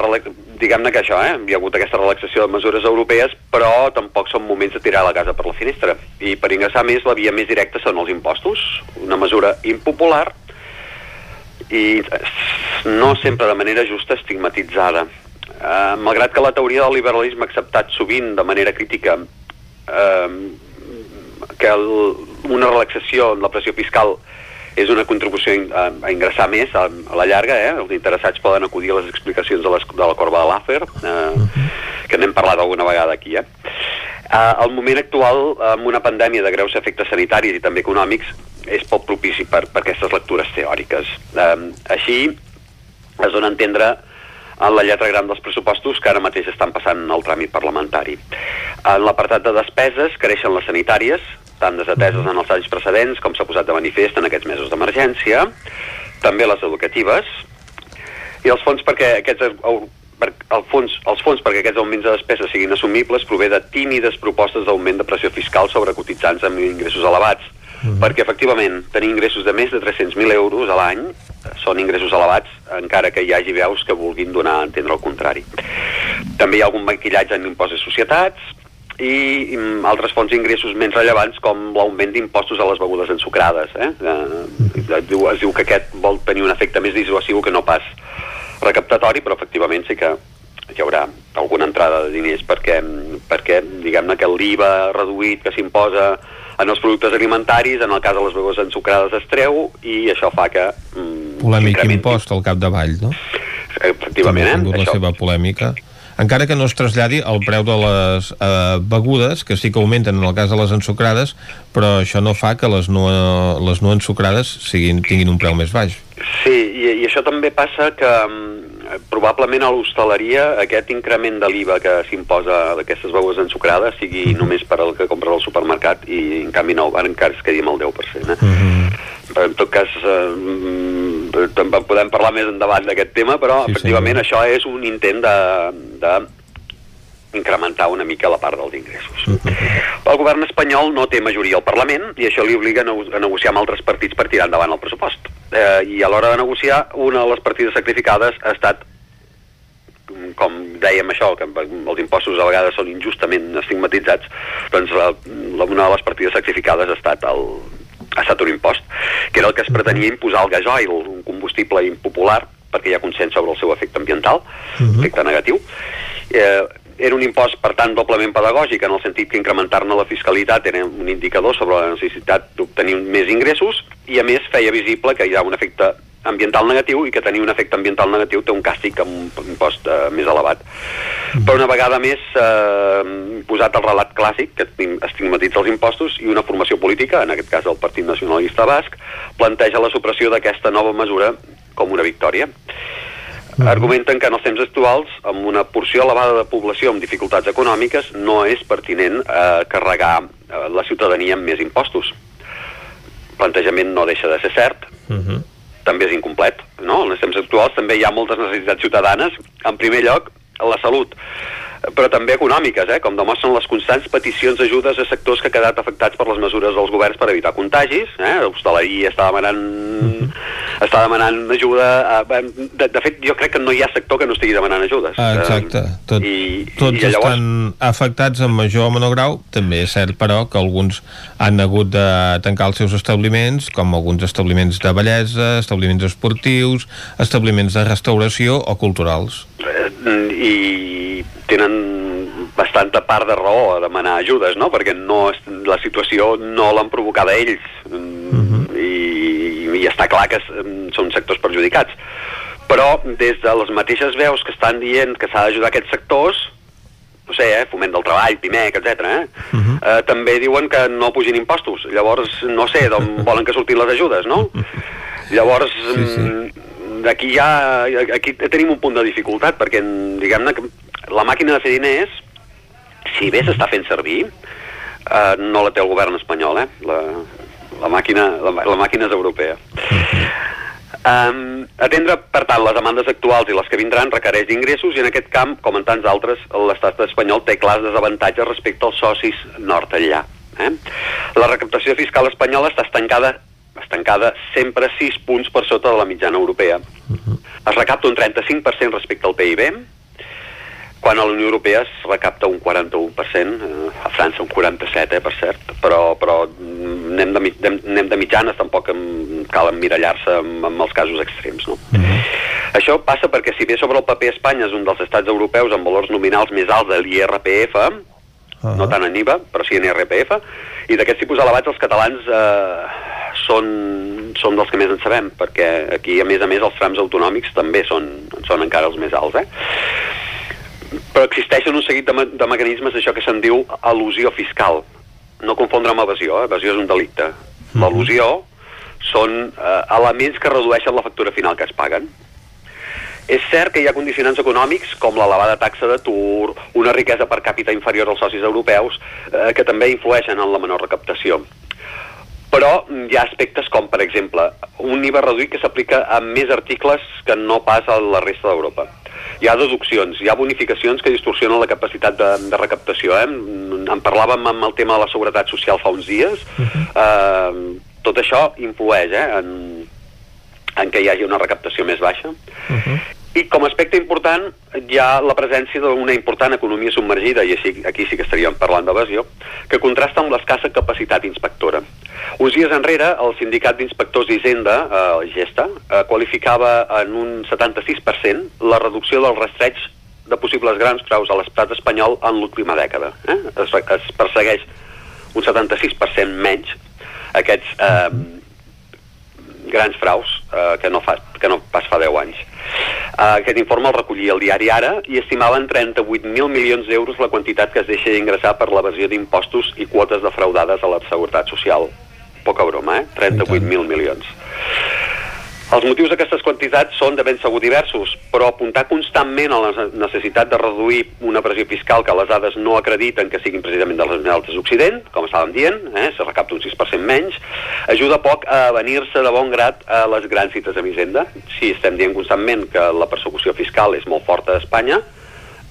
diguem-ne que això, eh? hi ha hagut aquesta relaxació de mesures europees, però tampoc són moments de tirar la casa per la finestra. I per ingressar més, la via més directa són els impostos, una mesura impopular i no sempre de manera justa estigmatitzada. Uh, malgrat que la teoria del liberalisme ha acceptat sovint de manera crítica uh, que el, una relaxació en la pressió fiscal és una contribució a, a ingressar més a, a la llarga, eh? els interessats poden acudir a les explicacions de, les, de la corba de l'Afer, eh, que n'hem parlat alguna vegada aquí. Eh? Uh, el moment actual, amb una pandèmia de greus efectes sanitaris i també econòmics, és poc propici per, per aquestes lectures teòriques. Uh, així, es dona a entendre en la lletra gran dels pressupostos que ara mateix estan passant el tràmit parlamentari. En l'apartat de despeses creixen les sanitàries, tan desateses en els anys precedents com s'ha posat de manifest en aquests mesos d'emergència, també les educatives, i els fons perquè aquests per, el fons, els fons perquè aquests augments de despesa siguin assumibles prové de tímides propostes d'augment de pressió fiscal sobre cotitzants amb ingressos elevats. Perquè, efectivament, tenir ingressos de més de 300.000 euros a l'any eh, són ingressos elevats, encara que hi hagi veus que vulguin donar a entendre el contrari. També hi ha algun maquillatge en l'impost de societats i altres fonts d'ingressos menys rellevants com l'augment d'impostos a les begudes ensucrades. Eh? Eh, es, diu, es diu que aquest vol tenir un efecte més dissuasiu que no pas recaptatori, però efectivament sí que hi haurà alguna entrada de diners perquè, perquè diguem-ne que l'IVA reduït que s'imposa en els productes alimentaris, en el cas de les begudes ensucrades es treu i això fa que mm, Polèmic impost al capdavall, no? Efectivament, eh? la Això. seva polèmica. Encara que no es traslladi el preu de les eh, begudes, que sí que augmenten en el cas de les ensucrades, però això no fa que les no, les no ensucrades siguin, tinguin un preu més baix. Sí, i, i això també passa que mm, probablement a l'hostaleria aquest increment de l'IVA que s'imposa d'aquestes begudes ensucrades sigui només per al que compres al supermercat i en canvi no, ara encara es quedi amb el 10%. Eh? Però en tot cas eh, mm, també podem parlar més endavant d'aquest tema, però Sí, sí, efectivament això és un intent de, de incrementar una mica la part dels ingressos. El govern espanyol no té majoria al Parlament i això li obliga a, nego a negociar amb altres partits per tirar endavant el pressupost. Eh, I a l'hora de negociar, una de les partides sacrificades ha estat mm, com dèiem això, que els impostos a vegades són injustament estigmatitzats, doncs la, la, una de les partides sacrificades ha estat, el, ha estat un impost, que era el que es pretenia imposar al gasoil, un combustible impopular, perquè hi ha consens sobre el seu efecte ambiental, efecte negatiu. Eh, era un impost, per tant, doblement pedagògic, en el sentit que incrementar-ne la fiscalitat era un indicador sobre la necessitat d'obtenir més ingressos i, a més, feia visible que hi ha un efecte ambiental negatiu i que tenir un efecte ambiental negatiu té un càstig amb un impost eh, més elevat. Però una vegada més eh, posat el relat clàssic que estigmatitza els impostos i una formació política, en aquest cas el Partit Nacionalista Basc, planteja la supressió d'aquesta nova mesura com una victòria. Argumenten que en els temps actuals, amb una porció elevada de població amb dificultats econòmiques, no és pertinent eh, carregar eh, la ciutadania amb més impostos. El plantejament no deixa de ser cert, també és incomplet. No? En els temps actuals també hi ha moltes necessitats ciutadanes. En primer lloc, la salut, però també econòmiques, eh? com demostren les constants peticions d'ajudes a sectors que han quedat afectats per les mesures dels governs per evitar contagis. Eh? L'hostaleria està demanant, està demanant ajuda. A... De, de fet, jo crec que no hi ha sector que no estigui demanant ajudes. Ah, exacte. Tot, I, tots i llavors- estan afectats en major o menor grau. També és cert, però, que alguns han hagut de tancar els seus establiments, com alguns establiments de bellesa, establiments esportius, establiments de restauració o culturals. eh, i tenen bastanta part de raó a demanar ajudes, no? Perquè no és, la situació no l'han provocada ells mm, i, i està clar que són sectors perjudicats. Però des de les mateixes veus que estan dient que s'ha d'ajudar aquests sectors, no sé, eh, foment del treball, PIMEC, etc. Eh? Uh -huh. eh, també diuen que no pugin impostos. Llavors, no sé d'on volen que surtin les ajudes, no? Llavors, sí, sí. Mm, aquí ja aquí tenim un punt de dificultat, perquè diguem-ne que la màquina de fer diners, si bé s'està fent servir, eh, no la té el govern espanyol, eh? La, la, màquina, la, la màquina és europea. Um, atendre, per tant, les demandes actuals i les que vindran requereix ingressos i en aquest camp, com en tants altres, l'estat espanyol té clars desavantatges respecte als socis nord enllà. Eh? La recaptació fiscal espanyola està estancada estancada sempre 6 punts per sota de la mitjana europea. Es recapta un 35% respecte al PIB, quan a la Unió Europea es recapta un 41%, eh, a França un 47%, eh, per cert, però, però anem, de, anem, de mitjanes, tampoc em, cal emmirallar-se amb, amb els casos extrems. No? Mm -hmm. Això passa perquè si bé sobre el paper Espanya és un dels estats europeus amb valors nominals més alts de l'IRPF, uh -huh. no tant en IVA, però sí en IRPF, i d'aquests tipus elevats els catalans eh, són, són dels que més en sabem, perquè aquí, a més a més, els trams autonòmics també són, són encara els més alts. Eh? Però existeixen un seguit de, me de mecanismes d'això que se'n diu al·lusió fiscal. No confondre amb evasió, eh? evasió és un delicte. -hmm. L'al·lusió són eh, elements que redueixen la factura final que es paguen. És cert que hi ha condicionants econòmics com l'elevada taxa d'atur, una riquesa per càpita inferior als socis europeus, eh, que també influeixen en la menor recaptació. Però hi ha aspectes com, per exemple, un IVA reduït que s'aplica a més articles que no pas a la resta d'Europa hi ha deduccions, hi ha bonificacions que distorsionen la capacitat de, de recaptació. Eh? En parlàvem amb el tema de la seguretat social fa uns dies. Uh -huh. eh, tot això influeix eh, en, en què hi hagi una recaptació més baixa. Uh -huh. I com a aspecte important hi ha la presència d'una important economia submergida, i així, aquí sí que estaríem parlant d'evasió, que contrasta amb l'escassa capacitat inspectora. Uns dies enrere, el sindicat d'inspectors d'Hisenda, eh, Gesta, eh, qualificava en un 76% la reducció del rastreig de possibles grans fraus a l'estat espanyol en l'última dècada. Eh? Es, es persegueix un 76% menys aquests eh, grans fraus eh, que, no fa, que no pas fa 10 anys. Uh, aquest informe el recollia el diari Ara i estimava en 38.000 milions d'euros la quantitat que es deixa d'ingressar per l'evasió d'impostos i quotes defraudades a la Seguretat Social. Poca broma, eh? 38.000 milions. Els motius d'aquestes quantitats són de ben segur diversos, però apuntar constantment a la necessitat de reduir una pressió fiscal que les dades no acrediten que siguin precisament de les més altes d'Occident, com estàvem dient, eh, se recapta un 6% menys, ajuda poc a venir-se de bon grat a les grans cites de Hisenda. Si estem dient constantment que la persecució fiscal és molt forta a Espanya,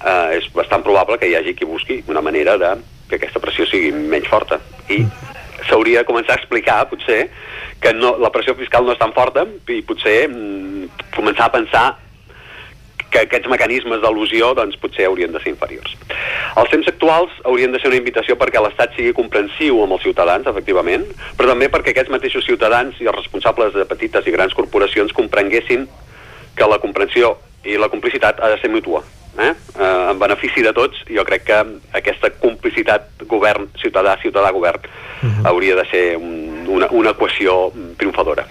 eh, és bastant probable que hi hagi qui busqui una manera de que aquesta pressió sigui menys forta. I s'hauria de començar a explicar, potser, que no, la pressió fiscal no és tan forta i potser mm, començar a pensar que aquests mecanismes d'al·lusió doncs, potser haurien de ser inferiors. Els temps actuals haurien de ser una invitació perquè l'Estat sigui comprensiu amb els ciutadans, efectivament, però també perquè aquests mateixos ciutadans i els responsables de petites i grans corporacions comprenguessin que la comprensió i la complicitat ha de ser mútua. Eh? Eh, en benefici de tots, jo crec que aquesta complicitat govern, ciutadà, ciutadà, govern, uh -huh. hauria de ser un, una, una equació triomfadora.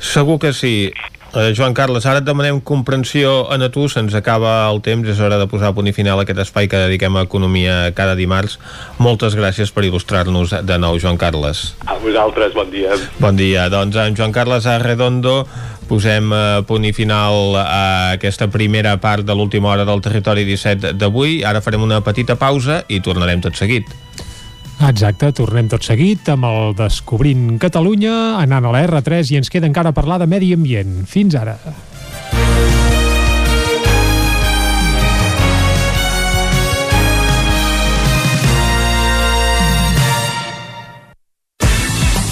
Segur que sí. Eh, Joan Carles, ara et demanem comprensió en a tu, se'ns acaba el temps, és hora de posar a punt i final aquest espai que dediquem a Economia cada dimarts. Moltes gràcies per il·lustrar-nos de nou, Joan Carles. A vosaltres, bon dia. Bon dia. Doncs en Joan Carles Arredondo posem a punt i final a aquesta primera part de l'última hora del Territori 17 d'avui. Ara farem una petita pausa i tornarem tot seguit. Exacte, tornem tot seguit amb el Descobrint Catalunya, anant a la R3 i ens queda encara parlar de medi ambient. Fins ara.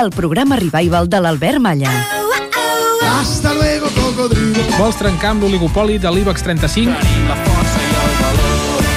el programa revival de l'Albert Malla. Hasta luego, cocodrilo. Vols trencar amb l'oligopoli de l'IBEX 35?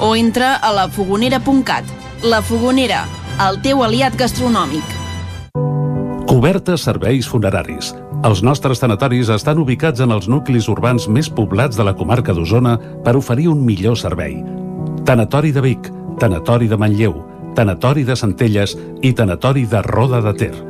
o entra a lafogonera.cat. La Fogonera, el teu aliat gastronòmic. Cobertes serveis funeraris. Els nostres tanatoris estan ubicats en els nuclis urbans més poblats de la comarca d'Osona per oferir un millor servei. Tanatori de Vic, Tanatori de Manlleu, Tanatori de Centelles i Tanatori de Roda de Ter.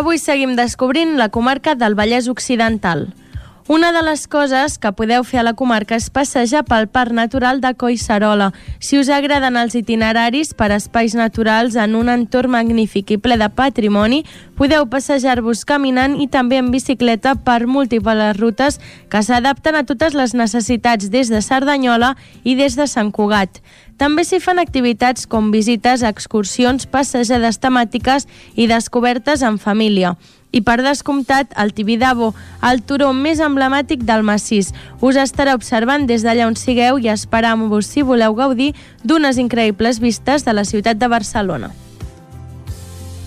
Avui seguim descobrint la comarca del Vallès Occidental. Una de les coses que podeu fer a la comarca és passejar pel Parc Natural de Collserola. Si us agraden els itineraris per espais naturals en un entorn magnífic i ple de patrimoni, podeu passejar-vos caminant i també en bicicleta per múltiples rutes que s'adapten a totes les necessitats des de Cerdanyola i des de Sant Cugat. També s'hi fan activitats com visites, excursions, passejades temàtiques i descobertes en família. I per descomptat, el Tibidabo, el turó més emblemàtic del massís. Us estarà observant des d'allà on sigueu i esperam-vos si voleu gaudir d'unes increïbles vistes de la ciutat de Barcelona.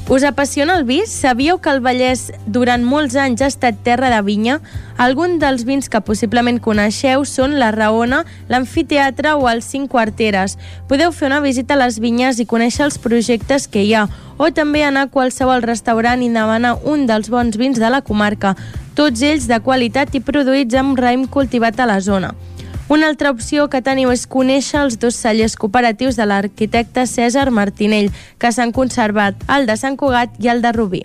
Us apassiona el vi? Sabíeu que el Vallès durant molts anys ha estat terra de vinya? Alguns dels vins que possiblement coneixeu són la Raona, l'Amfiteatre o els Cinc Quarteres. Podeu fer una visita a les vinyes i conèixer els projectes que hi ha, o també anar a qualsevol restaurant i demanar un dels bons vins de la comarca, tots ells de qualitat i produïts amb raïm cultivat a la zona. Una altra opció que teniu és conèixer els dos cellers cooperatius de l'arquitecte César Martinell, que s'han conservat, el de Sant Cugat i el de Rubí.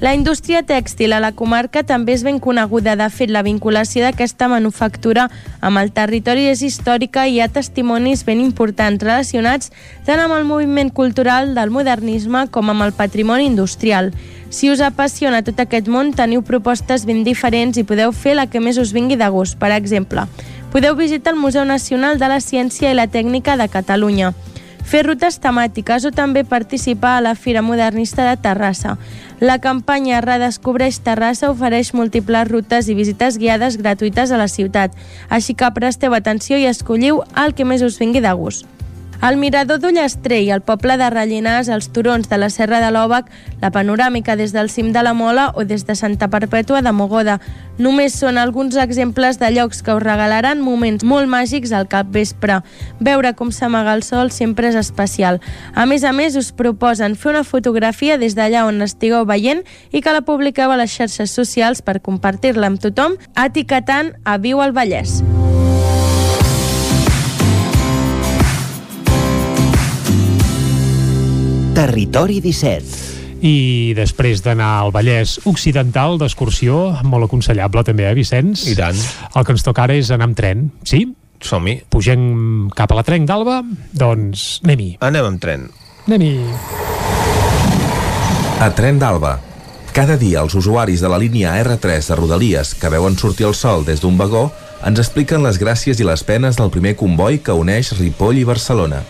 La indústria tèxtil a la comarca també és ben coneguda. De fet, la vinculació d'aquesta manufactura amb el territori és històrica i hi ha testimonis ben importants relacionats tant amb el moviment cultural del modernisme com amb el patrimoni industrial. Si us apassiona tot aquest món, teniu propostes ben diferents i podeu fer la que més us vingui de gust. Per exemple, podeu visitar el Museu Nacional de la Ciència i la Tècnica de Catalunya, fer rutes temàtiques o també participar a la Fira Modernista de Terrassa. La campanya Redescobreix Terrassa ofereix múltiples rutes i visites guiades gratuïtes a la ciutat, així que presteu atenció i escolliu el que més us vingui de gust. El mirador d'Ullastrell, el poble de Rellinars, els turons de la Serra de l'Òbac, la panoràmica des del cim de la Mola o des de Santa Perpètua de Mogoda. Només són alguns exemples de llocs que us regalaran moments molt màgics al cap vespre. Veure com s'amaga el sol sempre és especial. A més a més, us proposen fer una fotografia des d'allà on estigueu veient i que la publiqueu a les xarxes socials per compartir-la amb tothom, etiquetant a Viu al Vallès. Territori 17 i després d'anar al Vallès Occidental d'excursió, molt aconsellable també, eh, Vicenç? I tant. El que ens toca ara és anar amb tren, sí? Som-hi. Pugem cap a la Trenc d'Alba? Doncs anem-hi. Anem amb tren. Anem-hi. A Tren d'Alba. Cada dia els usuaris de la línia R3 de Rodalies que veuen sortir el sol des d'un vagó ens expliquen les gràcies i les penes del primer comboi que uneix Ripoll i Barcelona.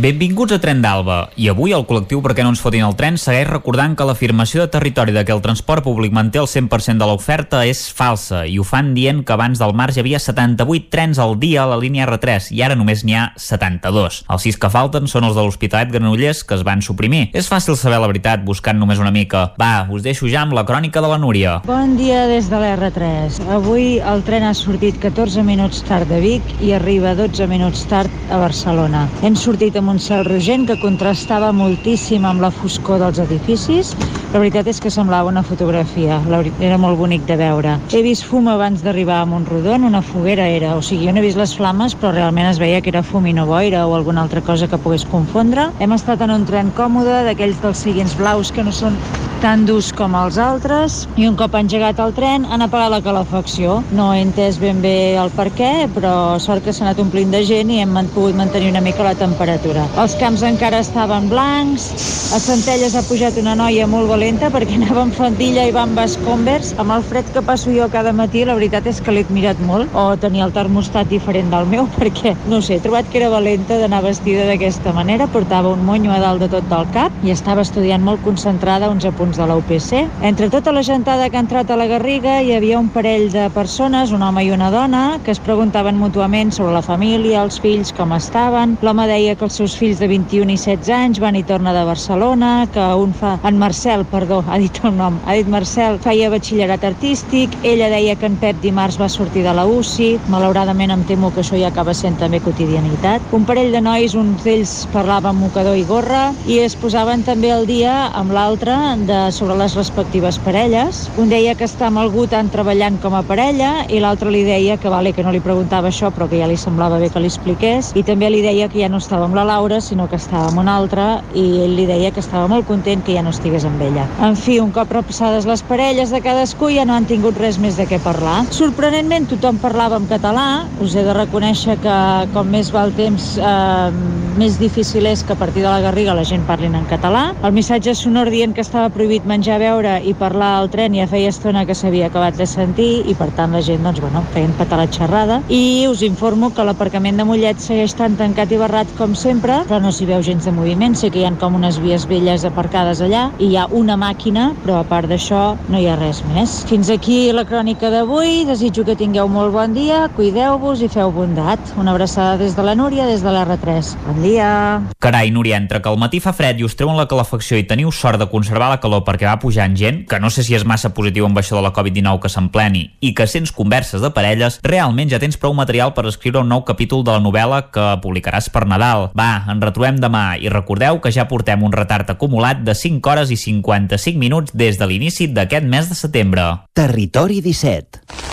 Benvinguts a Tren d'Alba. I avui el col·lectiu Perquè no ens fotin el tren segueix recordant que l'afirmació de territori de que el transport públic manté el 100% de l'oferta és falsa i ho fan dient que abans del març hi havia 78 trens al dia a la línia R3 i ara només n'hi ha 72. Els sis que falten són els de l'Hospitalet Granollers que es van suprimir. És fàcil saber la veritat buscant només una mica. Va, us deixo ja amb la crònica de la Núria. Bon dia des de l'R3. Avui el tren ha sortit 14 minuts tard de Vic i arriba 12 minuts tard a Barcelona. Hem sortit amb cel rogent que contrastava moltíssim amb la foscor dels edificis. La veritat és que semblava una fotografia, era molt bonic de veure. He vist fum abans d'arribar a Montrodon, una foguera era, o sigui, jo no he vist les flames, però realment es veia que era fum i no boira o alguna altra cosa que pogués confondre. Hem estat en un tren còmode, d'aquells dels siguients blaus que no són tan durs com els altres, i un cop engegat el tren han apagat la calefacció. No he entès ben bé el per què, però sort que s'ha anat omplint de gent i hem pogut mantenir una mica la temperatura fora. Els camps encara estaven blancs, a Centelles ha pujat una noia molt valenta perquè anava amb faldilla i bambes Converse. Amb el fred que passo jo cada matí, la veritat és que l'he admirat molt, o tenia el termostat diferent del meu, perquè, no sé, he trobat que era valenta d'anar vestida d'aquesta manera, portava un monyo a dalt de tot del cap i estava estudiant molt concentrada uns apunts de la UPC. Entre tota la gentada que ha entrat a la Garriga hi havia un parell de persones, un home i una dona, que es preguntaven mútuament sobre la família, els fills, com estaven. L'home deia que els seus fills de 21 i 16 anys van i torna de Barcelona, que un fa... En Marcel, perdó, ha dit el nom. Ha dit Marcel, feia batxillerat artístic, ella deia que en Pep dimarts va sortir de la UCI, malauradament em temo que això ja acaba sent també quotidianitat. Un parell de nois, un d'ells parlava amb mocador i gorra, i es posaven també el dia amb l'altre de, sobre les respectives parelles. Un deia que està amb algú tant treballant com a parella, i l'altre li deia que vale, que no li preguntava això, però que ja li semblava bé que li expliqués, i també li deia que ja no estava amb la Laura, sinó que estava amb una altra i ell li deia que estava molt content que ja no estigués amb ella. En fi, un cop repassades les parelles de cadascú ja no han tingut res més de què parlar. Sorprenentment tothom parlava en català, us he de reconèixer que com més va el temps eh, més difícil és que a partir de la Garriga la gent parlin en català. El missatge sonor dient que estava prohibit menjar, beure i parlar al tren ja feia estona que s'havia acabat de sentir i per tant la gent doncs, bueno, feien petar la xerrada. I us informo que l'aparcament de Mollet segueix tan tancat i barrat com sempre, però no s'hi veu gens de moviment. Sé que hi ha com unes vies velles aparcades allà i hi ha una màquina, però a part d'això no hi ha res més. Fins aquí la crònica d'avui. Desitjo que tingueu molt bon dia, cuideu-vos i feu bondat. Una abraçada des de la Núria, des de l'R3. Bon dia! Carai, Núria, entre que el matí fa fred i us treuen la calefacció i teniu sort de conservar la calor perquè va pujant gent, que no sé si és massa positiu amb això de la Covid-19 que s'empleni, i que sents converses de parelles, realment ja tens prou material per escriure un nou capítol de la novel·la que publicaràs per Nadal. Va, en retrobem demà i recordeu que ja portem un retard acumulat de 5 hores i 55 minuts des de l'inici d'aquest mes de setembre. Territori 17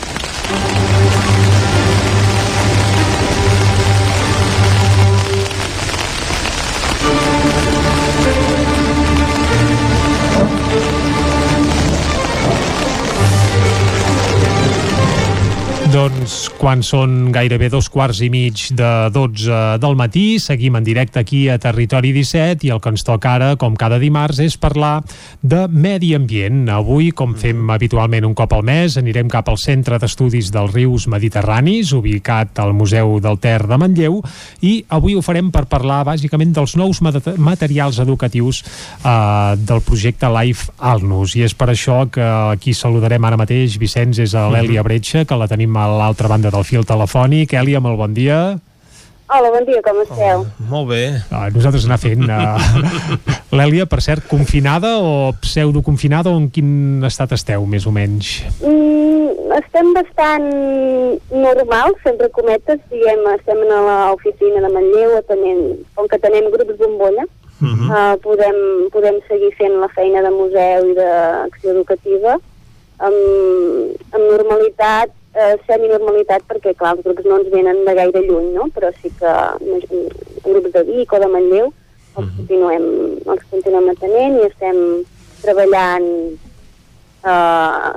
Doncs quan són gairebé dos quarts i mig de 12 del matí, seguim en directe aquí a Territori 17 i el que ens toca ara, com cada dimarts, és parlar de medi ambient. Avui, com fem habitualment un cop al mes, anirem cap al Centre d'Estudis dels Rius Mediterranis, ubicat al Museu del Ter de Manlleu, i avui ho farem per parlar bàsicament dels nous materials educatius eh, del projecte Life Alnus. I és per això que aquí saludarem ara mateix, Vicenç, és a l'Èlia Bretxa, que la tenim a l'altra banda del fil telefònic. Èlia, molt bon dia. Hola, bon dia, com esteu? Oh, molt bé. Ah, nosaltres anar fent. Uh, L'Èlia, per cert, confinada o pseudoconfinada o en quin estat esteu, més o menys? Mm, estem bastant normals, sempre cometes, diguem, estem a l'oficina de Manlleu, atenent, com que tenem grups bombolla, uh -huh. uh, podem, podem seguir fent la feina de museu i d'acció educativa amb, amb normalitat eh, semi-normalitat perquè, clar, els grups no ens venen de gaire lluny, no? Però sí que grups de Vic o de Manlleu els, continuem, els continuem atenent i estem treballant eh,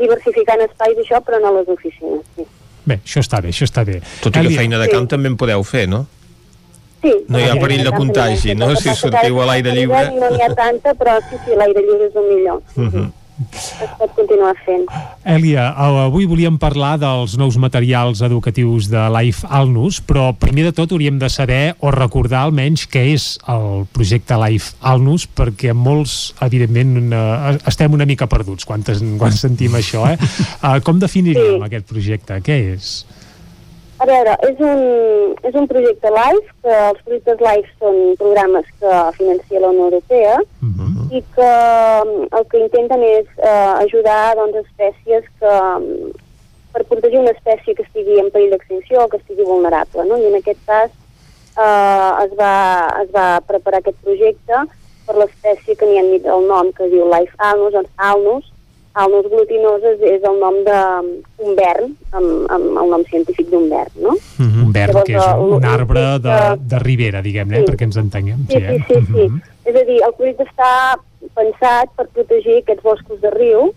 diversificant espais i això, però no a les oficines. Sí. Bé, això està bé, això està bé. Tot i que feina de camp també en podeu fer, no? Sí. No hi ha Sí, perill de sí, contagi, no? sí, Si sí, sortiu a l'aire sí, lliure. No n'hi ha tanta, però sí, sí, l'aire lliure és el millor. Uh -huh. Es pot continuar fent. Èlia, eh, avui volíem parlar dels nous materials educatius de Life Alnus, però primer de tot hauríem de saber o recordar almenys què és el projecte Life Alnus, perquè molts, evidentment, eh, estem una mica perduts quan, quan sentim això. Eh? Eh, com definiríem sí. aquest projecte? Què és? A veure, és un, és un projecte LIFE, que els projectes LIFE són programes que financia la Unió Europea i que mm, el que intenten és eh, ajudar doncs, espècies que, mm, per protegir una espècie que estigui en perill d'extinció o que estigui vulnerable. No? I en aquest cas eh, es, va, es va preparar aquest projecte per l'espècie que n'hi han dit el nom, que diu Life Alnus, doncs Alnus, Alnus glutinoses és el nom d'un vern, amb, amb el nom científic d'un vern, no? Uh -huh. Un Llavors, que és un, un el- arbre de, de ribera, diguem-ne, Sí. perquè ens entenguem. Sí, sí, eh? sí, sí. És a dir, el projecte està pensat per protegir aquests boscos de riu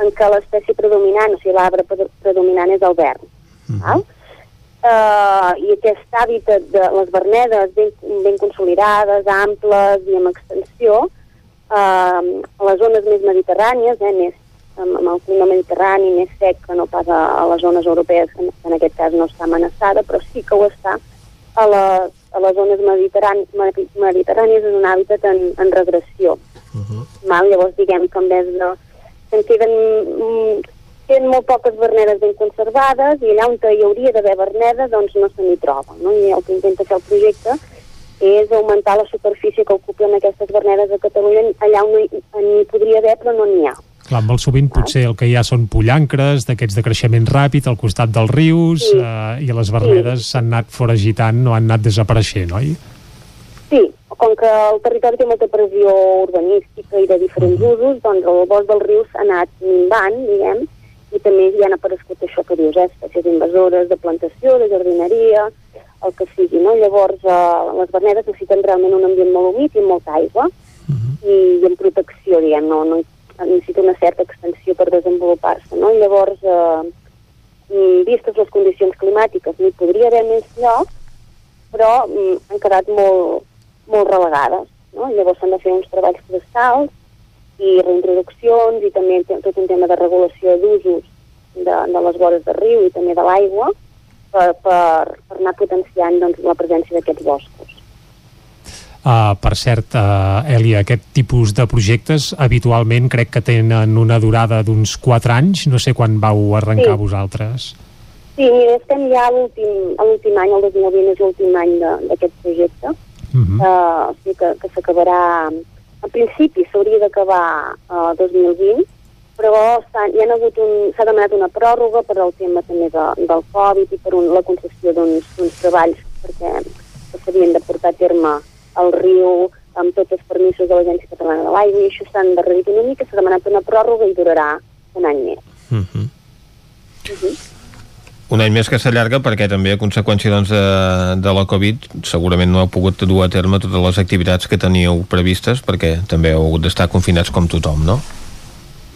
en què l'espècie predominant, o sigui, l'arbre pre- predominant és el vern. val? Uh, I aquest hàbitat de les vernedes ben, ben consolidades, amples i amb extensió, uh, a les zones més mediterrànies, eh, més amb, amb el clima mediterrani més sec que no pas a, a les zones europees, que en, que en aquest cas no està amenaçada, però sí que ho està a les, a les zones mediterrani, medi- mediterrànies és un hàbitat en, en regressió. Uh -huh. Mal, llavors diguem que en vez de... En queden, mm, queden molt poques vernedes ben conservades i allà on hi hauria d'haver vernedes doncs no se n'hi troba. No? I el que intenta fer el projecte és augmentar la superfície que ocupen aquestes vernedes a Catalunya allà on n'hi n'hi podria haver però no n'hi ha. Clar, molt sovint potser el que hi ha són pollancres, d'aquests de creixement ràpid al costat dels rius, Sí. eh, i les vernedes s'han anat foragitant, no han anat desapareixent, oi? Sí, com que el territori té molta pressió urbanística i de diferents usos, doncs el bosc dels rius ha anat minvant, diguem, i també hi han aparegut això que dius, eh, espècies invasores de plantació, de jardineria, el que sigui, no? Llavors, eh, les vernedes necessiten realment un ambient molt humit i molta aigua, i, i en protecció, diguem, no, no necessita una certa extensió per desenvolupar-se, no? Llavors, eh, mm, vistes les condicions climàtiques, n'hi podria haver més lloc, però mm, han quedat molt, molt relegades. No? Llavors s'han de fer uns treballs forestals i reintroduccions i també tot un tema de regulació d'usos de, de les vores de riu i també de l'aigua per, per, per anar potenciant doncs, la presència d'aquests boscos. Uh, per cert, uh, Èlia, aquest tipus de projectes habitualment crec que tenen una durada d'uns 4 anys, no sé quan vau arrencar Sí. vosaltres. Sí, mira, estem ja a l'últim any, el 2020 és l'últim any d'aquest projecte, Uh -huh. uh, o sigui que, que s'acabarà... En principi s'hauria d'acabar el 2020, però s'ha hi ha hagut un, s'ha demanat una pròrroga per al tema també de, del Covid i per un, la concessió d'uns treballs perquè s'havien de portar a terme al riu amb tots els permisos de l'Agència Catalana de l'Aigua i això s'ha endarrerit una mica, s'ha demanat una pròrroga i durarà un any més. Uh -huh. Uh -huh. Un any més que s'allarga perquè també a conseqüència doncs, de, de la Covid segurament no heu pogut dur a terme totes les activitats que teníeu previstes perquè també heu hagut d'estar confinats com tothom, no?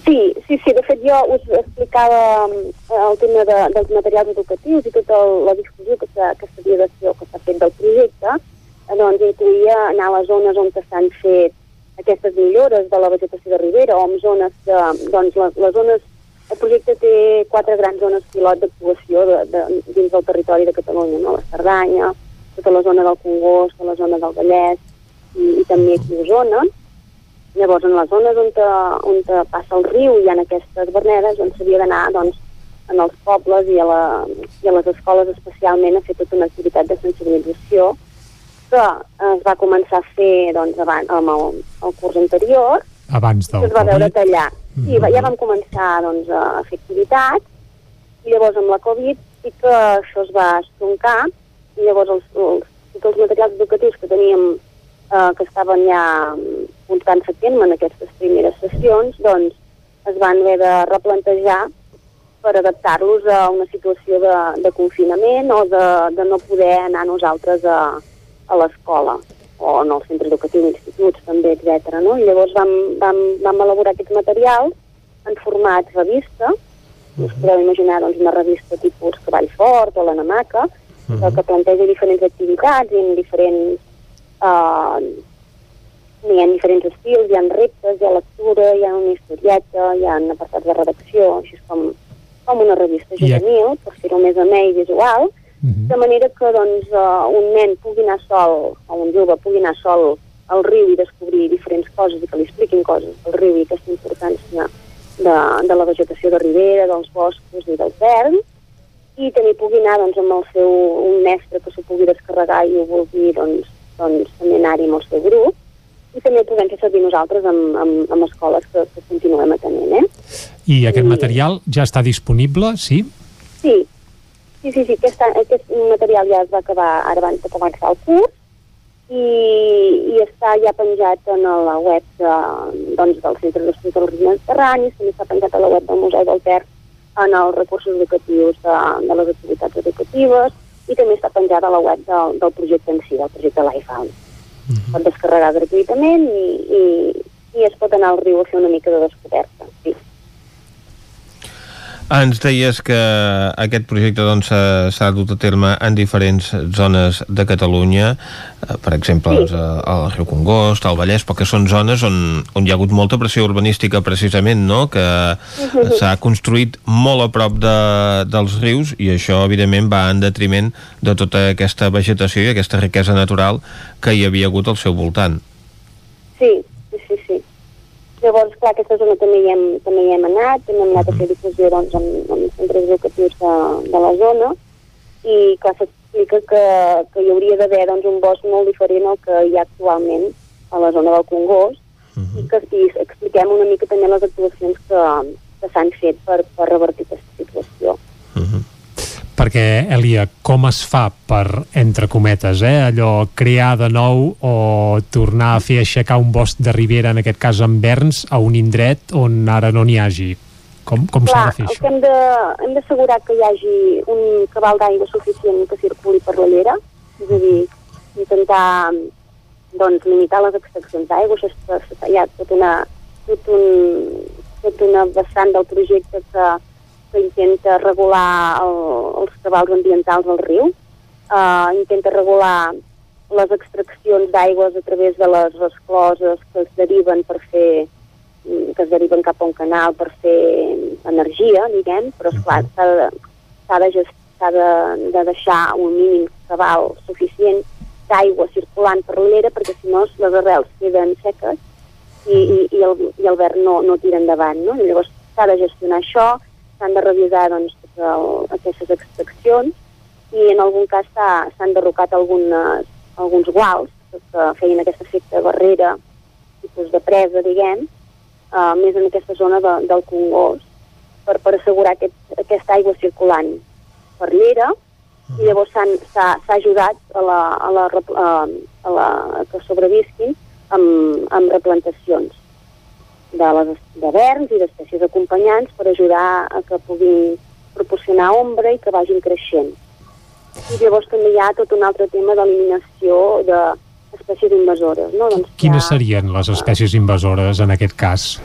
Sí, sí, sí, de fet jo us explicava eh, el tema de, dels materials educatius i tota el- la discussió que s'ha- que s'havia de fer o que s'ha fet del projecte, doncs incluïa anar a les zones on s'han fet aquestes millores de la vegetació de ribera o en zones que, doncs les, les zones, el projecte té quatre grans zones pilot d'actuació de, de, dins del territori de Catalunya, no? la Cerdanya, tota la zona del Congost, tota la zona del Vallès i, i també aquí a Osona, Llavors, en les zones on, te, on te passa el riu hi ha aquestes vernedes, on s'havia d'anar doncs, en els pobles i a, la, i a les escoles especialment a fer tota una activitat de sensibilització que es va començar a fer doncs, abans, amb el, el curs anterior. Abans del es va veure tallar. Sí, va, ja vam començar doncs, a fer activitat i llavors amb la Covid sí que això es va estroncar i llavors els, els, tots els materials educatius que teníem eh, que estaven ja portant-se a terme en aquestes primeres sessions, doncs es van haver de replantejar per adaptar-los a una situació de, de confinament o de, de no poder anar nosaltres a, a l'escola. o en el centre educatiu, instituts també, etc. No? I llavors vam, vam, vam elaborar aquests materials en format revista, uh -huh. us podeu imaginar doncs, una revista tipus Cavall Fort o la Namaca, uh -huh. que planteja diferents activitats i en diferents... Uh, hi ha diferents estils, hi ha reptes, hi ha lectura, hi ha una historieta, hi ha apartats de redacció, així és com, com una revista juvenil, per fer-ho més amè i visual, -huh. de manera que doncs, uh, un nen pugui anar sol, o un jove pugui anar sol al riu i descobrir diferents coses i que li expliquin coses del riu i aquesta importància de, de la vegetació de ribera, dels boscos i dels verns, i també pugui anar doncs, amb el seu, un mestre que s'ho pugui descarregar i ho vulgui doncs, doncs, també anar-hi amb el seu grup, i també podem fer servir nosaltres amb, amb, amb escoles que, que continuem atenent. Eh? I aquest I... material ja està disponible, sí? Sí, Sí, sí, sí, aquest, aquest material ja es va acabar ara abans de començar el curs i, i està ja penjat en la web de, doncs, del Centre d'Estudis del Riu Mediterrani, també està penjat a la web del Museu del Ter en els recursos educatius de, de les activitats educatives i també està penjat a la web del, del projecte en si, del projecte LifeHound. Mm -hmm. Pot descarregar gratuïtament i, i, i es pot anar al riu a fer una mica de descoberta. Sí. Ens deies que aquest projecte doncs, s'ha doncs, dut a terme en diferents zones de Catalunya, eh, per exemple sí. doncs, al riu Congost, al Vallès, però que són zones on, on hi ha hagut molta pressió urbanística precisament, no? que s'ha construït molt a prop de, dels rius i això evidentment va en detriment de tota aquesta vegetació i aquesta riquesa natural que hi havia hagut al seu voltant. Sí, sí, sí. Llavors, clar, aquesta zona també hi hem, també hi hem anat, també hem anat a fer difusió doncs, amb, amb centres educatius de, de la zona i clar, s'explica que, que hi hauria d'haver doncs, un bosc molt diferent al que hi ha actualment a la zona del Congost uh -huh. i que i expliquem una mica també les actuacions que, que s'han fet per, per revertir aquesta situació. Uh -huh perquè, Elia, com es fa per, entre cometes, eh, allò crear de nou o tornar a fer aixecar un bosc de ribera, en aquest cas en Verns, a un indret on ara no n'hi hagi? Com, com s'ha de fer això? Hem d'assegurar que hi hagi un cabal d'aigua suficient que circuli per la llera, és a dir, intentar doncs, limitar les extraccions d'aigua, això hi ha tot una, tot un, tot una vessant del projecte que que intenta regular el, els cabals ambientals del riu, uh, intenta regular les extraccions d'aigües a través de les rescloses que es deriven per fer que es deriven cap a un canal per fer energia, diguem, però esclar, s'ha de, de, de, de deixar un mínim cabal suficient d'aigua circulant per l'era perquè si no les arrels queden seques i, i, i, el, i el verd no, no tira endavant. No? I llavors s'ha de gestionar això, s'han de revisar doncs, el, aquestes extraccions i en algun cas s'han derrocat algunes, alguns guals que feien aquest efecte barrera, tipus de presa, diguem, uh, més en aquesta zona de, del Congost, per, per assegurar aquest, aquesta aigua circulant per l'era, i llavors s'ha ajudat a, la, a, la, a, a, la, a que sobrevisquin amb, amb replantacions de, les, de verns i d'espècies acompanyants per ajudar a que puguin proporcionar ombra i que vagin creixent. I llavors també hi ha tot un altre tema d'eliminació d'espècies invasores. No? Doncs Quines ha, serien les espècies invasores en aquest cas?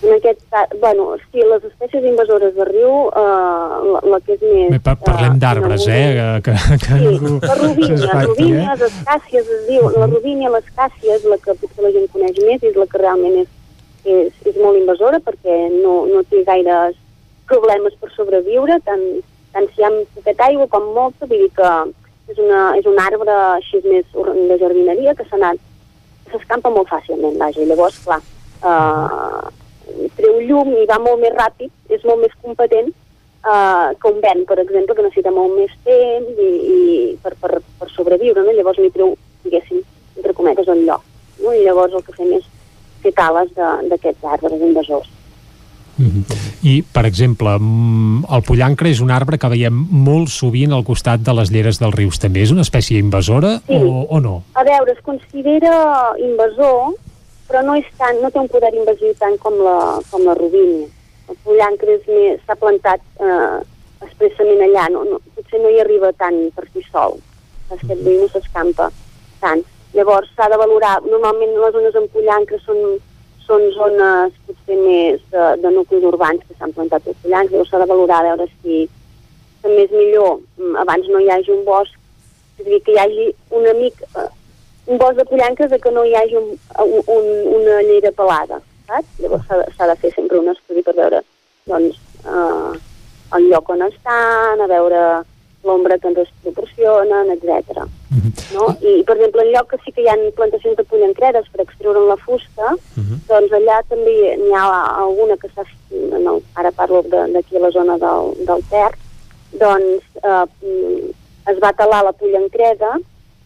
En aquest cas, bueno, sí, les espècies invasores de riu, eh, la, la que és més... Pa parlem uh, d'arbres, eh? Que, que sí, ningú la rubínia, la rubínia, eh? les escàcies, es diu, la rubínia, l'escàcia és la que potser la gent coneix més i és la que realment és és, és molt invasora perquè no, no té gaires problemes per sobreviure, tant, tant si hi ha poquet aigua com molta, vull dir que és, una, és un arbre així més de jardineria que s'escampa molt fàcilment, vaja, llavors, clar, eh, treu llum i va molt més ràpid, és molt més competent eh, que un vent, per exemple, que necessita molt més temps i, i per, per, per sobreviure, no? llavors li treu, diguéssim, entre cometes, un lloc. No? I llavors el que fem és fer tales d'aquests arbres invasors. Mm -hmm. I, per exemple, mm, el pollancre és un arbre que veiem molt sovint al costat de les lleres dels rius. També és una espècie invasora sí. o, o no? A veure, es considera invasor, però no, és tant, no té un poder invasiu tant com la, com la robínia. El pollancre s'ha plantat eh, expressament allà, no, no, potser no hi arriba tant per si sol. Saps que el no s'escampa tant Llavors s'ha de valorar, normalment les zones en pollancres són, són zones potser més de, de nuclis urbans que s'han plantat els pollancres, llavors s'ha de valorar a veure si també és millor. Mm, abans no hi hagi un bosc, és a dir, que hi hagi una mica, eh, un bosc de pollancres de que no hi hagi un, un, un, una llera pelada, saps? Llavors s'ha de fer sempre un estudi per veure doncs, eh, el lloc on estan, a veure l'ombra que ens proporcionen, etc. No? I, per exemple, en lloc que sí que hi ha plantacions de pollancredes per extreure'n la fusta, doncs allà també n'hi ha alguna que s'ha... No, ara parlo d'aquí a la zona del, del Ter, doncs eh, es va talar la pollancreda,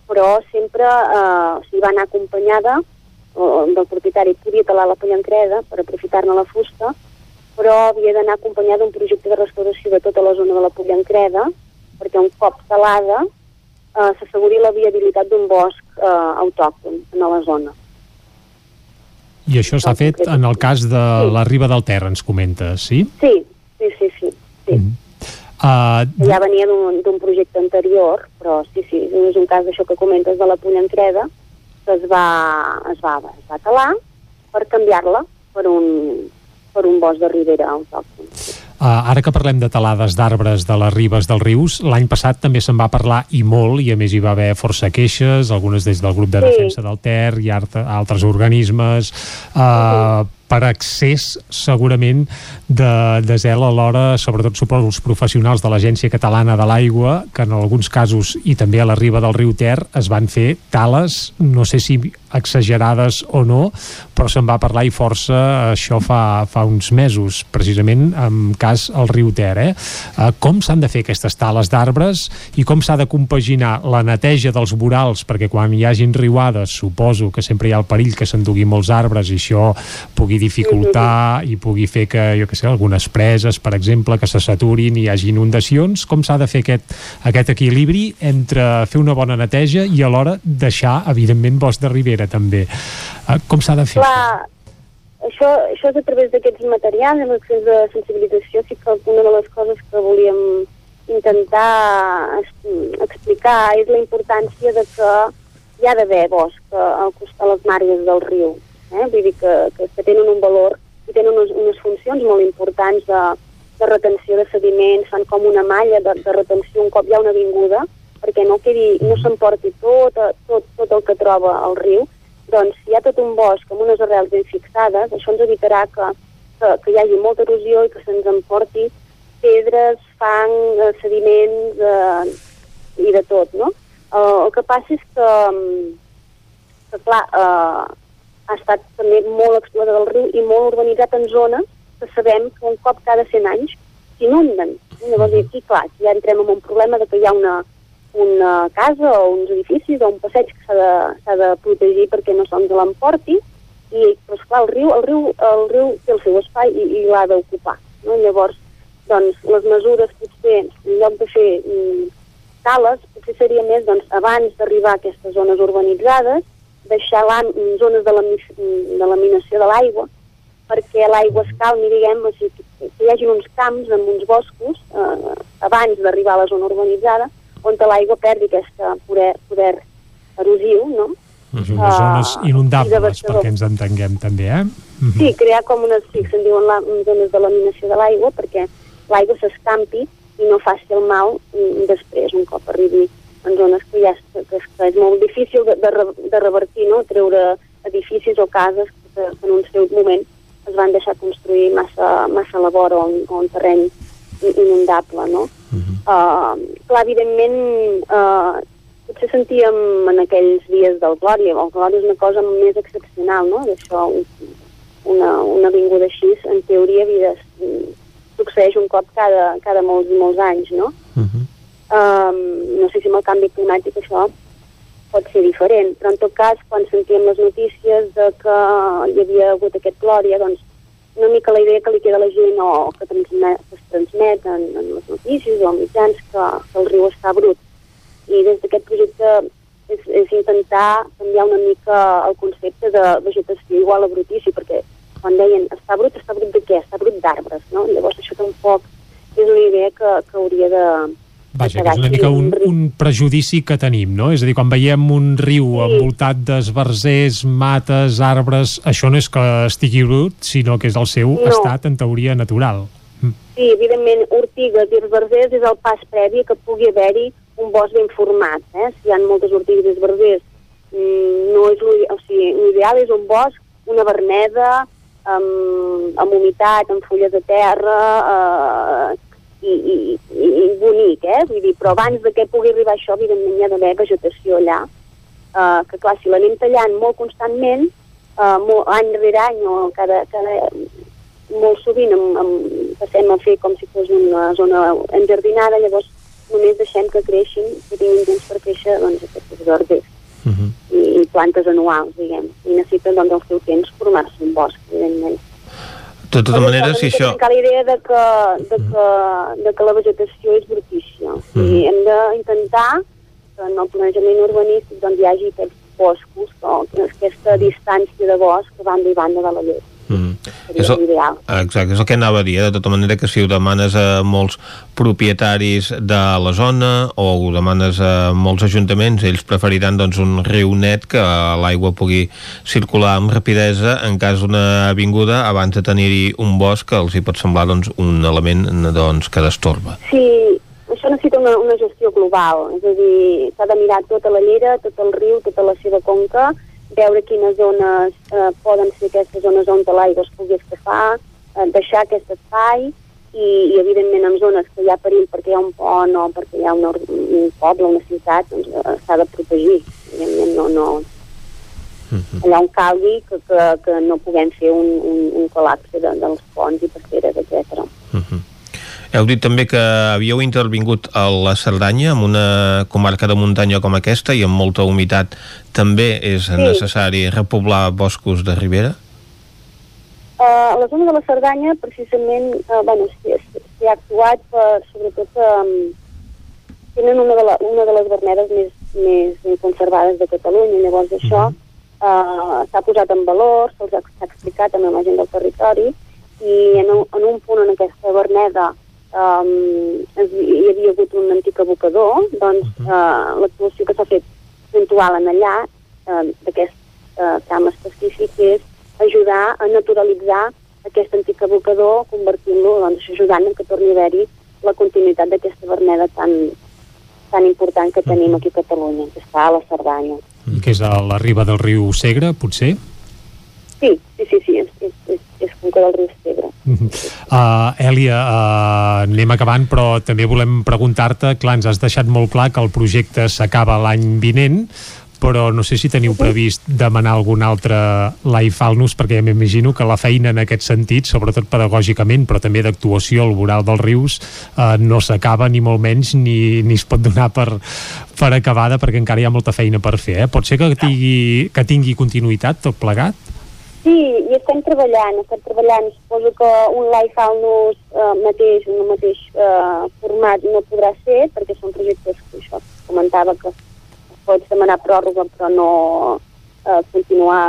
però sempre eh, o sigui, va anar acompanyada, o del propietari podia talar la pollancreda per aprofitar-ne la fusta, però havia d'anar acompanyada d'un projecte de restauració de tota la zona de la pollancreda, perquè un cop talada eh, s'asseguri la viabilitat d'un bosc eh, autòcton en la zona. I això s'ha fet en el cas de la Riba del Ter, ens comentes, sí? Sí, sí, sí, sí. sí. Uh, Ja venia d'un projecte anterior, però sí, sí, és un cas d'això que comentes de la pollancreda, que es va, es va, es va talar per canviar-la per un, per un bosc de ribera autòcton. Uh, ara que parlem de talades d'arbres de les ribes dels rius, l'any passat també se'n va parlar i molt, i a més hi va haver força queixes, algunes des del grup de Sí. defensa del Ter i altres organismes, uh, per accés segurament de, de zel a l'hora, sobretot suposo els professionals de l'Agència Catalana de l'Aigua, que en alguns casos, i també a la riba del riu Ter, es van fer tales, no sé si exagerades o no, però se'n va parlar i força això fa, fa uns mesos, precisament en cas al riu Ter. Eh? Eh, com s'han de fer aquestes tales d'arbres i com s'ha de compaginar la neteja dels vorals, perquè quan hi hagin riuades suposo que sempre hi ha el perill que s'endugui molts arbres i això pugui dificultar i pugui fer que, jo que sé, algunes preses, per exemple, que se saturin i hi hagi inundacions. Com s'ha de fer aquest, aquest equilibri entre fer una bona neteja i alhora deixar, evidentment, bosc de ribera també. Eh, com s'ha de fer? Clar, això, això és a través d'aquests materials, amb accions de sensibilització, sí que una de les coses que volíem intentar explicar és la importància de que hi ha d'haver bosc a, a les màrgues del riu. Eh? Vull dir que, que, que tenen un valor i tenen unes, unes funcions molt importants de, de retenció de sediments, fan com una malla de, de retenció un cop hi ha una avinguda, perquè no, quedi, no s'emporti tot, tot, tot el que troba al riu, doncs si hi ha tot un bosc amb unes arrels ben fixades, això ens evitarà que, que, que hi hagi molta erosió i que se'ns emporti pedres, fang, eh, sediments eh, i de tot, no? Eh, el que passa és que, mm, que clar, eh, ha estat també molt explotat el riu i molt urbanitzat en zones que sabem que un cop cada 100 anys s'inunden. Llavors aquí, clar, ja entrem en un problema de que hi ha una, una casa o uns edificis o un passeig que s'ha de, de protegir perquè no se'ns l'emporti i, però esclar, el riu, el riu, el riu té el seu espai i, i l'ha d'ocupar. No? Llavors, doncs, les mesures potser, en lloc de fer mm, tales, potser seria més doncs, abans d'arribar a aquestes zones urbanitzades, deixar zones de lami- de laminació de l'aigua, perquè l'aigua es calmi, diguem, o sigui, que, que hi hagi uns camps amb uns boscos eh, abans d'arribar a la zona urbanitzada, on l'aigua perdi aquest poder, poder erosiu, no? Unes Ah, zones i inundables, perquè ens entenguem també, eh? Mhm. Sí, crear com unes, sí, se'n diuen la, zones de laminació de l'aigua perquè l'aigua s'escampi i no faci el mal mm, després, un cop arribi en zones que ja és, que és, que és molt difícil de, de, de revertir, no? treure edificis o cases que, que en un seu moment es van deixar construir massa, massa a la vora o en, o en terreny inundable, no? Uh, clar, evidentment, uh, potser sentíem en aquells dies del Glòria, el Glòria és una cosa més excepcional, no?, d'això, un- una, una avinguda així, en teoria, havia de, succeeix un cop cada, cada molts i molts anys, no? Um, no sé si amb el canvi climàtic això pot ser diferent, però en tot cas, quan sentíem les notícies de que hi havia hagut aquest Glòria, doncs una mica la idea que li queda a la gent o que, transmet, es transmet en, en les notícies o en mitjans que, que el riu està brut. I des d'aquest projecte és, és intentar canviar una mica el concepte de vegetació igual a brutícia, perquè quan deien està brut, està brut de què? Està brut d'arbres, no? Llavors això tampoc és una idea que, que hauria de, Vaja, que és una mica un, un prejudici que tenim, no? És a dir, quan veiem un riu sí. envoltat d'esbarzers, mates, arbres, això no és que estigui brut, sinó que és el seu no. estat, en teoria, natural. Sí, evidentment, ortigues i esbarzers és el pas previ que pugui haver-hi un bosc ben format. Eh? Si hi ha moltes ortigues i esbarzers, mm, no és o sigui, l'ideal és un bosc, una verneda, amb, amb humitat, amb fulles de terra, eh, i, i, i bonic, eh? Vull dir, però abans de que pugui arribar això, evidentment hi ha d'haver vegetació allà, uh, que clar, si l'anem tallant molt constantment, uh, molt, any rere any o cada, cada, molt sovint em, em, passem a fer com si fos una zona enjardinada, llavors només deixem que creixin, que tinguin temps per créixer doncs, aquests verders. Uh -huh. I, i plantes anuals, diguem. I necessiten doncs, el seu temps formar-se un bosc, evidentment. De tota manera, si això... Trencar la idea de que, de, que, de que la vegetació és brutícia. Mm. I hem d'intentar que en el planejament urbanístic doncs, hi hagi aquests boscos, o aquesta distància de bosc que van i banda de la llei. Mm. És el, exacte, és el que anava a dir, eh? de tota manera que si ho demanes a molts propietaris de la zona o ho demanes a molts ajuntaments, ells preferiran doncs, un riu net que l'aigua pugui circular amb rapidesa en cas d'una avinguda abans de tenir-hi un bosc que els hi pot semblar doncs, un element doncs, que destorba. Sí, això necessita una, una gestió global, és a dir, s'ha de mirar tota la llera, tot el riu, tota la seva conca, veure quines zones eh, poden ser aquestes zones on l'aigua es pugui escafar, eh, deixar aquest espai i, i evidentment en zones que hi ha perill perquè hi ha un pont o perquè hi ha una, un poble, una ciutat, doncs eh, s'ha de protegir. Evidentment no, no, mhm. allà on calgui que, que, que no puguem fer un, un, un col·lapse de, dels ponts i passeres, etc. Uh -huh. Heu dit també que havíeu intervingut a la Cerdanya, en una comarca de muntanya com aquesta i amb molta humitat. També és sí. necessari repoblar boscos de ribera? Uh, a la zona de la Cerdanya, precisament, uh, bueno, s'hi ha actuat per, sobretot, um, tenen una de, la, una de les vernedes més, més conservades de Catalunya, llavors això uh -huh. uh, s'ha posat en valor, se'ls ha, explicat amb la gent del territori, i en un, en un punt en aquesta verneda um, hi havia hagut un antic abocador, doncs uh -huh. uh, l'actuació que s'ha fet puntual en allà, uh, d'aquest uh, camp específic, és ajudar a naturalitzar aquest antic abocador, convertint-lo, doncs, ajudant que torni a haver-hi la continuïtat d'aquesta verneda tan, tan important que tenim aquí a Catalunya, que està a la Cerdanya. Que és a la riba del riu Segre, potser? Sí, sí, sí, sí és, és, és, és conca del riu Segre. Uh, Èlia, uh, anem acabant, però també volem preguntar-te, clar, ens has deixat molt clar que el projecte s'acaba l'any vinent, però no sé si teniu previst demanar algun altre l'AIFALNUS, perquè m'imagino que la feina en aquest sentit, sobretot pedagògicament, però també d'actuació al voral dels rius, eh, no s'acaba ni molt menys ni, ni es pot donar per, per acabada perquè encara hi ha molta feina per fer. Eh? Pot ser que tingui, que tingui continuïtat tot plegat? Sí, i estem treballant, estem treballant. Suposo que un live alnos eh, mateix, un mateix eh, format no podrà ser, perquè són projectes que això comentava que pots demanar pròrroga però no eh, continuar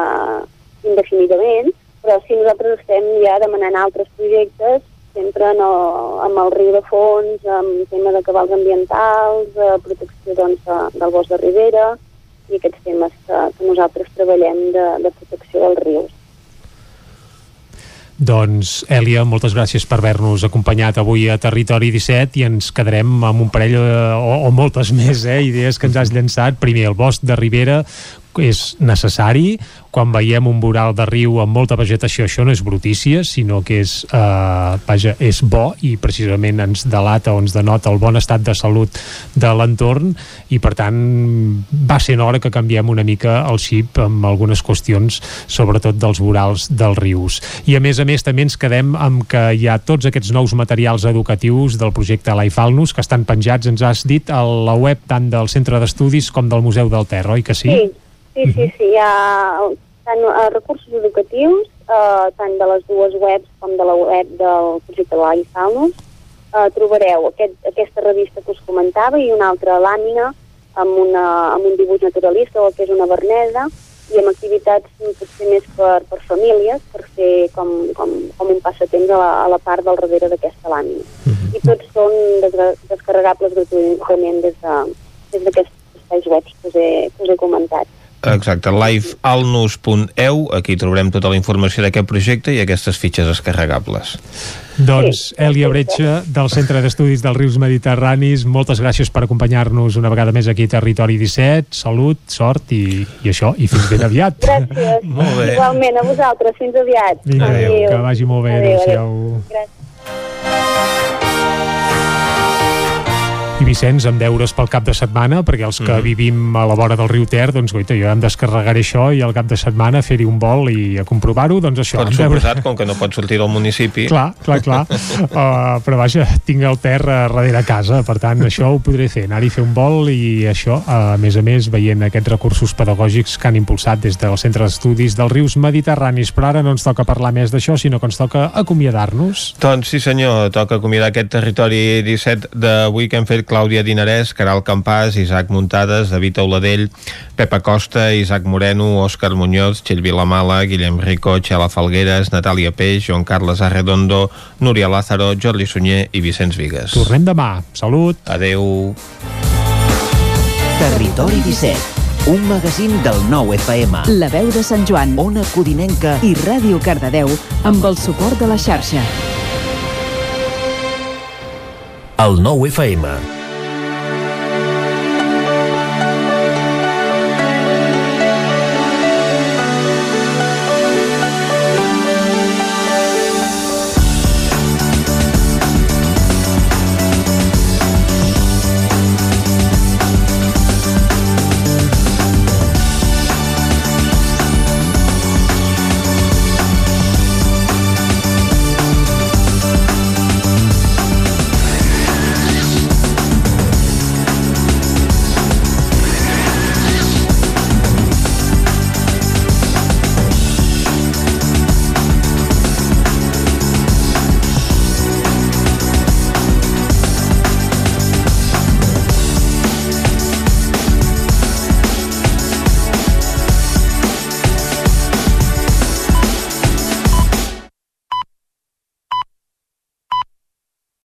indefinidament, però sí nosaltres estem ja demanant altres projectes sempre no, amb el riu de fons, amb tema de cabals ambientals, eh, protecció doncs, del bosc de ribera i aquests temes que, que nosaltres treballem de, de protecció dels rius. Doncs, Èlia, moltes gràcies per haver-nos acompanyat avui a Territori 17 i ens quedarem amb un parell eh, o, o moltes més eh, idees que ens has llançat. Primer, el bosc de Ribera, és necessari quan veiem un voral de riu amb molta vegetació, això no és brutícia, sinó que és, eh, vaja, és bo i precisament ens delata o ens denota el bon estat de salut de l'entorn i per tant va ser hora que canviem una mica el xip amb algunes qüestions, sobretot dels vorals dels rius. I a més a més també ens quedem amb que hi ha tots aquests nous materials educatius del projecte Laifalnus que estan penjats, ens has dit, a la web tant del Centre d'Estudis com del Museu del Terra, oi que sí? Sí, Sí, sí, sí, hi ha tant uh, recursos educatius, uh, tant de les dues webs com de la web del projecte de l'AIFAUNUS. Uh, trobareu aquest, aquesta revista que us comentava i una altra làmina amb, una, amb un dibuix naturalista o que és una vernesa i amb activitats potser més per, per famílies, per fer com, com, com un passatemps a la, a la part del darrere d'aquesta làmina. Mm -hmm. I tots són descarregables gratuïtament des d'aquests de, des espais web que us he, que us he comentat. Exacte, livealnus.eu, aquí trobarem tota la informació d'aquest projecte i aquestes fitxes descarregables. Doncs Èlia Bretxa, del Centre d'Estudis dels Rius Mediterranis, moltes gràcies per acompanyar-nos una vegada més aquí a Territori 17. Salut, sort i, i això, i fins ben aviat. Gràcies. Molt bé. Igualment, a vosaltres. Fins aviat. Vinga, adéu, que vagi molt bé. Adéu, Adéu-siau. Gràcies. I Vicenç, amb deures pel cap de setmana, perquè els que Mhm. vivim a la vora del riu Ter, doncs, goita, jo em descarregaré això i al cap de setmana fer-hi un vol i a comprovar-ho, doncs això. Per suposat, com que no pot sortir del municipi. Clar, clar, clar. Uh, però vaja, tinc el Ter a darrere casa, per tant, això ho podré fer, anar-hi fer un vol i això, a més a més, veient aquests recursos pedagògics que han impulsat des del Centre d'Estudis dels Rius Mediterranis. Però ara no ens toca parlar més d'això, sinó que ens toca acomiadar-nos. Doncs sí senyor, toca acomiadar aquest territori 17 d'avui que hem fet Clàudia Dinarès, Caral Campàs, Isaac Muntades, David Auladell, Pepa Costa, Isaac Moreno, Òscar Muñoz, Txell Vilamala, Guillem Rico, Txela Falgueres, Natàlia Peix, Joan Carles Arredondo, Núria Lázaro, Jordi Sunyer i Vicenç Vigues. Tornem demà. Salut. Adeu. Territori 17, un magazín del nou FM. La veu de Sant Joan Ona Codinenca i Ràdio Cardedeu amb el suport de la xarxa. El nou FM.